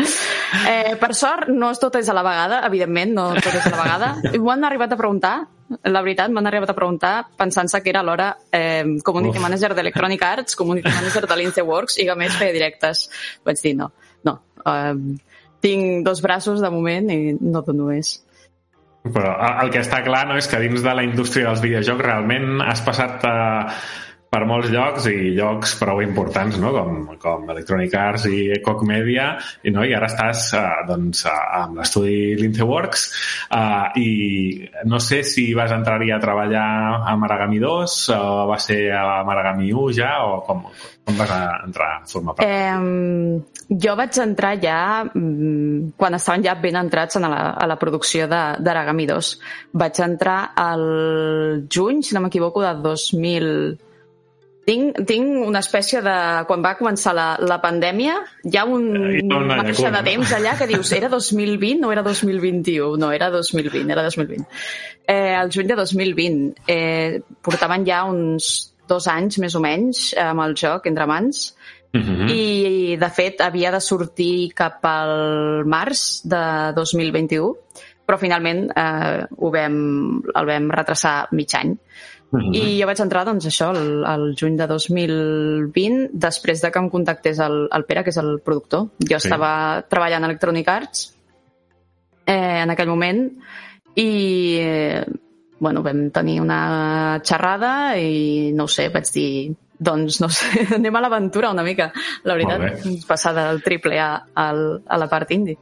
Eh, per sort, no tot és a la vegada, evidentment, no tot és a la vegada. M'ho han arribat a preguntar, la veritat, m'han arribat a preguntar pensant-se que era alhora eh, Community Uf. Manager d'Electronic Arts, Community Manager de l'Inceworks i que a més feia directes. Vaig dir, no, no. Eh, tinc dos braços de moment i no dono més. Però el que està clar no, és que dins de la indústria dels videojocs realment has passat a, per molts llocs i llocs prou importants, no? com, com Electronic Arts i Coc Media, i, no? i ara estàs uh, doncs, uh, amb l'estudi Lintheworks uh, i no sé si vas entrar-hi a treballar a Maragami 2 o va ser a Maragami 1 ja o com, com vas entrar a formar part? Eh, jo vaig entrar ja mm, quan estaven ja ben entrats a la, a la producció d'Aragami 2. Vaig entrar al juny, si no m'equivoco, de 2000 tinc, tinc una espècie de... Quan va començar la, la pandèmia, hi ha un marge de temps allà que dius, era 2020 o era 2021? No, era 2020, era 2020. Eh, el juny de 2020 eh, portaven ja uns dos anys, més o menys, amb el joc entre mans, Uh mhm. -huh. i de fet havia de sortir cap al març de 2021 però finalment eh, ho vam, el vam retrasar mig any Uh -huh. I jo vaig entrar, doncs, això, el, el juny de 2020, després de que em contactés el, el Pere, que és el productor. Jo sí. estava treballant a Electronic Arts eh, en aquell moment i, eh, bueno, vam tenir una xerrada i, no ho sé, vaig dir doncs, no sé, anem a l'aventura una mica, la veritat, passar del triple A al, a la part indie.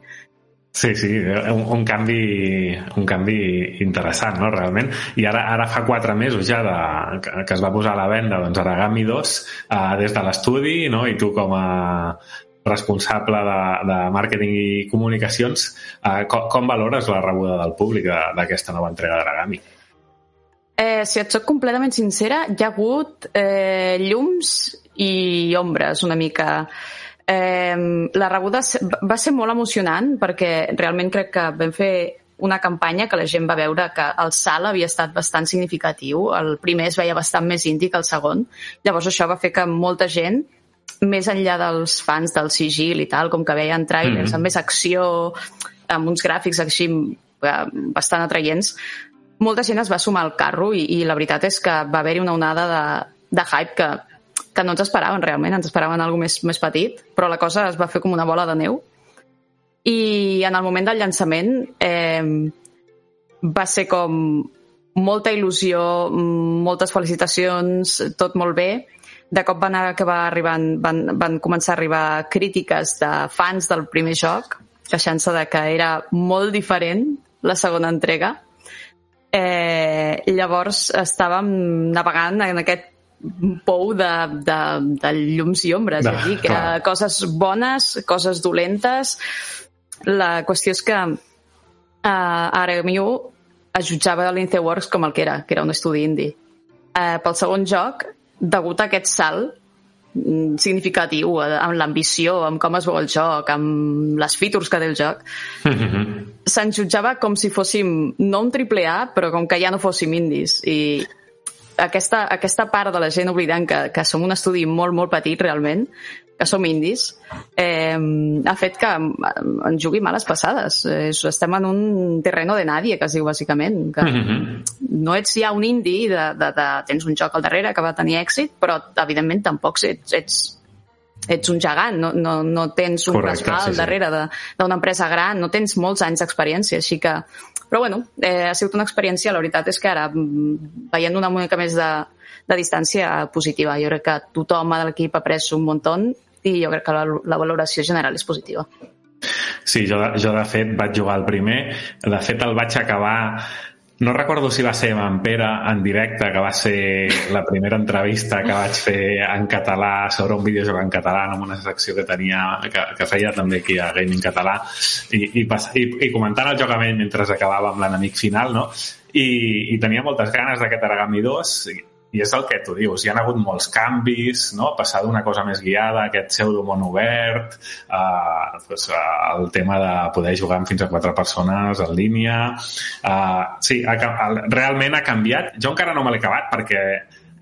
Sí, sí, un, un, canvi, un canvi interessant, no?, realment. I ara, ara fa quatre mesos ja de, que, que es va posar a la venda doncs, Aragami 2 eh, des de l'estudi, no?, i tu com a responsable de, de màrqueting i comunicacions, eh, com, com valores la rebuda del públic d'aquesta nova entrega d'Aragami? Eh, si et soc completament sincera, hi ha hagut eh, llums i ombres una mica. Eh, la rebuda va ser molt emocionant perquè realment crec que vam fer una campanya que la gent va veure que el salt havia estat bastant significatiu. El primer es veia bastant més indi que el segon. Llavors això va fer que molta gent, més enllà dels fans del sigil i tal, com que veien trailers mm -hmm. amb més acció, amb uns gràfics així eh, bastant atraients, molta gent es va sumar al carro i, i la veritat és que va haver-hi una onada de, de hype que que no ens esperaven realment, ens esperaven alguna més, més petit, però la cosa es va fer com una bola de neu. I en el moment del llançament eh, va ser com molta il·lusió, moltes felicitacions, tot molt bé. De cop van acabar arribant, van, van començar a arribar crítiques de fans del primer joc, queixant-se de que era molt diferent la segona entrega. Eh, llavors estàvem navegant en aquest pou de, de, de llums i ombres. De, dir, que coses bones, coses dolentes... La qüestió és que uh, ara Miu es jutjava l'Ince Works com el que era, que era un estudi indie. Uh, pel segon joc, degut a aquest salt significatiu, eh, amb l'ambició, amb com es veu el joc, amb les features que té el joc, mm -hmm. se'ns jutjava com si fóssim no un triple A, però com que ja no fóssim indies. I, aquesta, aquesta part de la gent oblidant que, que som un estudi molt, molt petit realment, que som indis, eh, ha fet que ens jugui males passades. Estem en un terreno de nadie, que es diu, bàsicament. Que mm -hmm. No ets ja un indi, de, de, de, tens un joc al darrere que va tenir èxit, però, evidentment, tampoc ets, ets ets un gegant, no, no, no tens un Correcte, respal sí, sí. darrere d'una empresa gran, no tens molts anys d'experiència, així que... Però bueno, eh, ha sigut una experiència, la veritat és que ara, mm, veient una mica més de, de distància positiva, jo crec que tothom de l'equip ha pres un muntó i jo crec que la, la valoració general és positiva. Sí, jo, jo de fet vaig jugar al primer, de fet el vaig acabar no recordo si va ser amb en Pere en directe, que va ser la primera entrevista que vaig fer en català sobre un videojoc en català en una secció que tenia que, que feia també aquí a Gaming Català i, i, i, i comentant el joc amb ell mentre acabava amb l'enemic final no? I, i tenia moltes ganes d'aquest Aragami 2 i és el que tu dius, hi ha hagut molts canvis, no? passar d'una cosa més guiada, aquest pseudo món obert, eh, doncs, el tema de poder jugar amb fins a quatre persones en línia... Eh, sí, ha, realment ha canviat. Jo encara no me l'he acabat perquè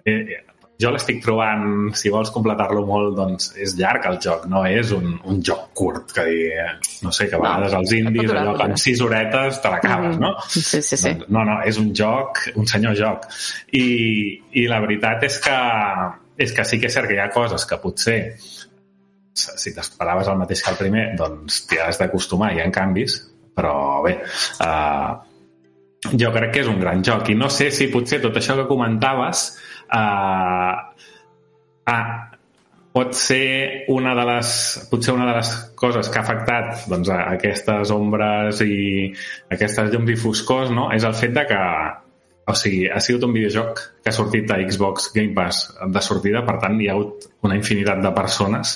eh, jo l'estic trobant, si vols completar-lo molt, doncs és llarg el joc, no és un, un joc curt, que dir, no sé, que a vegades els indis, allò que en sis horetes te l'acabes, no? Sí, sí, sí. Doncs, no, no, és un joc, un senyor joc. I, i la veritat és que, és que sí que és cert que hi ha coses que potser si t'esperaves el mateix que el primer, doncs t'hi has d'acostumar, hi ha canvis, però bé, uh, jo crec que és un gran joc i no sé si potser tot això que comentaves Uh, ah, pot ser una de les, potser una de les coses que ha afectat doncs, a aquestes ombres i aquestes llums i foscors no? és el fet de que o sigui, ha sigut un videojoc que ha sortit a Xbox Game Pass de sortida, per tant hi ha hagut una infinitat de persones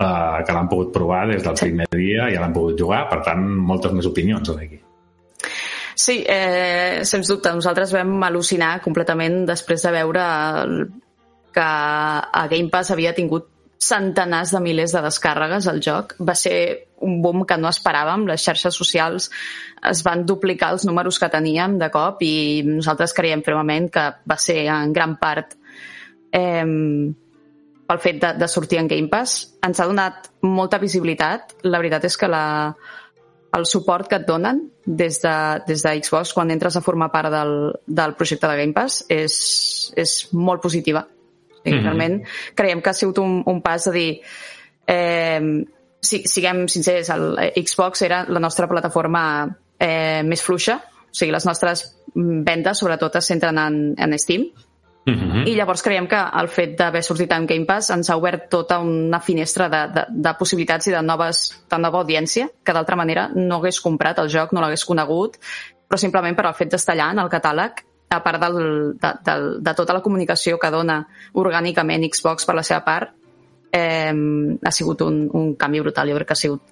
uh, que l'han pogut provar des del primer dia i ja l'han pogut jugar, per tant moltes més opinions aquí. Sí, eh, sens dubte. Nosaltres vam al·lucinar completament després de veure que a Game Pass havia tingut centenars de milers de descàrregues al joc. Va ser un boom que no esperàvem. Les xarxes socials es van duplicar els números que teníem de cop i nosaltres creiem fermament que va ser en gran part eh, pel fet de, de sortir en Game Pass. Ens ha donat molta visibilitat. La veritat és que la, el suport que et donen des de, des de Xbox quan entres a formar part del, del projecte de Game Pass és, és molt positiva. I mm -hmm. realment creiem que ha sigut un, un pas de dir eh, si, siguem sincers, el Xbox era la nostra plataforma eh, més fluixa, o sigui, les nostres vendes sobretot es centren en, en Steam Mm -hmm. I llavors creiem que el fet d'haver sortit en Game Pass ens ha obert tota una finestra de, de, de possibilitats i de, noves, de nova audiència que d'altra manera no hagués comprat el joc, no l'hagués conegut, però simplement per al fet d'estar allà en el catàleg a part del, de, de, de tota la comunicació que dona orgànicament Xbox per la seva part, eh, ha sigut un, un canvi brutal. Jo crec que ha sigut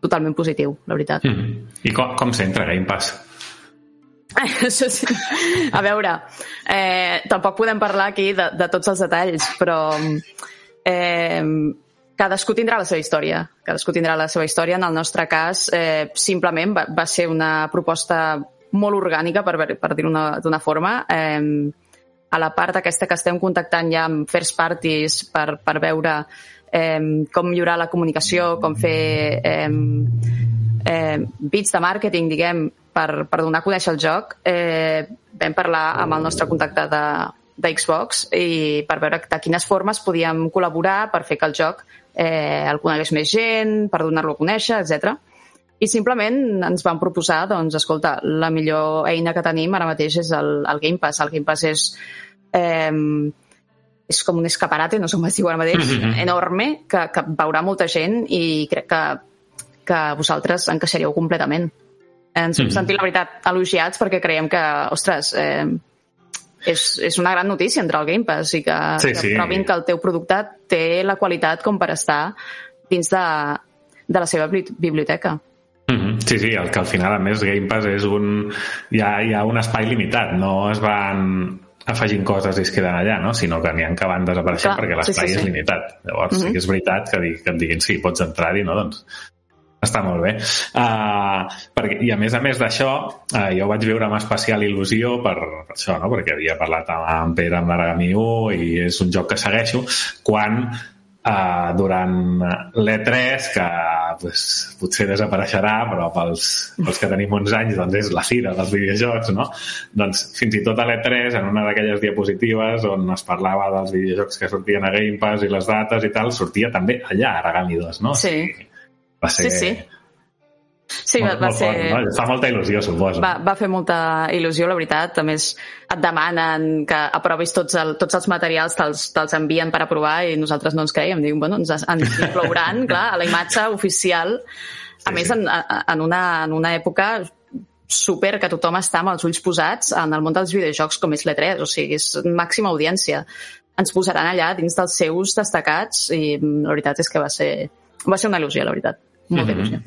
totalment positiu, la veritat. Mm -hmm. I com, com s'entra Game Pass? Això sí. A veure, eh, tampoc podem parlar aquí de, de tots els detalls, però eh, cadascú tindrà la seva història. Cadascú tindrà la seva història. En el nostre cas, eh, simplement va, va ser una proposta molt orgànica, per, per dir-ho d'una forma. Eh, a la part aquesta que estem contactant ja amb first parties per, per veure eh, com millorar la comunicació, com fer eh, eh, bits de màrqueting, diguem, per, per donar a conèixer el joc, eh, vam parlar amb el nostre contacte de, de Xbox i per veure de quines formes podíem col·laborar per fer que el joc eh, el conegués més gent, per donar-lo a conèixer, etc. I simplement ens van proposar, doncs, escolta, la millor eina que tenim ara mateix és el, el Game Pass. El Game Pass és, eh, és com un escaparate, no sé com es diu ara mateix, mm -hmm. enorme, que, que veurà molta gent i crec que, que vosaltres encaixaríeu completament. Ens hem mm -hmm. sentit, la veritat, elogiats perquè creiem que, ostres, eh, és, és una gran notícia entrar al Game Pass i que, Sí, que sí. provin que el teu producte té la qualitat com per estar dins de, de la seva bibli- biblioteca. Mhm. Sí, sí, el que al final, a més, Game Pass és un... Hi ha, hi ha un espai limitat, no es van afegint coses i es queden allà, no? sinó que n'hi ha que van desapareixent Clar, perquè sí, l'espai sí, és sí. limitat. Llavors, sí Mhm. que és veritat que, di- que et diguin sí, pots entrar-hi, no? Doncs està molt bé. Uh, perquè, I a més a més d'això, uh, jo vaig veure amb especial il·lusió per, per això, no? perquè havia parlat amb, amb Pere amb l'Aragami 1 i és un joc que segueixo, quan uh, durant l'E3, que pues, potser desapareixerà, però pels, pels que tenim uns anys doncs és la fira dels videojocs, no? Doncs fins i tot a l'E3, en una d'aquelles diapositives on es parlava dels videojocs que sortien a Game Pass i les dates i tal, sortia també allà Aragami 2, no? Sí. Va ser... Sí, sí. Sí, va, molt, va molt ser... fort, no? Fa molta il·lusió, suposo. Va, va fer molta il·lusió, la veritat. A més, et demanen que aprovis tots, el, tots els materials, te'ls te envien per aprovar i nosaltres no ens creiem. Diuen, bueno, ens, ens inclouran, clar, a la imatge oficial. A més, en, en, una, en una època super que tothom està amb els ulls posats en el món dels videojocs com és l'E3, o sigui, és màxima audiència. Ens posaran allà dins dels seus destacats i la veritat és que va ser, va ser una il·lusió, la veritat. Molta Mhm. il·lusió.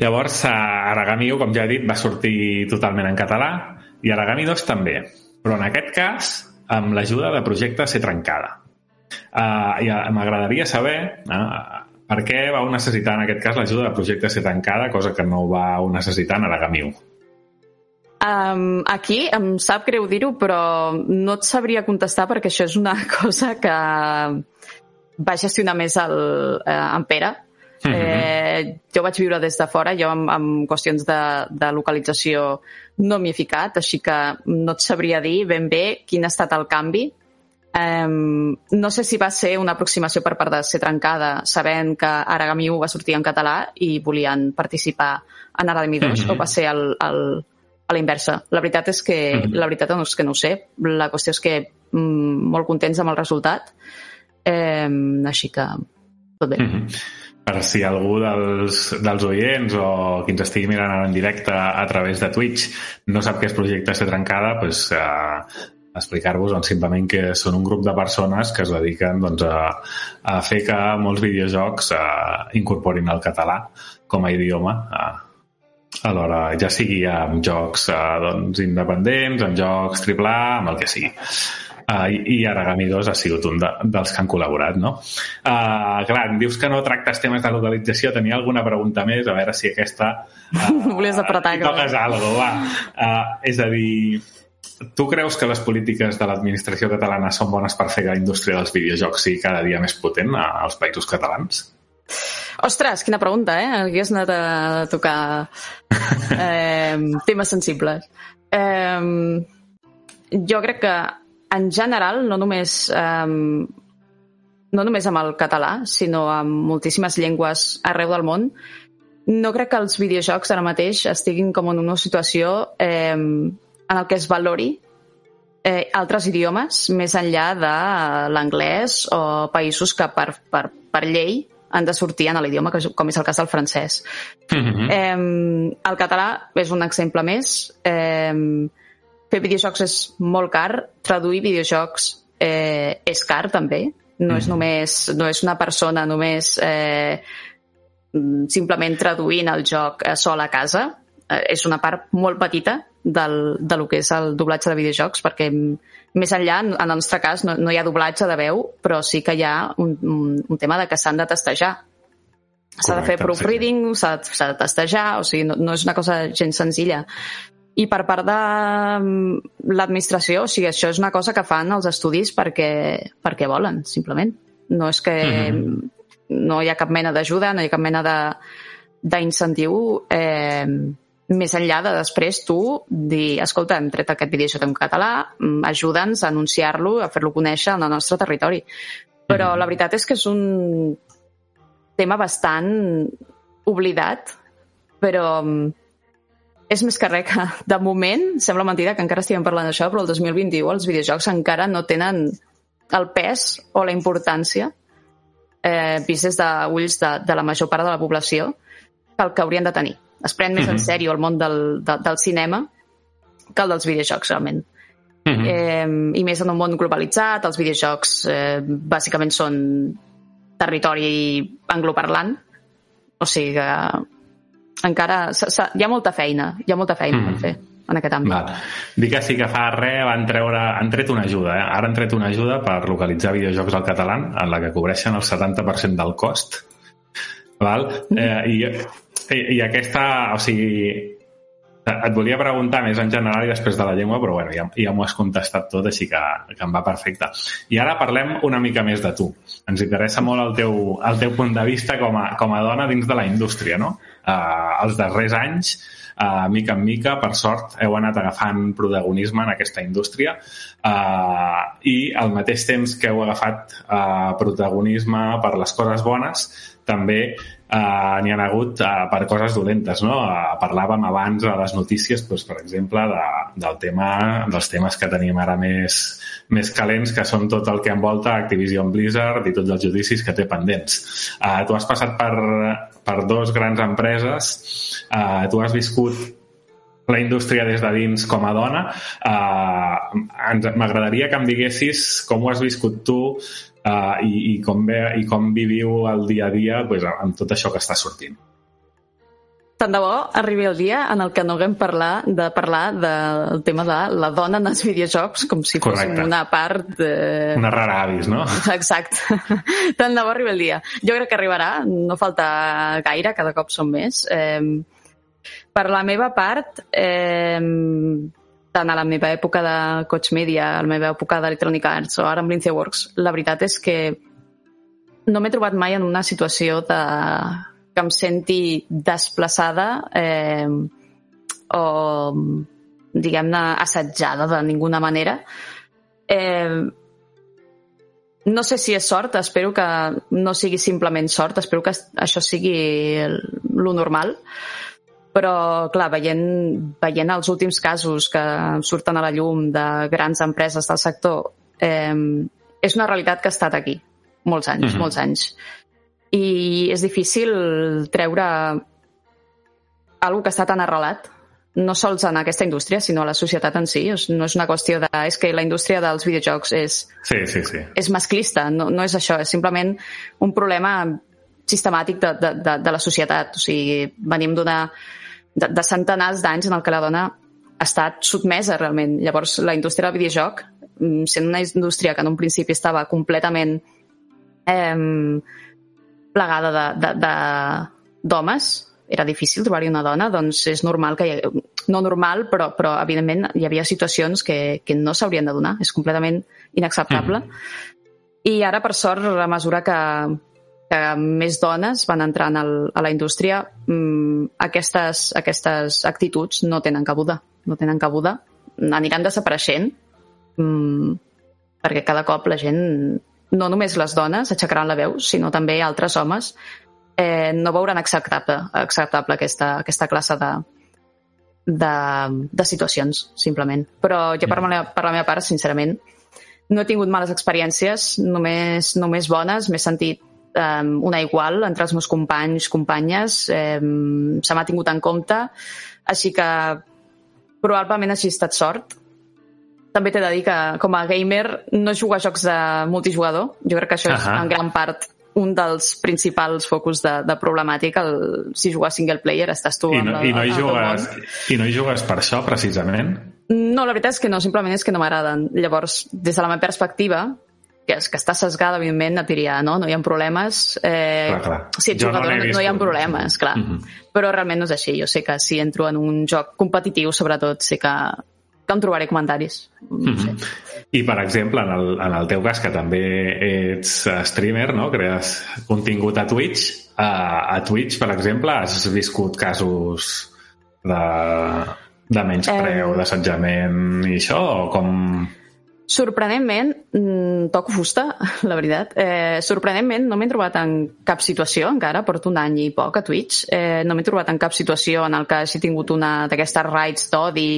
Llavors, Aragami 1, com ja he dit, va sortir totalment en català i Aragami 2 també. Però en aquest cas, amb l'ajuda de Projecte Ser Trencada. Uh, I uh, m'agradaria saber uh, per què vau necessitar en aquest cas l'ajuda de Projecte Ser Trencada, cosa que no vau necessitar en Aragami 1. Um, aquí em sap greu dir-ho, però no et sabria contestar perquè això és una cosa que va gestionar més el, eh, en Pere. Mhm. Eh, jo vaig viure des de fora, jo amb, amb qüestions de, de localització no m'hi he ficat, així que no et sabria dir ben bé quin ha estat el canvi. Um, no sé si va ser una aproximació per part de ser trencada, sabent que Aragami 1 va sortir en català i volien participar en Aragami 2, Mhm. o va ser el, el, a la inversa. La veritat és que, Mhm. la veritat és que no ho sé. La qüestió és que mm, molt contents amb el resultat, eh, així que tot bé. Mhm. Per si algú dels, dels oients o qui ens estigui mirant en directe a través de Twitch no sap què és Projecte Ser Trencada, doncs, eh, explicar-vos doncs, simplement que són un grup de persones que es dediquen doncs, a, a fer que molts videojocs eh, incorporin el català com a idioma eh, alhora, ja sigui amb jocs eh, doncs, independents, amb jocs AAA, amb el que sigui. Uh, i, Aragami 2 ha sigut un de, dels que han col·laborat, no? Uh, clar, em dius que no tractes temes de localització, tenia alguna pregunta més, a veure si aquesta... Uh, Volies apretar. hi toques alguna va. Uh, és a dir, tu creus que les polítiques de l'administració catalana són bones per fer que la indústria dels videojocs sigui cada dia més potent als països catalans? Ostres, quina pregunta, eh? Has anat a tocar eh, temes sensibles. Eh, jo crec que, en general, no només, eh, no només amb el català, sinó amb moltíssimes llengües arreu del món, no crec que els videojocs ara mateix estiguin com en una situació eh, en el que es valori eh, altres idiomes més enllà de l'anglès o països que per, per, per llei han de sortir en l'idioma, com és el cas del francès. Mhm. Eh, el català és un exemple més. Eh, fer videojocs és molt car, traduir videojocs eh, és car també. No és només no és una persona només eh, mm, simplement traduint el joc eh, sol a casa. Eh, és una part molt petita del, de lo que és el doblatge de videojocs, perquè mm, més enllà, en el nostre cas, no, no hi ha doblatge de veu, però sí que hi ha un, un, un tema de que s'han de testejar. S'ha de fer proofreading, s'ha s'ha de testejar, o sigui, no, no és una cosa gens senzilla. I per part de mm, l'administració, o sigui, això és una cosa que fan els estudis perquè, perquè volen, simplement. No és que Mhm. no hi ha cap mena d'ajuda, no hi ha cap mena d'incentiu eh, més enllà de després tu dir, escolta, hem tret aquest videojoc en català, mm, ajuda'ns a anunciar-lo, a fer-lo conèixer en el nostre territori. Però la veritat és que és un tema bastant oblidat, però mm, és més que res que, de moment, sembla mentida que encara estiguem parlant d'això, però el 2021 els videojocs encara no tenen el pes o la importància eh, vist des d'ulls de, de la major part de la població que el que haurien de tenir. Es pren més en Mhm. sèrio el món del, de, del cinema que el dels videojocs, realment. Mhm. Eh, I més en un món globalitzat, els videojocs eh, bàsicament són territori angloparlant, o sigui que encara s- s- hi ha molta feina, hi ha molta feina Mhm. per fer en aquest àmbit. Val. Dic que sí que fa res van treure, han tret una ajuda, eh? ara han tret una ajuda per localitzar videojocs al català en la que cobreixen el 70% del cost. Val? Eh, i, i, I aquesta, o sigui, et volia preguntar més en general i després de la llengua, però bueno, ja, ja m'ho has contestat tot, així que, que em va perfecte. I ara parlem una mica més de tu. Ens interessa molt el teu, el teu punt de vista com a, com a dona dins de la indústria, no? Uh, els darrers anys, uh, mica en mica, per sort, heu anat agafant protagonisme en aquesta indústria uh, i al mateix temps que heu agafat uh, protagonisme per les coses bones, també uh, n'hi ha hagut uh, per coses dolentes, no? Uh, parlàvem abans a les notícies, doncs, per exemple, de, del tema, dels temes que tenim ara més, més calents, que són tot el que envolta Activision Blizzard i tots els judicis que té pendents. Uh, tu has passat per, per dos grans empreses, uh, tu has viscut la indústria des de dins com a dona. Ens- M'agradaria que em diguessis com ho has viscut tu uh, i, i, com ve, i com viviu el dia a dia pues, amb tot això que està sortint. Tant de bo arribi el dia en el que no haguem parlar de parlar del tema de la dona en els videojocs com si fos Correcte. una part... Eh... Una rara avis, no? Exacte. Tant de bo arribi el dia. Jo crec que arribarà, no falta gaire, cada cop són més. Eh, per la meva part, eh, tant a la meva època de Coach Media, a la meva època d'Electronic Arts o ara amb Lindsay Works, la veritat és que no m'he trobat mai en una situació de que em senti desplaçada eh, o diguem-ne assetjada de ninguna manera. Eh, no sé si és sort, espero que no sigui simplement sort, espero que això sigui lo normal, però, clar, veient, veient els últims casos que surten a la llum de grans empreses del sector, eh, és una realitat que ha estat aquí molts anys, Mhm. molts anys. I és difícil treure algo que està tan arrelat, no sols en aquesta indústria, sinó a la societat en si. No és una qüestió de... És que la indústria dels videojocs és, Sí, sí, sí. és masclista, no, no és això, és simplement un problema sistemàtic de, de, de, de la societat. O sigui, venim d'una de, de centenars d'anys en el que la dona ha estat sotmesa realment. Llavors, la indústria del videojoc, mm, sent una indústria que en un principi estava completament eh, plegada d'homes, era difícil trobar-hi una dona, doncs és normal que... Hi, no normal, però, però evidentment hi havia situacions que, que no s'haurien de donar. És completament inacceptable. I ara, per sort, a mesura que, que més dones van entrant al, a la indústria, mmm, aquestes, aquestes actituds no tenen cabuda. No tenen cabuda. Aniran desapareixent mmm, perquè cada cop la gent, no només les dones aixecaran la veu, sinó també altres homes eh, no veuran acceptable, acceptable aquesta, aquesta classe de, de, de situacions, simplement. Però jo, per, la, per la meva part, sincerament, no he tingut males experiències, només, només bones. M'he sentit um, una igual entre els meus companys, companyes. Um, se m'ha tingut en compte. Així que probablement hagi estat sort. També t'he de dir que, com a gamer, no jugo a jocs de multijugador. Jo crec que això és, Ahà. en gran part, un dels principals focus de, de problemàtica. El, si jugar single player, estàs tu I no, la- i, no hi jugues. I no hi jugues per això, precisament? No, la veritat és que no, simplement és que no m'agraden. Llavors, des de la meva perspectiva, que és que està sesgada, evidentment, et diria, no, no hi ha problemes. Eh, Clar, clar. Si ets Jo no jugador, no, no hi ha problemes, clar. Mhm. Però realment no és així. Jo sé que si entro en un joc competitiu, sobretot, sé que, que em trobaré comentaris. No sé. I, per exemple, en el, en el teu cas, que també ets eh, streamer, no? crees contingut a Twitch, a, a Twitch, per exemple, has viscut casos de, de menyspreu, Eh. d'assetjament i això, o com... Sorprenentment, mm, toco fusta, la veritat. Eh, sorprenentment, no m'he trobat en cap situació encara, porto un any i poc a Twitch, eh, no m'he trobat en cap situació en el que hagi tingut una d'aquestes raids d'odi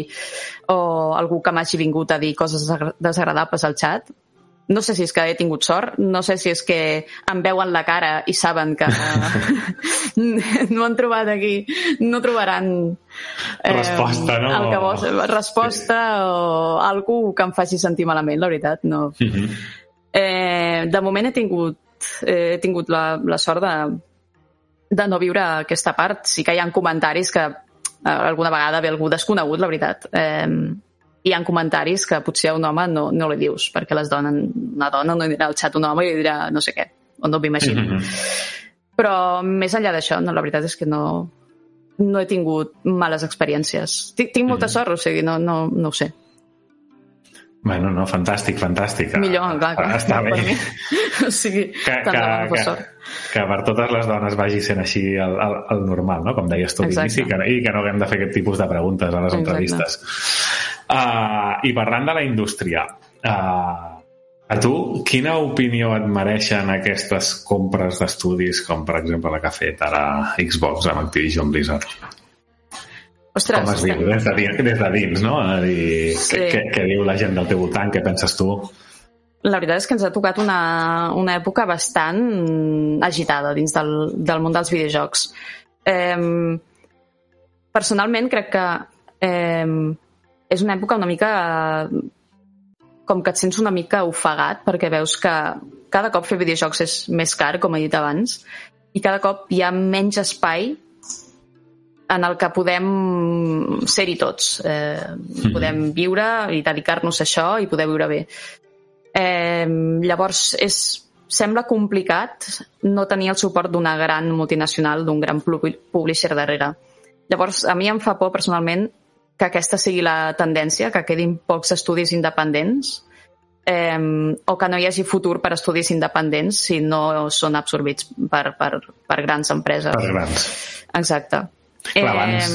o algú que m'hagi vingut a dir coses desagra- desagradables al xat. No sé si és que he tingut sort, no sé si és que em veuen la cara i saben que no han trobat aquí, no trobaran eh, Resposta, no? El que vols, resposta o algú que em faci sentir malament, la veritat, no. Eh, de moment he tingut, eh, he tingut la, la sort de, de no viure aquesta part. Sí que hi ha comentaris que eh, alguna vegada ve algú desconegut, la veritat. Eh, hi ha comentaris que potser a un home no, no li dius, perquè les dones, una dona no dirà al xat un home i li dirà no sé què, o no m'imagino. Però més enllà d'això, no, la veritat és que no, no he tingut males experiències. Tinc, tinc molta sort, o sigui, no, no, no ho sé. Bueno, no, fantàstic, fantàstic. Millor, clar, clar. Està bé. Per mi. O sigui, Que, tant que, de que, sort. que per totes les dones vagi sent així el, el, el normal, no? com deies tu Exacte. l'inici, que, i que no haguem de fer aquest tipus de preguntes a les Exacte. entrevistes. Uh, I parlant de la indústria, uh, a tu, quina opinió et mereixen aquestes compres d'estudis, com per exemple la que ha fet ara Xbox amb Activision Blizzard? Ostres, com es diu? Des de, dins, des de dins, no? A dir, Sí. què, què, què diu la gent del teu voltant? Què penses tu? La veritat és que ens ha tocat una, una època bastant agitada dins del, del món dels videojocs. Eh, personalment crec que eh, és una època una mica com que et sents una mica ofegat perquè veus que cada cop fer videojocs és més car, com he dit abans, i cada cop hi ha menys espai en el que podem ser-hi tots. Eh, podem viure i dedicar-nos a això i poder viure bé. Eh, llavors, és, sembla complicat no tenir el suport d'una gran multinacional, d'un gran pub- publisher darrere. Llavors, a mi em fa por, personalment, que aquesta sigui la tendència, que quedin pocs estudis independents eh, o que no hi hagi futur per estudis independents si no són absorbits per, per, per grans empreses. Per grans. Exacte. Clar, abans...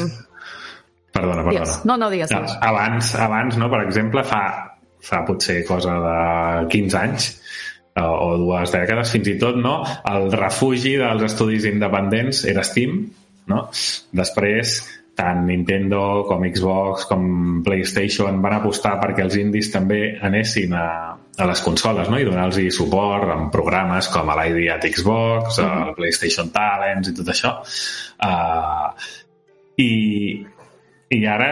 Perdona, perdona. digues. No, no, digues, digues. abans, abans, no, per exemple, fa, fa potser cosa de 15 anys o, o dues dècades, fins i tot, no? El refugi dels estudis independents era Steam, no? Després, tant Nintendo com Xbox com PlayStation van apostar perquè els indis també anessin a, a les consoles no? i donar-los suport amb programes com l'ID at Xbox, el PlayStation Talents i tot això. Uh, i, I ara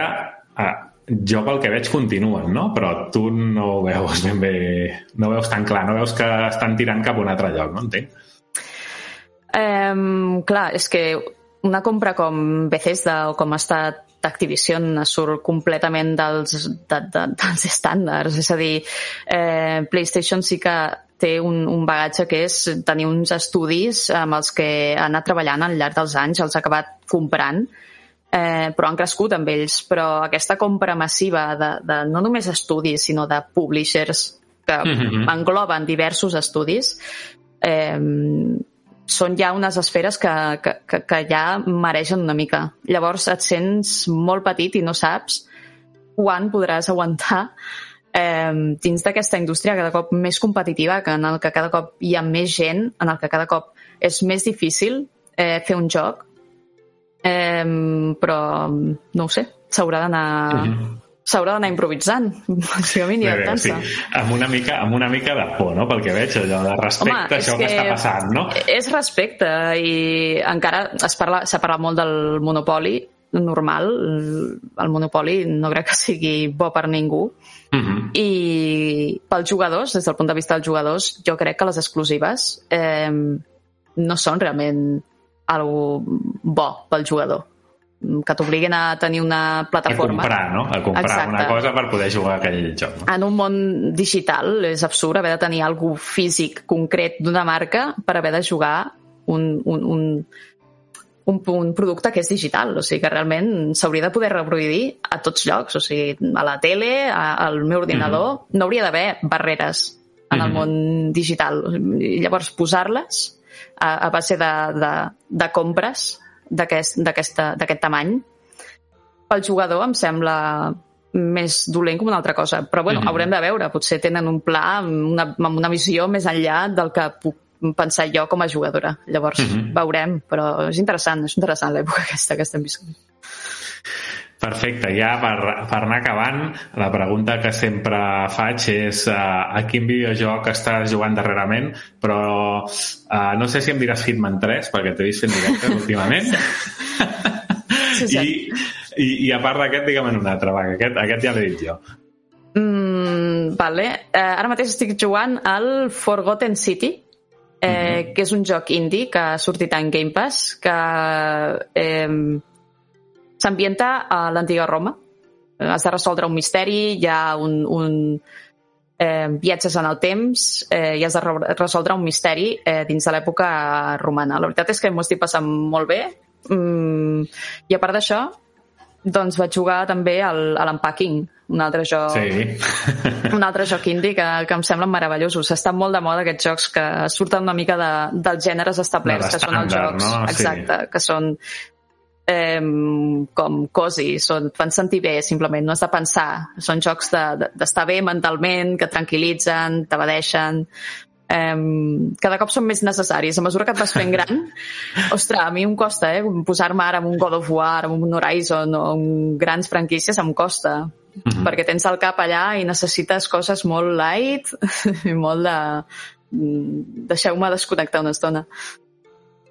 uh, jo pel que veig continuen, no? Però tu no ho veus ben bé, no veus tan clar, no veus que estan tirant cap a un altre lloc, no entenc? Eh, clar, és que una compra com Bethesda o com ha estat Activision surt completament dels, de, de, dels estàndards. És a dir, eh, PlayStation sí que té un, un bagatge que és tenir uns estudis amb els que ha anat treballant al llarg dels anys, els ha acabat comprant, eh, però han crescut amb ells. Però aquesta compra massiva de, de no només estudis, sinó de publishers que Mhm. engloben diversos estudis, eh, són ja unes esferes que, que, que, que ja mereixen una mica. Llavors et sents molt petit i no saps quan podràs aguantar eh, dins d'aquesta indústria cada cop més competitiva, que en el que cada cop hi ha més gent, en el que cada cop és més difícil eh, fer un joc, eh, però no ho sé. s'haurà d'anar s'haurà d'anar improvisant, bàsicament, i bé, sí. adaptant-se. amb, una mica, amb una mica de por, no? Pel que veig, allò de respecte a és això que... està passant, no? És respecte i encara es parla- s'ha parlat molt del monopoli normal. El monopoli no crec que sigui bo per ningú. Uh -huh. I pels jugadors, des del punt de vista dels jugadors, jo crec que les exclusives eh, no són realment algo bo pel jugador. Que t'obliguin a tenir una A plataforma. comprar, no? A comprar Exacte. una cosa per poder jugar a aquell joc. No? En un món digital és absurd haver de tenir algú físic concret d'una marca per haver de jugar un, un, un, un, un producte que és digital, o sigui que realment s'hauria de poder reproduir a tots llocs, o sigui, a la tele, a, al meu ordinador, mm -hmm. no hauria d'haver barreres en el Mhm. món digital. I llavors posar-les a, a base de, de, de compres d'aquest tamany pel jugador em sembla més dolent com una altra cosa. Però bueno, Mhm. haurem de veure. Potser tenen un pla amb una, amb una visió més enllà del que puc pensar jo com a jugadora. Llavors, Mhm. veurem. Però és interessant, és interessant l'època aquesta que estem visquent. Perfecte, ja per, per anar acabant, la pregunta que sempre faig és uh, a quin videojoc estàs jugant darrerament, però uh, no sé si em diràs Hitman 3, perquè t'he vist fent directes últimament. Sí, sí. I, i, I a part d'aquest, digue'm un altre, va, que aquest, aquest ja l'he dit jo. Mm, vale. Eh, ara mateix estic jugant al Forgotten City, eh, que és un joc indie que ha sortit en Game Pass, que eh, s'ambienta a l'antiga Roma. Eh, Has de resoldre un misteri, hi ha un, un eh, viatges en el temps eh, i has de re- resoldre un misteri eh, dins de l'època romana. La veritat és que m'ho estic passant molt bé mm, i a part d'això doncs vaig jugar també al, a l'Unpacking, un altre joc Sí. un altre joc indie que, que em semblen meravellosos. Estan molt de moda aquests jocs que surten una mica de, dels gèneres establerts, De que són els jocs... no? Sí. Exacte, que són eh, com cosi, són, et fan sentir bé, simplement, no has de pensar. Són jocs de- de- d'estar bé mentalment, que tranquil·litzen, t'abadeixen, Um, cada cop són més necessaris. A mesura que et vas fent gran, ostres, a mi em costa, eh? Posar-me ara amb un God of War, amb un Horizon o amb grans franquícies em costa. Mhm. Perquè tens el cap allà i necessites coses molt light i molt de... mm, Deixeu-me desconnectar una estona.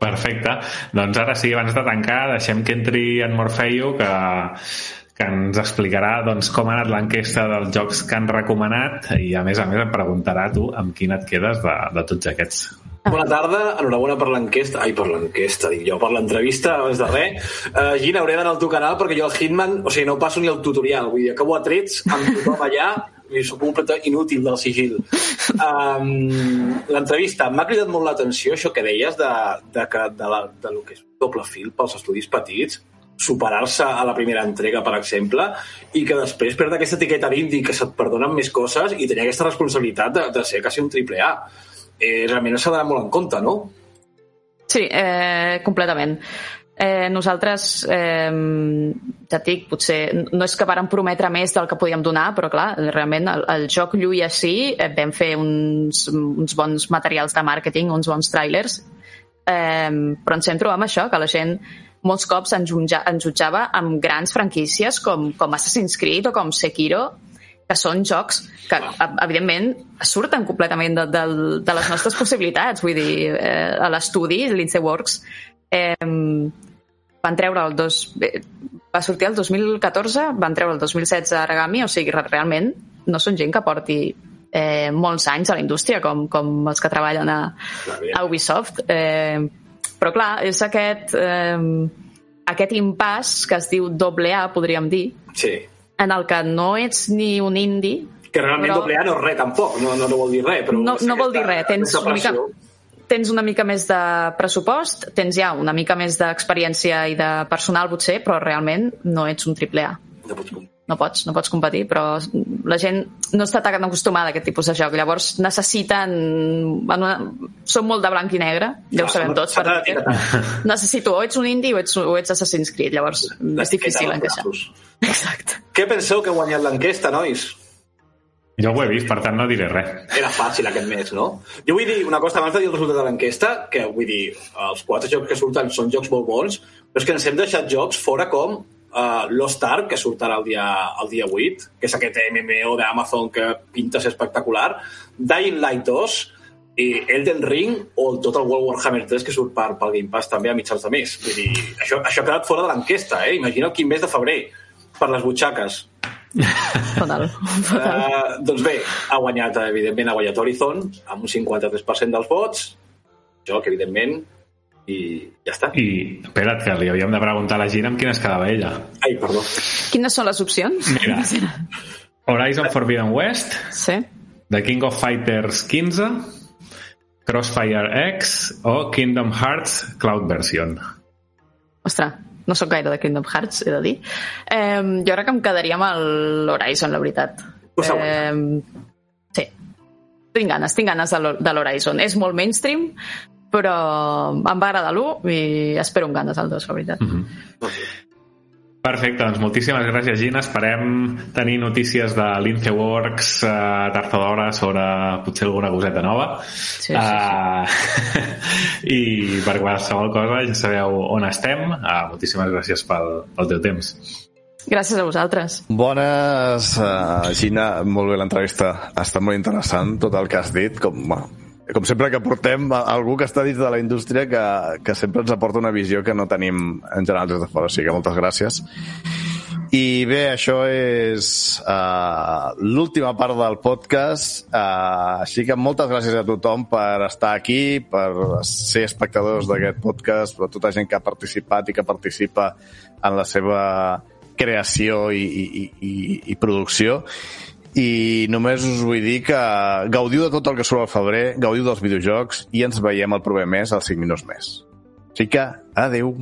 Perfecte. Doncs ara sí, abans de tancar, deixem que entri en Morfeio, que, que ens explicarà doncs, com ha anat l'enquesta dels jocs que han recomanat i, a més a més, em preguntarà tu amb quin et quedes de, de tots aquests. Bona tarda, enhorabona per l'enquesta. Ai, per l'enquesta, dic jo, per l'entrevista, abans de res. Uh, Gina, hauré d'anar al teu canal perquè jo al Hitman, o sigui, no passo ni el tutorial. Vull dir, acabo a trets amb tothom allà i sóc un complet inútil del sigil. Um, L'entrevista, m'ha cridat molt l'atenció això que deies de, de, que, de, la, de lo que és doble fil pels estudis petits, superar-se a la primera entrega, per exemple, i que després perdre aquesta etiqueta d'indi que se't perdonen més coses i tenir aquesta responsabilitat de, de ser quasi un triple A. Eh, realment s'ha d'anar molt en compte, no? Sí, eh, completament. Eh, nosaltres, eh, ja et dic, potser no és que vàrem prometre més del que podíem donar, però clar, realment el, el joc lluïa sí, eh, vam fer uns, uns bons materials de màrqueting, uns bons trailers, eh, però ens hem trobat amb això, que la gent molts cops ens, jutja, ens jutjava amb grans franquícies com, com Assassin's Creed o com Sekiro, que són jocs que, ev- evidentment, surten completament de, de, de les nostres possibilitats. Vull dir, eh, a l'estudi, l'Ince Works, eh, van treure el dos... bé, Va sortir el 2014, van treure el 2016 a Aragami, o sigui, re- realment no són gent que porti eh, molts anys a la indústria, com, com els que treballen a, a Ubisoft. Eh, però clar, és aquest, eh, aquest impàs que es diu doble A, podríem dir, Sí. en el que no ets ni un indie, Que realment Però- doble A no és res, tampoc. No, no, no vol dir res, però... no, no vol dir res. Tens una, mica. Tens una mica més de pressupost, tens ja una mica més d'experiència i de personal, potser, però realment no ets un triple A. No pots No pots, no pots competir, però la gent no està tan acostumada a aquest tipus de joc. Llavors necessiten... En una, són molt de blanc i negre, ja ho sabem s'ha- tots. Per. Necessito o ets un indie o ets, o ets Assassin's Creed, llavors és difícil encaixar. Exacte. Què penseu que ha guanyat l'enquesta, nois? Jo ho he vist, per tant no diré res. Era fàcil aquest mes, no? Jo vull dir una cosa abans de dir el resultat de l'enquesta, que vull dir, els quatre jocs que surten són jocs molt bons, però és que ens hem deixat jocs fora com uh, Lost Ark, que sortirà el dia, el dia 8, que és aquest MMO d'Amazon que pinta ser espectacular, Dying Light 2, i Elden Ring o el Total War Warhammer 3 que surt per, pel Game Pass també a mitjans de mes. Vull dir, això, això ha quedat fora de l'enquesta, eh? Imagina quin mes de febrer per les butxaques. Total. Uh, doncs bé, ha guanyat, evidentment, ha guanyat Horizon amb un 53% dels vots. Joc, evidentment, i ja està. I, espera't, que li havíem de preguntar a la Gina amb quines quedava ella. Ai, perdó. Quines són les opcions? Mira. Horizon Forbidden West, Sí. The King of Fighters 15, Crossfire X o Kingdom Hearts Cloud Version. Ostres, no sóc gaire de Kingdom Hearts, he de dir. Eh, jo crec que em quedaria amb l'Horizon, la veritat. Eh, sí. Tinc ganes, tinc ganes de l'Horizon. És molt mainstream, però em va agradar l'1 i espero amb ganes el 2, la veritat. Mm -hmm. Perfecte, doncs moltíssimes gràcies, Gina. Esperem tenir notícies de l'Inceworks uh, tard o d'hora sobre potser alguna coseta nova. Sí, sí, Uh, I per qualsevol cosa ja sabeu on estem. Uh, moltíssimes gràcies pel, pel teu temps. Gràcies a vosaltres. Bones, uh, Gina, molt bé l'entrevista. Ha estat molt interessant tot el que has dit. Com, bueno, com sempre que portem algú que està dins de la indústria que, que sempre ens aporta una visió que no tenim en general des de fora. O sigui que moltes gràcies. I bé, això és uh, l'última part del podcast, uh, així que moltes gràcies a tothom per estar aquí, per ser espectadors d'aquest podcast, per tota gent que ha participat i que participa en la seva creació i, i, i, i producció. I només us vull dir que gaudiu de tot el que surt al febrer, gaudiu dels videojocs i ens veiem el proper mes, als 5 minuts més. Així que, adeu.